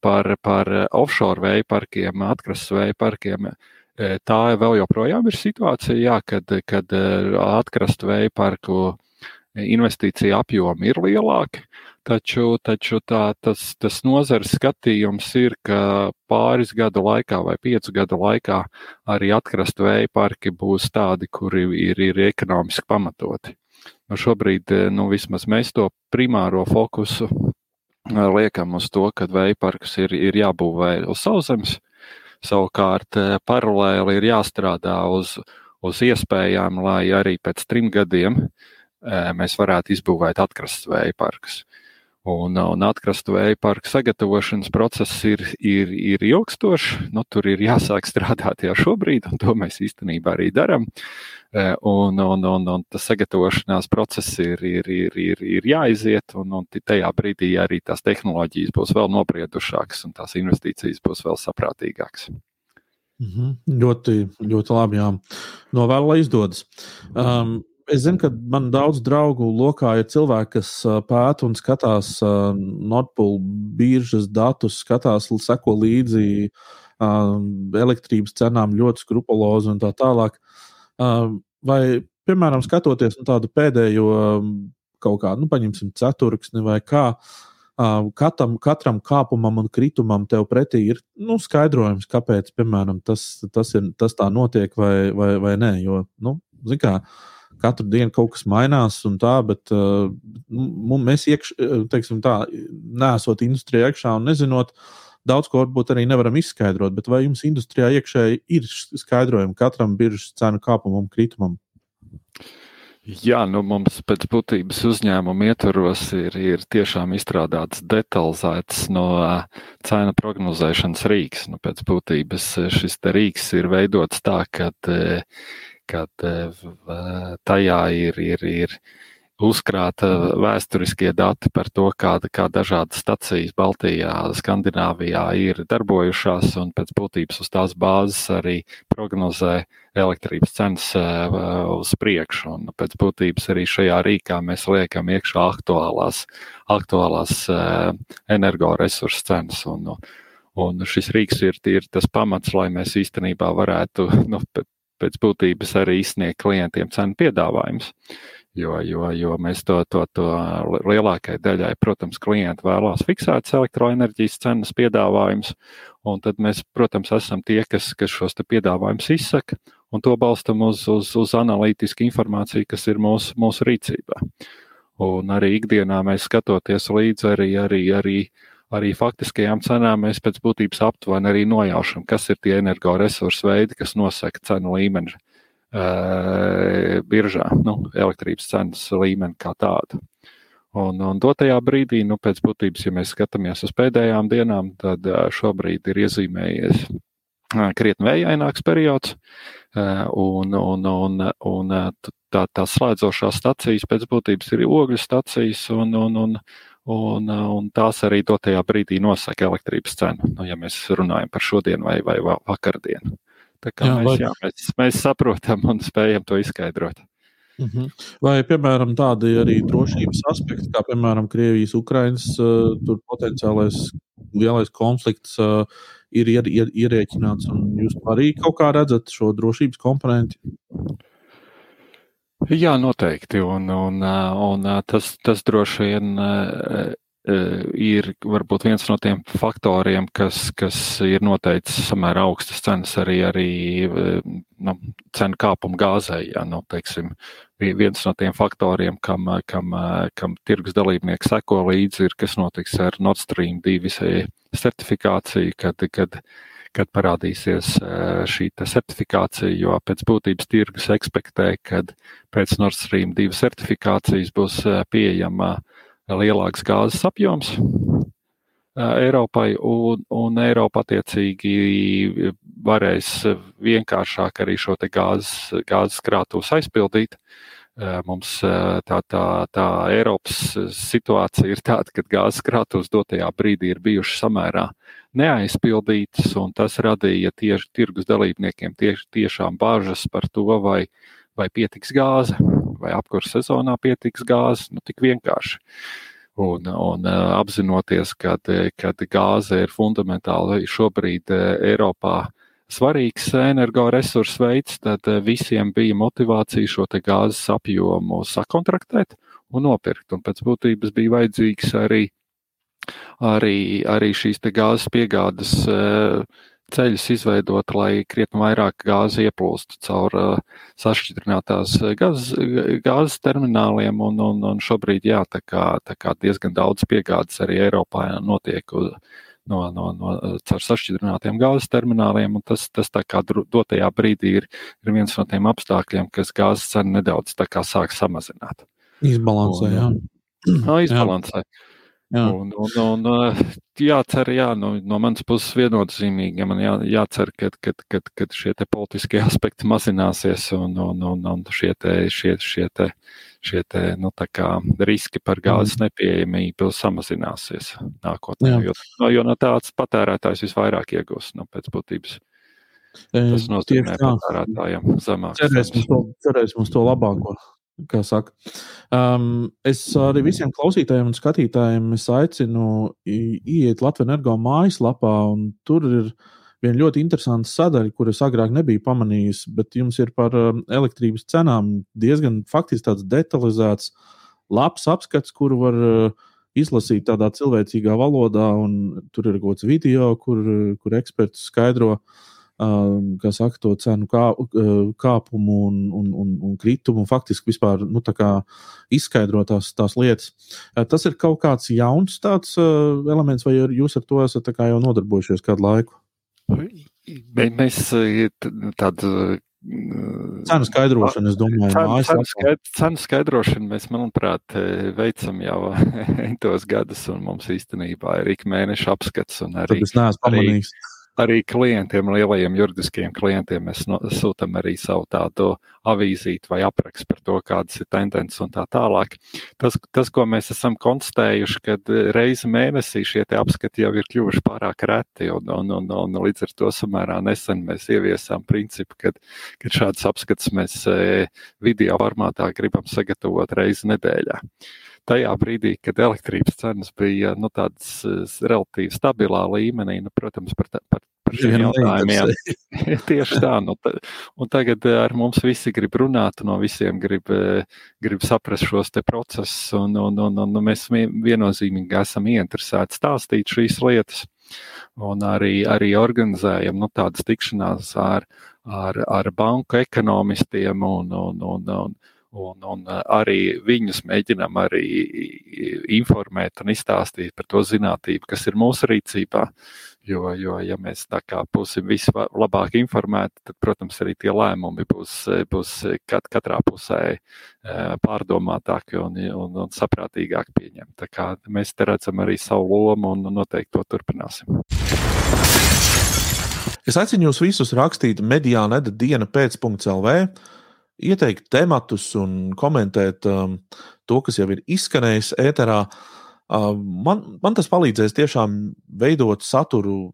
par, par offshore vēja parkiem, atkrastes vēja parkiem Tā vēl joprojām ir situācija, jā, kad, kad atkrastu vēja parku investīcija apjomi ir lielāki. Taču, taču tā, tas, tas nozares skatījums ir, ka pāris gadu laikā vai piecu gadu laikā arī atkrastu vēja parki būs tādi, kuri ir, ir ekonomiski pamatoti. Nu, šobrīd nu, vismaz mēs to primāro fokusu liekam uz to, ka vēja parks ir, ir jābūvē uz sauszemes. Savukārt, paralēli ir jāstrādā uz, uz iespējām, lai arī pēc trim gadiem mēs varētu izbūvēt atkrastes vēja parkus. Un, un atkrastu vēja parka sagatavošanas process ir, ir, ir ilgstošs. Nu, tur ir jāsāk strādāt jau šobrīd, un to mēs īstenībā arī darām. E, un, un, un, un tas sagatavošanās process ir, ir, ir, ir, ir jāiziet, un, un tajā brīdī arī tās tehnoloģijas būs vēl nobriedušākas, un tās investīcijas būs vēl saprātīgākas. Mm -hmm. Ļoti, ļoti labi. Jā. Novēlu, lai izdodas. Um, Es zinu, ka man daudz draugu lokā ir cilvēki, kas pēta un skatās uh, Nordpūļu biržas datus, skatās, seko līdzi uh, elektrības cenām ļoti skrupulozi un tā tālāk. Uh, vai, piemēram, skatoties nu, tādu pēdējo kaut kādu, nu, paņemsim, ceturksni vai kā, katram, katram kāpumam un kritumam tev pretī ir nu, skaidrojums, kāpēc, piemēram, tas, tas, ir, tas tā notiek vai, vai, vai nē. Jo, nu, kā, katru dienu kaut kas mainās, un tā, bet uh, mēs iekš, uh, teiksim, tā, nesot industrijā iekšā un nezinot, daudz ko varbūt arī nevaram izskaidrot. Bet vai jums industrijā iekšēji ir skaidrojumi katram biržas cenu kāpumam, kritumam? Jā, nu mums pēc būtības uzņēmuma ietvaros ir, ir tiešām izstrādāts detalizēts no cenu prognozēšanas rīks. Nu, pēc būtības šis rīks ir veidots tā, ka uh, kad tajā ir, ir, ir uzkrāta vēsturiskie dati par to, kāda, kā dažādas stacijas Baltijā, Skandināvijā ir darbojušās, un pēc būtības uz tās bāzes arī prognozē elektrības cenas eh, uz priekšu. Un pēc būtības arī šajā rīkā mēs liekam iekšā aktuālās, aktuālās eh, energoresursu cenas. Un, un šis rīks ir, ir tas pamats, lai mēs īstenībā varētu nu, pēc būtības arī izsniegt klientiem cenu piedāvājumus. Jo, jo, jo mēs to, to, to lielākajai daļai, protams, klienti vēlās fiksētas elektroenerģijas cenas piedāvājumus, un tad mēs, protams, esam tie, kas, kas šos piedāvājumus izsaka, un to balstam uz, uz, uz analītisku informāciju, kas ir mūsu, mūsu rīcībā. Un arī ikdienā mēs skatoties līdzi arī, arī, arī uh, arī faktiskajām cenām mēs pēc būtības aptuveni arī nojaušam, kas ir tie energoresursu veidi, kas nosaka cenu līmeni uh, biržā, nu, elektrības cenas līmeni kā tādu. Un, un dotajā brīdī, nu, pēc būtības, ja mēs skatāmies uz pēdējām dienām, tad uh, šobrīd ir iezīmējies uh, krietni vējaināks periods, un, un, un, un tā, tā slēdzošās stacijas pēc būtības ir ogļu stacijas, un, un, un, Un, uh, un tās arī dotajā brīdī nosaka elektrības cenu, nu, ja mēs runājam par šodienu vai, vai vakardienu. Tā kā jā, mēs, vai... jā, mēs, mēs saprotam un spējam to izskaidrot. Uh mhm. -huh. Vai, piemēram, tādi arī drošības aspekti, kā, piemēram, Krievijas-Ukrainas uh, potenciālais lielais konflikts uh, ir ier, ier, ierēķināts, un jūs arī kaut kā redzat šo drošības komponentu? Jā, noteikti. Un, un, un tas, tas droši vien ir varbūt viens no tiem faktoriem, kas, kas ir noteicis samērā augstas cenas arī, arī nu, cenu kāpumu gāzei. Jā, nu, teiksim, viens no tiem faktoriem, kam, kam, kam tirgus dalībnieki seko līdzi, ir, kas notiks ar Nord Stream 2 certifikāciju, kad, kad kad parādīsies šī certifikācija, jo pēc būtības tirgus ekspektē, ka pēc Nord Stream 2 certifikācijas būs pieejama lielāks gāzes apjoms. Eiropai, un, un Eiropa attiecīgi varēs vienkāršāk arī šo gāzes, gāzes krātuves aizpildīt. Mums tā, tā, tā Eiropas situācija ir tāda, ka gāzes krātuves dotajā brīdī ir bijušas samērā neaizpildītas, un tas radīja tieši tirgus dalībniekiem tieši, tiešām bāžas par to, vai, vai pietiks gāze, vai apkurss sezonā pietiks gāze. Nu, tik vienkārši. Un, un apzinoties, ka gāze ir fundamentāli šobrīd Eiropā svarīgs energoresursu veids, tad visiem bija motivācija šo gāzes apjomu sakontraktēt un nopirkt. Un pēc būtības bija vajadzīgs arī, arī, arī šīs gāzes piegādes ceļus izveidot, lai krietni vairāk gāzi ieplūstu caur uh, sašķidrinātās gāzes, gāzes termināliem. Un, un, un šobrīd jā, tā kā, tā kā diezgan daudz piegādes arī Eiropā notiek uz, no, no, no caur sašķidrinātiem gāzes termināliem. Tas, tas tā kā dotajā brīdī ir, ir viens no tiem apstākļiem, kas gāzes cenu nedaudz sāk samazināt. Izbalansē, un, jā. <clears throat> No, izbalansē. Jā. Jā. Un, un, un, uh, jācer, jā, no, no manas puses viennozīmīgi, man jā, jācer, ka, ka, ka, ka šie politiskie <laughs> aspekti mazināsies un, un, un, un šie, te, šie, šie, te, šie te, nu, riski par gāzes mm. nepieejamību samazināsies nākotnē. Jo, jo no tāds patērētājs visvairāk iegūs no nu, pēc būtības. Tas nozīmē patērētājiem zemāku. Cerēsim, cerēsim uz to labāko kā saka. Um, es arī visiem klausītājiem un skatītājiem aicinu iet Latvijas energo mājaslapā, un tur ir viena ļoti interesanta sadaļa, kuras agrāk nebija pamanījis, bet jums ir par um, elektrības cenām diezgan faktiski tāds detalizēts, labs apskats, kuru var uh, izlasīt tādā cilvēcīgā valodā, un tur ir kaut kāds video, kur, kur eksperts skaidro uh, kā saka, to cenu kā, kāpumu un, un, un, un kritumu, un faktiski vispār nu, izskaidrot tās, tās lietas. Tas ir kaut kāds jauns tāds elements, vai jūs ar to esat jau nodarbojušies kādu laiku? Mēs tādu Cenu skaidrošanu, es domāju, cenu, skaid, cenu skaidrošanu mēs, manuprāt, veicam jau <laughs> tos gadus, un mums īstenībā ir ik mēneša apskats. Arī, Tad es neesmu pamanījis. Arī, arī klientiem, lielajiem juridiskiem klientiem, mēs no, sūtām arī savu tādu avīzīti vai aprakstu par to, kādas ir tendences un tā tālāk. Tas, tas ko mēs esam konstatējuši, kad reizi mēnesī šie apskati jau ir kļuvuši pārāk reti, un, un, un, un līdz ar to samērā nesen mēs ieviesām principu, kad, kad šādas apskates mēs e, video formātā gribam sagatavot reizi nedēļā tajā brīdī, kad elektrības cenas bija nu, tādas relatīvi stabilā līmenī, nu, protams, par, par, par šiem jautājumiem. <laughs> Tieši tā. Nu, ta, un tagad eh, ar mums visi grib runāt, no visiem grib, eh, grib saprast šos procesus, un, un, un, un, un mēs viennozīmīgi esam ieinteresēti stāstīt šīs lietas. Un arī, arī organizējam nu, tādas tikšanās ar, ar, ar banku ekonomistiem un, un, un, un, Un, un eh, arī viņus mēģinām arī informēt un izstāstīt par to zinātību, kas ir mūsu rīcībā. Jo, jo ja mēs būsim visi labāk informēti, tad, protams, arī tie lēmumi būs, būs kat, katrā pusē eh, pārdomātāki un, un, un saprātīgāk pieņemti. Mēs te redzam arī savu lomu un noteikti to turpināsim. Es aicinu jūs visus rakstīt mediāna diena pēc.CLV ieteikt tematus un komentēt um, to, kas jau ir izskanējis ēterā. Uh, man, man tas palīdzēs tiešām veidot saturu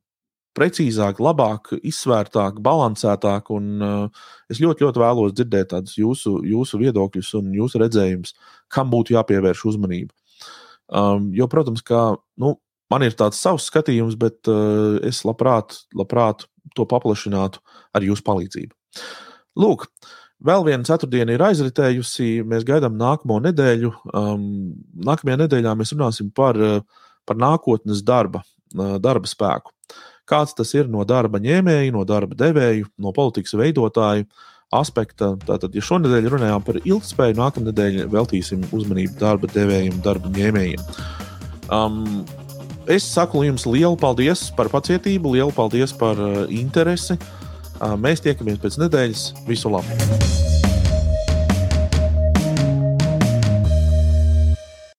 precīzāk, labāk, izsvērtāk, balansētāk. Un, uh, es ļoti, ļoti vēlos dzirdēt tādus jūsu, jūsu viedokļus un jūsu redzējumus, kam būtu jāpievērš uzmanība. Um, jo, protams, ka nu, man ir tāds savs skatījums, bet uh, es labprāt, labprāt to paplašinātu ar jūsu palīdzību. Lūk, uh, Vēl viena ceturtdiena ir aizritējusi. Mēs gaidām nākamo nedēļu. Um, nākamajā nedēļā mēs runāsim par, uh, par nākotnes darba, uh, darba spēku. Kāds tas ir no darba ņēmēju, no darba devēju, no politikas veidotāju aspekta. Tātad, ja šonadēļ runājām par ilgspēju, nākamā nedēļa veltīsim uzmanību darba devējiem, darba ņēmējiem. Um, es saku jums lielu paldies par pacietību, lielu paldies par uh, interesi. Uh, Mēs tiekamies pēc nedēļas. Visu labu!